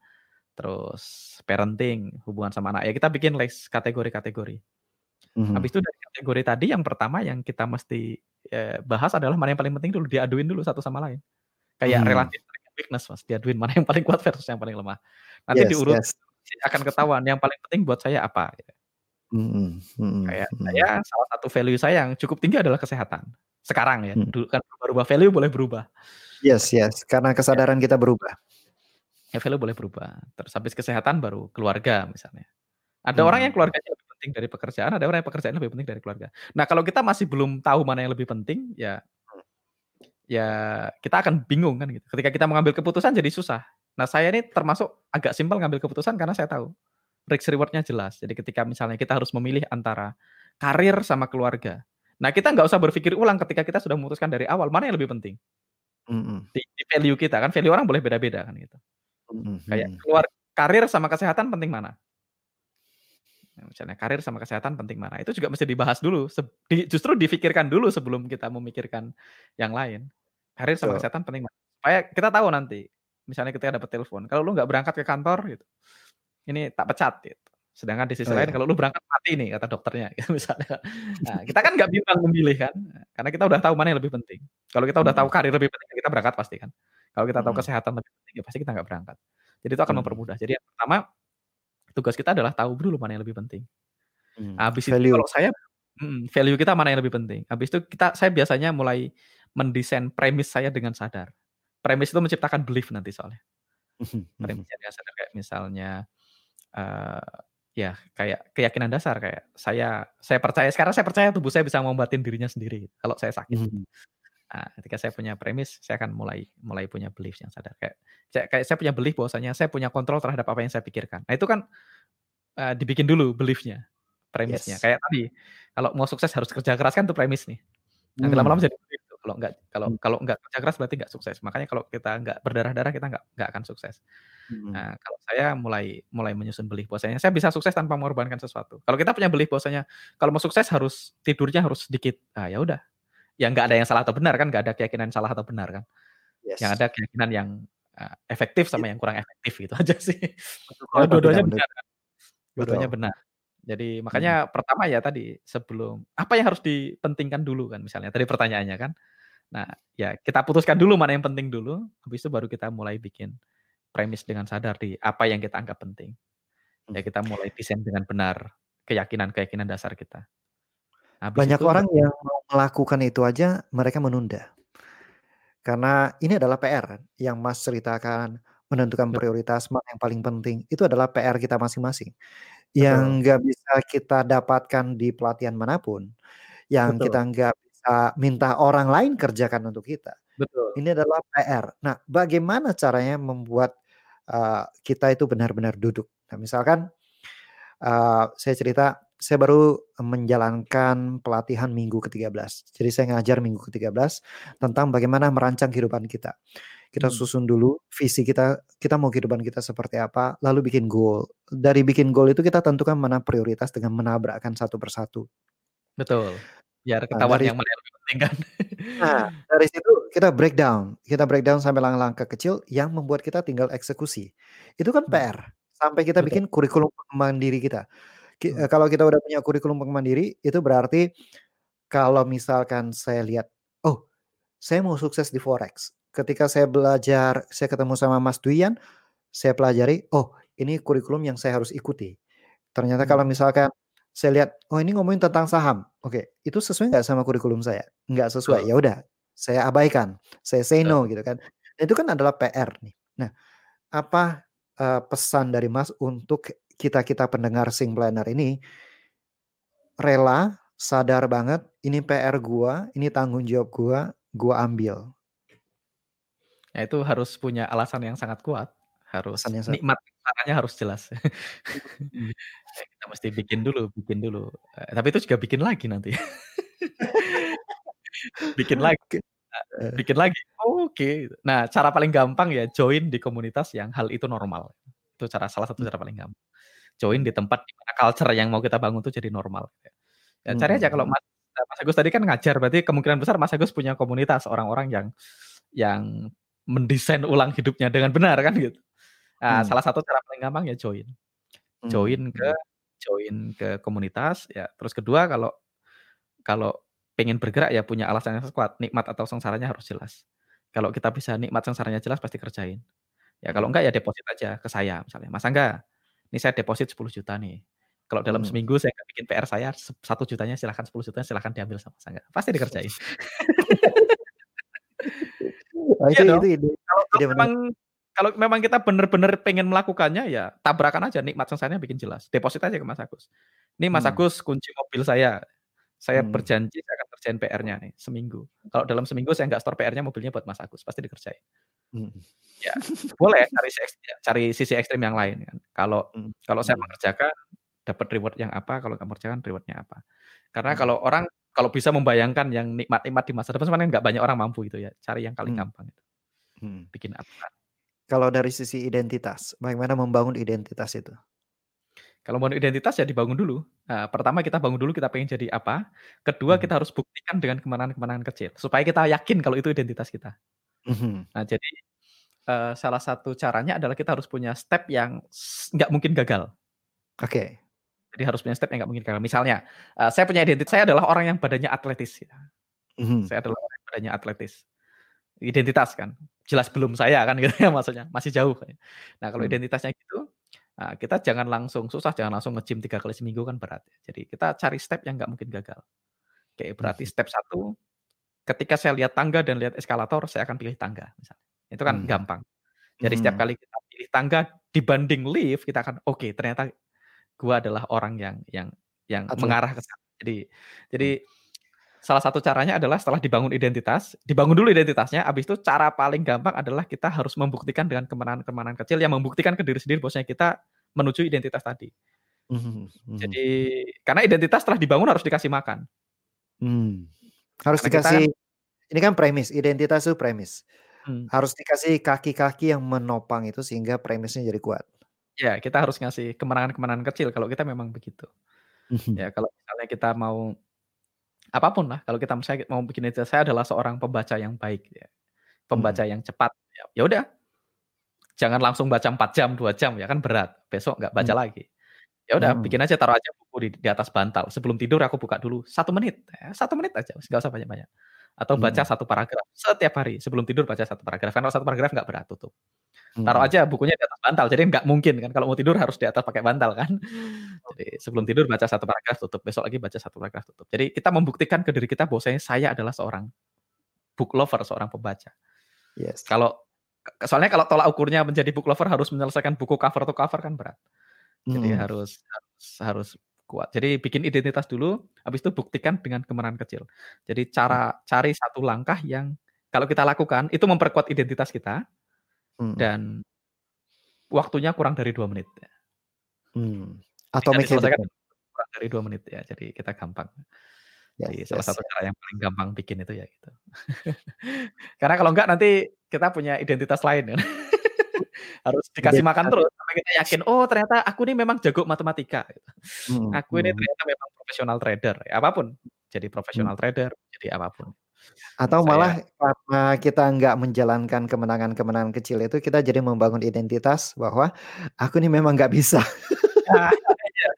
terus parenting, hubungan sama anak. Ya kita bikin list kategori-kategori. Mm-hmm. Habis itu dari kategori tadi yang pertama yang kita mesti eh, bahas adalah mana yang paling penting dulu diaduin dulu satu sama lain. Kayak mm. relatif weakness Mas, diaduin mana yang paling kuat versus yang paling lemah. Nanti yes, diurut yes. akan ketahuan yang paling penting buat saya apa gitu. Mm-hmm. Mm-hmm. Kayak mm-hmm. saya salah satu value saya yang cukup tinggi adalah kesehatan. Sekarang ya, mm. dulu kan berubah value boleh berubah. Yes, yes, karena kesadaran ya. kita berubah. Ya value boleh berubah. Terus habis kesehatan baru keluarga misalnya. Ada hmm. orang yang keluarganya lebih penting dari pekerjaan, ada orang yang pekerjaan lebih penting dari keluarga. Nah, kalau kita masih belum tahu mana yang lebih penting, ya ya kita akan bingung kan gitu. Ketika kita mengambil keputusan jadi susah. Nah, saya ini termasuk agak simpel ngambil keputusan karena saya tahu risk rewardnya jelas. Jadi ketika misalnya kita harus memilih antara karir sama keluarga. Nah, kita nggak usah berpikir ulang ketika kita sudah memutuskan dari awal mana yang lebih penting. Mm -hmm. di, di value kita kan value orang boleh beda-beda kan gitu. Mm -hmm. Kayak keluar karir sama kesehatan penting mana? Misalnya karir sama kesehatan penting mana? Itu juga mesti dibahas dulu di, justru difikirkan dulu sebelum kita memikirkan yang lain. Karir sama so. kesehatan penting mana? Supaya kita tahu nanti misalnya kita dapat telepon kalau lu nggak berangkat ke kantor gitu ini tak pecat gitu. Sedangkan di sisi oh, lain iya. kalau lu berangkat mati nih kata dokternya [LAUGHS] gitu misalnya. Nah, [LAUGHS] kita kan nggak bimbang memilih kan? Karena kita udah tahu mana yang lebih penting. Kalau kita udah tahu karir lebih penting kita berangkat pasti kan? Kalau kita tahu kesehatan lebih penting ya pasti kita nggak berangkat. Jadi itu akan mempermudah. Jadi yang pertama tugas kita adalah tahu dulu mana yang lebih penting. Hmm, Habis value. itu kalau saya hmm, value kita mana yang lebih penting. Habis itu kita saya biasanya mulai mendesain premis saya dengan sadar. Premis itu menciptakan belief nanti soalnya. [LAUGHS] Premisnya dengan sadar kayak misalnya uh, ya kayak keyakinan dasar kayak saya saya percaya sekarang saya percaya tubuh saya bisa membatin dirinya sendiri kalau saya sakit. Hmm. Nah, ketika saya punya premis, saya akan mulai mulai punya belief yang sadar. Kayak kayak saya punya belief bahwasanya saya punya kontrol terhadap apa yang saya pikirkan. Nah, itu kan uh, dibikin dulu beliefnya. premisnya. Yes. Kayak tadi, kalau mau sukses harus kerja keras kan itu premis nih. Nanti hmm. lama-lama jadi itu. Kalau nggak kalau hmm. kalau nggak kerja keras berarti nggak sukses. Makanya kalau kita nggak berdarah-darah kita nggak nggak akan sukses. Hmm. Nah, kalau saya mulai mulai menyusun belief bahwasanya saya bisa sukses tanpa mengorbankan sesuatu. Kalau kita punya belief bahwasanya kalau mau sukses harus tidurnya harus sedikit. Ah ya udah. Ya nggak ada yang salah atau benar kan, nggak ada keyakinan salah atau benar kan. Yes. Yang ada keyakinan yang uh, efektif sama yang kurang efektif gitu aja sih. Kalau dua-duanya benar kan. Dua-duanya benar. Jadi makanya hmm. pertama ya tadi sebelum apa yang harus dipentingkan dulu kan misalnya tadi pertanyaannya kan. Nah, ya kita putuskan dulu mana yang penting dulu, habis itu baru kita mulai bikin premis dengan sadar di apa yang kita anggap penting. Ya hmm. kita mulai desain dengan benar keyakinan-keyakinan dasar kita. Habis Banyak itu, orang yang mau melakukan itu aja mereka menunda. Karena ini adalah PR yang Mas ceritakan menentukan prioritas mana yang paling penting itu adalah PR kita masing-masing yang nggak bisa kita dapatkan di pelatihan mana pun, yang Betul. kita nggak bisa minta orang lain kerjakan untuk kita. Betul. Ini adalah PR. Nah, bagaimana caranya membuat uh, kita itu benar-benar duduk? Nah, misalkan uh, saya cerita, saya baru menjalankan pelatihan minggu ke-13. Jadi saya ngajar minggu ke-13 tentang bagaimana merancang kehidupan kita. Kita hmm. susun dulu visi kita, kita mau kehidupan kita seperti apa, lalu bikin goal. Dari bikin goal itu kita tentukan mana prioritas dengan menabrakkan satu persatu. Betul. Biar nah, ketahuan nah, dari, yang mana yang lebih penting kan. Nah, dari situ kita breakdown. Kita breakdown sampai langkah-langkah kecil yang membuat kita tinggal eksekusi. Itu kan hmm. PR. Sampai kita Betul. bikin kurikulum pengembangan diri kita. Ki, hmm. Kalau kita udah punya kurikulum pengembangan diri, itu berarti kalau misalkan saya lihat, oh, saya mau sukses di forex ketika saya belajar, saya ketemu sama Mas Duyan, saya pelajari, oh ini kurikulum yang saya harus ikuti. Ternyata hmm. kalau misalkan saya lihat, oh ini ngomongin tentang saham, oke, itu sesuai nggak sama kurikulum saya? Nggak sesuai, oh. ya udah, saya abaikan, saya say no gitu kan. Nah, itu kan adalah PR nih. Nah, apa uh, pesan dari Mas untuk kita kita pendengar Sing Planner ini rela sadar banget ini PR gua, ini tanggung jawab gua, gua ambil. Ya itu harus punya alasan yang sangat kuat, harus nikmat caranya harus jelas. [LAUGHS] Hmm. Ya, kita mesti bikin dulu bikin dulu, eh, tapi itu juga bikin lagi nanti. [LAUGHS] Bikin lagi, eh, bikin lagi, oke. Nah, cara paling gampang ya join di komunitas yang hal itu normal. Itu cara salah satu hmm. cara paling gampang. Join di tempat di mana culture yang mau kita bangun itu jadi normal. Ya, cari aja kalau hmm. Mas Mas Agus tadi kan ngajar, berarti kemungkinan besar Mas Agus punya komunitas orang-orang yang yang mendesain ulang hidupnya dengan benar kan gitu. Nah, hmm. salah satu cara paling gampang ya join. Join hmm. ke join ke komunitas ya. Terus kedua kalau kalau pengen bergerak ya punya alasan yang kuat, nikmat atau sengsaranya harus jelas. Kalau kita bisa nikmat sengsaranya jelas pasti kerjain. Ya kalau enggak ya deposit aja ke saya misalnya. Mas Angga, ini saya deposit 10 juta nih. Kalau dalam hmm. seminggu saya bikin PR saya satu jutanya silahkan 10 jutanya silahkan diambil sama Angga. Pasti dikerjain. Oh, [LAUGHS] iya itu, dong. itu ide. Kalau, memang kalau memang kita benar-benar pengen melakukannya ya tabrakan aja nikmat sensasinya bikin jelas. Deposit aja ke Mas Agus. Ini Mas hmm. Agus kunci mobil saya. Saya hmm. berjanji saya akan kerjain PR-nya nih seminggu. Kalau dalam seminggu saya nggak store PR-nya mobilnya buat Mas Agus, pasti dikerjain. Hmm. Ya, boleh cari sisi, cari sisi ekstrim yang lain kan. Kalau hmm. kalau saya hmm. mengerjakan dapat reward yang apa, kalau nggak mengerjakan rewardnya apa. Karena hmm. kalau orang kalau bisa membayangkan yang nikmat-nikmat di masa depan sebenarnya nggak banyak orang mampu itu ya. Cari yang paling hmm. gampang itu. Hmm. Bikin apa? Kalau dari sisi identitas, bagaimana membangun identitas itu? Kalau membangun identitas ya dibangun dulu. Nah, pertama kita bangun dulu kita pengen jadi apa. Kedua hmm. kita harus buktikan dengan kemenangan-kemenangan kecil supaya kita yakin kalau itu identitas kita. Hmm. Nah jadi uh, salah satu caranya adalah kita harus punya step yang nggak mungkin gagal. Oke. Okay. Jadi harus punya step yang nggak mungkin gagal. Misalnya, uh, saya punya identitas, saya adalah orang yang badannya atletis. Ya. Mm-hmm. Saya adalah orang yang badannya atletis. Identitas kan, jelas belum saya kan [LAUGHS] gitu ya maksudnya, masih jauh. Nah kalau mm. identitasnya gitu, nah, kita jangan langsung susah, jangan langsung nge-gym tiga kali seminggu kan berat. Ya. Jadi kita cari step yang nggak mungkin gagal. Kayak berarti mm-hmm. step satu, ketika saya lihat tangga dan lihat eskalator, saya akan pilih tangga. Misalnya. Itu kan hmm. gampang. Jadi hmm. setiap kali kita pilih tangga dibanding lift, kita akan oke okay, ternyata gue adalah orang yang yang yang Atlet. mengarah ke sana. Jadi jadi hmm. Salah satu caranya adalah setelah dibangun identitas, dibangun dulu identitasnya, habis itu cara paling gampang adalah kita harus membuktikan dengan kemenangan-kemenangan kecil yang membuktikan ke diri sendiri bosnya kita menuju identitas tadi. Hmm, hmm. Jadi karena identitas telah dibangun harus dikasih makan. Hmm. Harus karena dikasih kan, ini kan premis, identitas itu premis. Hmm. Harus dikasih kaki-kaki yang menopang itu sehingga premisnya jadi kuat. Ya, kita harus ngasih kemenangan-kemenangan kecil kalau kita memang begitu. Hmm. Ya, kalau misalnya kita mau apa pun lah, kalau kita misalnya mau bikin itu, saya adalah seorang pembaca yang baik ya. Pembaca hmm. yang cepat. Ya, ya udah. Jangan langsung baca 4 jam, 2 jam ya kan berat. Besok nggak baca hmm. lagi. Ya udah, hmm. bikin aja taruh aja buku di, di atas bantal. Sebelum tidur aku buka dulu satu menit, ya, satu menit aja, nggak usah banyak-banyak. Atau baca hmm. satu paragraf setiap hari. Sebelum tidur baca satu paragraf. Karena satu paragraf nggak berat tutup. Taruh hmm. aja bukunya di atas bantal. Jadi nggak mungkin kan kalau mau tidur harus di atas pakai bantal kan. [LAUGHS] Jadi sebelum tidur baca satu paragraf tutup. Besok lagi baca satu paragraf tutup. Jadi kita membuktikan ke diri kita bahwa saya adalah seorang book lover, seorang pembaca. Yes. Kalau soalnya kalau tolak ukurnya menjadi book lover harus menyelesaikan buku cover to cover kan berat. Jadi hmm. harus harus harus kuat. Jadi bikin identitas dulu, habis itu buktikan dengan kemenangan kecil. Jadi cara hmm. cari satu langkah yang kalau kita lakukan itu memperkuat identitas kita hmm. dan waktunya kurang dari dua menit. Hmm. Atau selesaikan kurang dari dua menit ya. Jadi kita gampang. Yes, Jadi salah satu cara yang paling gampang bikin itu ya gitu. [LAUGHS] Karena kalau enggak nanti kita punya identitas lain ya [LAUGHS] harus dikasih makan terus sampai kita yakin oh ternyata aku ini memang jago matematika hmm. aku ini hmm. ternyata memang profesional trader ya apa pun jadi hmm. profesional hmm. trader jadi apa pun atau Saya, malah karena kita nggak menjalankan kemenangan-kemenangan kecil itu kita jadi membangun identitas bahwa aku ini memang nggak bisa ya, ya.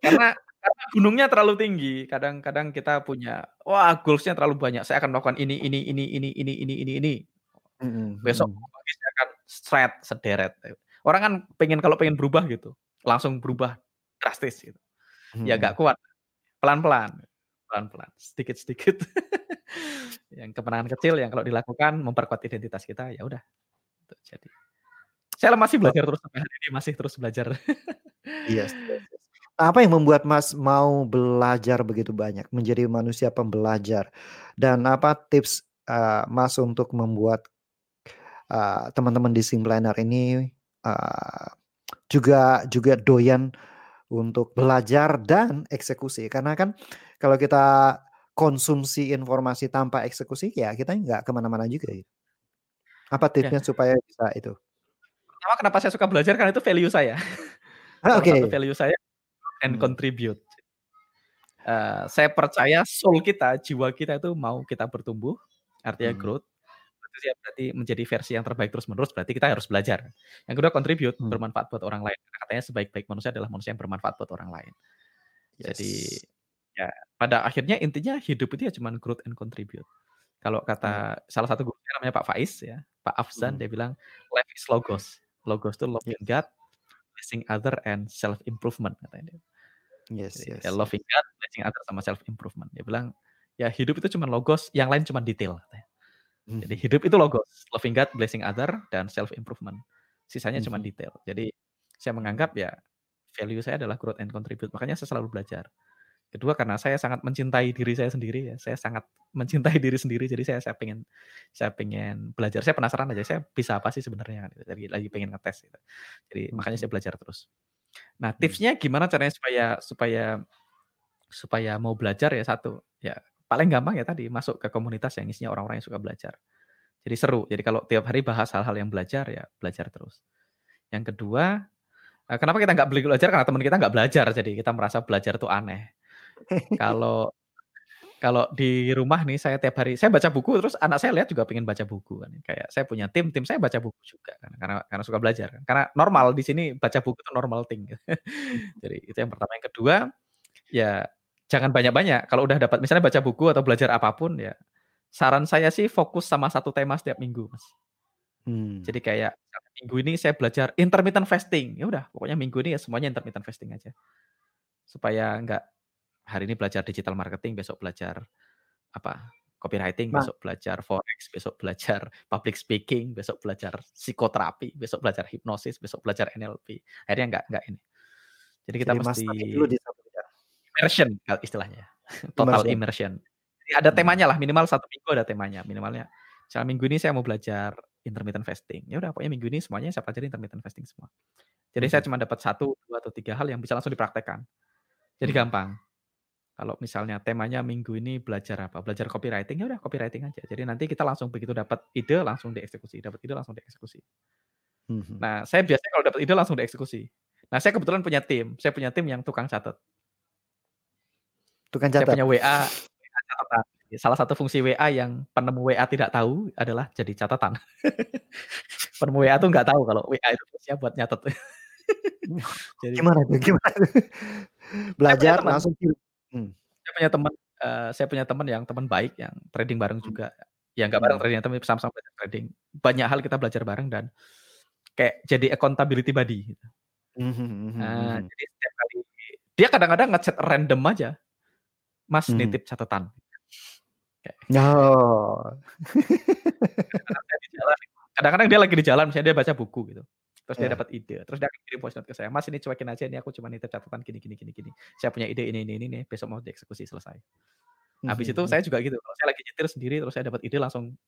karena karena gunungnya terlalu tinggi. Kadang-kadang kita punya, wah goalsnya terlalu banyak. Saya akan melakukan ini, ini, ini, ini, ini, ini, ini, ini. Mm-hmm. Besok straight sederet. Orang kan pengen kalau pengen berubah gitu, langsung berubah drastis gitu. Ya hmm. Ya gak kuat. Pelan-pelan, pelan-pelan, sedikit-sedikit. [LAUGHS] yang kemenangan kecil yang kalau dilakukan memperkuat identitas kita ya udah. Jadi saya masih belajar terus sampai hari ini masih terus belajar. [LAUGHS] iya. Apa yang membuat Mas mau belajar begitu banyak, menjadi manusia pembelajar? Dan apa tips uh, Mas untuk membuat uh, teman-teman di sim planner ini uh, juga juga doyan untuk belajar dan eksekusi karena kan kalau kita konsumsi informasi tanpa eksekusi ya kita nggak ke mana-mana juga ya. Apa ya. tipsnya ya. supaya bisa itu? Pertama kenapa saya suka belajar karena itu value saya. Ah, Oke. Okay. value saya and hmm. contribute. Uh, saya percaya soul kita, jiwa kita itu mau kita bertumbuh, artinya hmm. growth itu ya berarti menjadi versi yang terbaik terus menerus berarti kita harus belajar. Yang kedua contribute hmm. bermanfaat buat orang lain. Karena katanya sebaik-baik manusia adalah manusia yang bermanfaat buat orang lain. Yes. Jadi ya pada akhirnya intinya hidup itu ya cuma growth and contribute. Kalau kata hmm. salah satu gurunya namanya Pak Faiz ya, Pak Afzan hmm. dia bilang life is logos. Logos itu loving yes. God, blessing other and self improvement katanya dia. Yes, Jadi, yes. Ya, loving God, blessing other sama self improvement. Dia bilang ya hidup itu cuma logos, yang lain cuma detail. Katanya. Jadi hmm. hidup itu logos, loving God, blessing other, dan self improvement. Sisanya hmm. cuma detail. Jadi saya menganggap ya value saya adalah growth and contribute. Makanya saya selalu belajar. Kedua karena saya sangat mencintai diri saya sendiri ya. Saya sangat [LAUGHS] mencintai diri sendiri. Jadi saya saya pengen saya pengen belajar. Saya penasaran aja. Saya bisa apa sih sebenarnya? Jadi lagi pengen ngetes. Gitu. Jadi hmm. makanya saya belajar terus. Nah hmm. tipsnya gimana caranya supaya supaya supaya mau belajar ya satu ya paling gampang ya tadi masuk ke komunitas yang isinya orang-orang yang suka belajar. Jadi seru. Jadi kalau tiap hari bahas hal-hal yang belajar ya belajar terus. Yang kedua, eh, kenapa kita nggak beli belajar? Karena teman kita nggak belajar, jadi kita merasa belajar itu aneh. kalau kalau di rumah nih saya tiap hari saya baca buku terus anak saya lihat juga pengen baca buku kan. Kayak saya punya tim, tim saya baca buku juga kan karena karena suka belajar kan. Karena normal di sini baca buku itu normal thing. [LAUGHS] Jadi itu yang pertama. Yang kedua ya jangan banyak-banyak. Kalau udah dapat misalnya baca buku atau belajar apa pun ya, saran saya sih fokus sama satu tema setiap minggu, Mas. Hmm. Jadi kayak minggu ini saya belajar intermittent fasting. Ya udah, pokoknya minggu ini ya semuanya intermittent fasting aja. Supaya enggak hari ini belajar digital marketing, besok belajar apa? copywriting, nah. besok belajar forex, besok belajar public speaking, besok belajar psikoterapi, besok belajar hipnosis, besok belajar NLP. Akhirnya enggak enggak ini. Jadi kita Jadi mesti dulu di immersion istilahnya. [LAUGHS] Total immersion. immersion. Jadi ada hmm. temanya lah, minimal satu minggu ada temanya. Minimalnya, misalnya minggu ini saya mau belajar intermittent fasting. Ya udah, pokoknya minggu ini semuanya saya pelajari intermittent fasting semua. Jadi hmm. saya cuma dapat satu, dua atau tiga hal yang bisa langsung dipraktekkan. Jadi hmm. gampang. Kalau misalnya temanya minggu ini belajar apa? Belajar copywriting ya udah copywriting aja. Jadi nanti kita langsung begitu dapat ide langsung dieksekusi, dapat ide langsung dieksekusi. Hmm. Nah, saya biasanya kalau dapat ide langsung dieksekusi. Nah, saya kebetulan punya tim. Saya punya tim yang tukang catat. Tukang catat. Saya punya WA, catatan. Salah satu fungsi WA yang penemu WA tidak tahu adalah jadi catatan. [LAUGHS] penemu WA tuh nggak tahu kalau WA itu fungsinya buat nyatet. [LAUGHS] jadi, gimana tuh? Gimana? Belajar langsung Hmm. Saya punya teman, uh, saya punya teman yang teman baik yang trading bareng hmm. juga. Ya nggak bareng hmm. trading, tapi sama-sama trading. Banyak hal kita belajar bareng dan kayak jadi accountability buddy. Gitu. Hmm, nah, jadi setiap kali dia kadang-kadang ngechat random aja, Mas nitip catatan. No. [LAUGHS] Kadang-kadang dia lagi di jalan, misalnya dia baca buku gitu terus yeah. dia dapat ide terus dia kirim voice note ke saya mas ini cuekin aja ini aku cuma nitip catatan gini gini gini gini saya punya ide ini ini ini nih besok mau dieksekusi selesai habis mm -hmm. itu saya juga gitu kalau saya lagi nyetir sendiri terus saya dapat ide langsung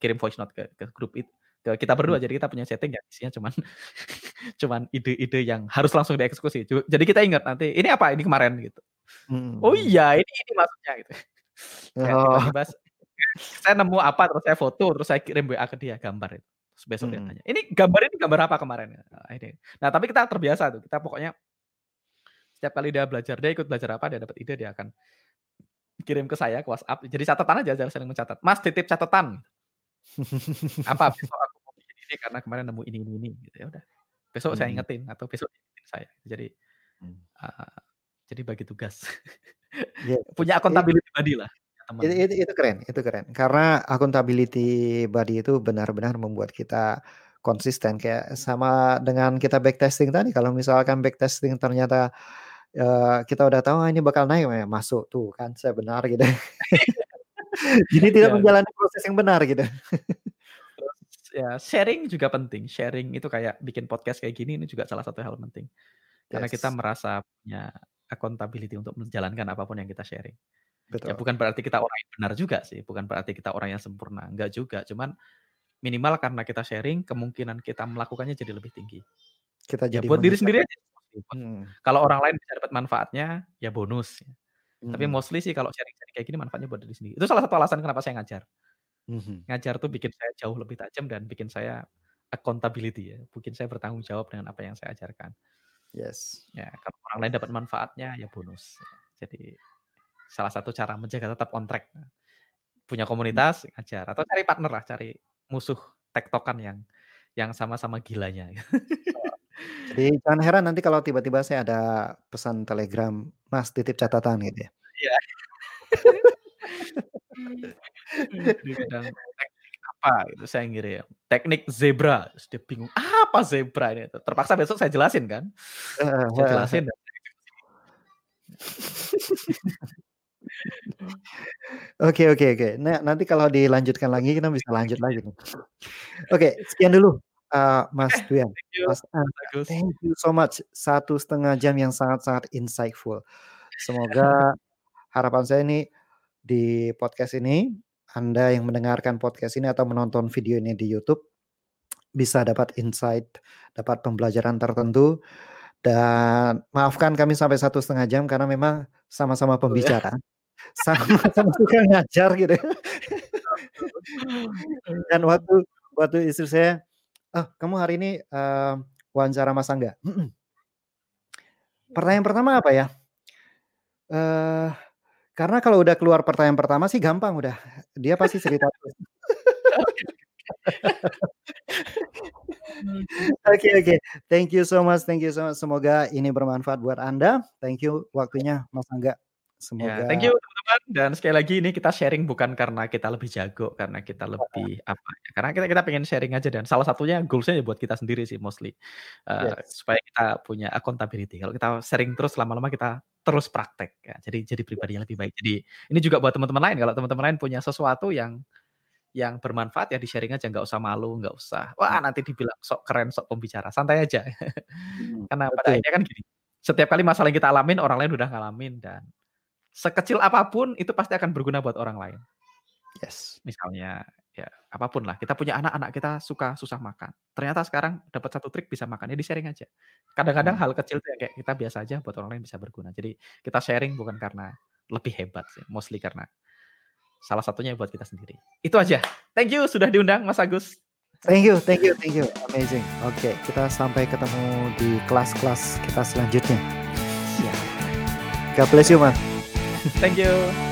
kirim voice note ke, ke grup itu ke kita berdua mm. jadi kita punya setting ya isinya cuman [LAUGHS] cuman ide-ide yang harus langsung dieksekusi jadi kita ingat nanti ini apa ini kemarin gitu mm. oh iya ini ini maksudnya gitu [LAUGHS] oh. tiba-tiba saya nemu apa terus saya foto terus saya kirim WA ke dia gambar itu Terus besok hmm. dia tanya, ini gambar ini gambar apa kemarin? Nah, ini. Nah, tapi kita terbiasa tuh. Kita pokoknya setiap kali dia belajar, dia ikut belajar apa, dia dapat ide, dia akan kirim ke saya ke WhatsApp. Jadi catatan aja, jangan saling mencatat. Mas titip catatan. [LAUGHS] apa besok ini karena kemarin nemu ini ini ini gitu ya udah. Besok hmm. saya ingetin atau besok ingetin saya. Jadi hmm. uh, jadi bagi tugas. yeah. [LAUGHS] Punya accountability body lah teman. Itu, itu, itu keren, itu keren. Karena accountability body itu benar-benar membuat kita konsisten kayak sama dengan kita backtesting tadi. Kalau misalkan backtesting ternyata uh, kita udah tahu ah, ini bakal naik, ya, masuk tuh kan saya benar gitu. [LAUGHS] Jadi tidak ya. menjalani proses yang benar gitu. Ya sharing juga penting. Sharing itu kayak bikin podcast kayak gini ini juga salah satu hal penting. Karena yes. kita merasa punya accountability untuk menjalankan apa pun yang kita sharing. Ya, Betul. Ya bukan berarti kita orang yang benar juga sih, bukan berarti kita orang yang sempurna, enggak juga. Cuman minimal karena kita sharing, kemungkinan kita melakukannya jadi lebih tinggi. Kita ya, jadi buat diri sendiri aja. Hmm. Kalau orang lain bisa dapat manfaatnya, ya bonus. Hmm. Tapi mostly sih kalau sharing-sharing kayak gini manfaatnya buat diri sendiri. Itu salah satu alasan kenapa saya ngajar. Hmm. Ngajar tuh bikin saya jauh lebih tajam dan bikin saya accountability ya, bikin saya bertanggung jawab dengan apa yang saya ajarkan. Yes. Ya, kalau orang lain dapat manfaatnya ya bonus. Jadi salah satu cara menjaga tetap on track. Punya hmm. komunitas, ngajar atau cari partner lah, cari musuh tektokan yang yang sama-sama gilanya. [LAUGHS] Jadi jangan heran nanti kalau tiba-tiba saya ada pesan telegram, Mas titip catatan gitu ya. Iya. [LAUGHS] [LAUGHS] [LAUGHS] apa itu saya ngirim teknik zebra dia bingung apa zebra ini terpaksa besok saya jelasin kan saya jelasin Oke oke oke. Nah, nanti kalau dilanjutkan lagi kita bisa lanjut lagi Oke, [LAUGHS] sekian dulu, uh, Mas eh, Duyan. Mas, uh, thank you so much. Satu setengah jam yang sangat-sangat insightful. Semoga [LAUGHS] harapan saya ini di podcast ini, Anda yang mendengarkan podcast ini atau menonton video ini di YouTube bisa dapat insight, dapat pembelajaran tertentu dan maafkan kami sampai satu setengah jam karena memang sama-sama pembicara sama-sama suka ngajar gitu. Dan waktu waktu istri saya, "Ah, kamu hari ini uh, wawancara Mas Angga?" Pertanyaan pertama apa ya? Uh, karena kalau udah keluar pertanyaan pertama sih gampang udah, dia pasti cerita [LAUGHS] [LAUGHS] Oke oke, thank you so much thank you so much, semoga ini bermanfaat buat Anda. Thank you waktunya Mas Angga. Ya, Semoga Ya, thank you teman-teman. Dan sekali lagi ini kita sharing bukan karena kita lebih jago, karena kita lebih apa ya, karena kita kita pengen sharing aja. Dan salah satunya goals-nya ya buat kita sendiri sih mostly, uh, Yes. supaya kita punya accountability. Kalau kita sharing terus lama-lama kita terus praktek ya, jadi jadi pribadi yang lebih baik. Jadi ini juga buat teman-teman lain, kalau teman-teman lain punya sesuatu yang yang bermanfaat ya di-sharing aja, nggak usah malu, nggak usah, wah nanti dibilang sok keren, sok pembicara, santai aja. Hmm, [LAUGHS] Karena pada akhirnya kan gini, setiap kali masalah yang kita alamin, orang lain udah ngalamin. Dan sekecil apa pun itu pasti akan berguna buat orang lain. Yes. Misalnya ya apa pun lah. Kita punya anak-anak kita suka susah makan. Ternyata sekarang dapat satu trik bisa makan, ya di-sharing aja. Kadang-kadang hmm. hal kecil tuh kayak kita biasa aja buat orang lain bisa berguna. Jadi kita sharing bukan karena lebih hebat sih, mostly karena salah satunya buat kita sendiri. Itu aja. Thank you sudah diundang Mas Agus. Thank you, thank you, thank you. Amazing. Oke, okay, kita sampai ketemu di kelas-kelas kita selanjutnya. Siap. God bless you, Mas. Thank you.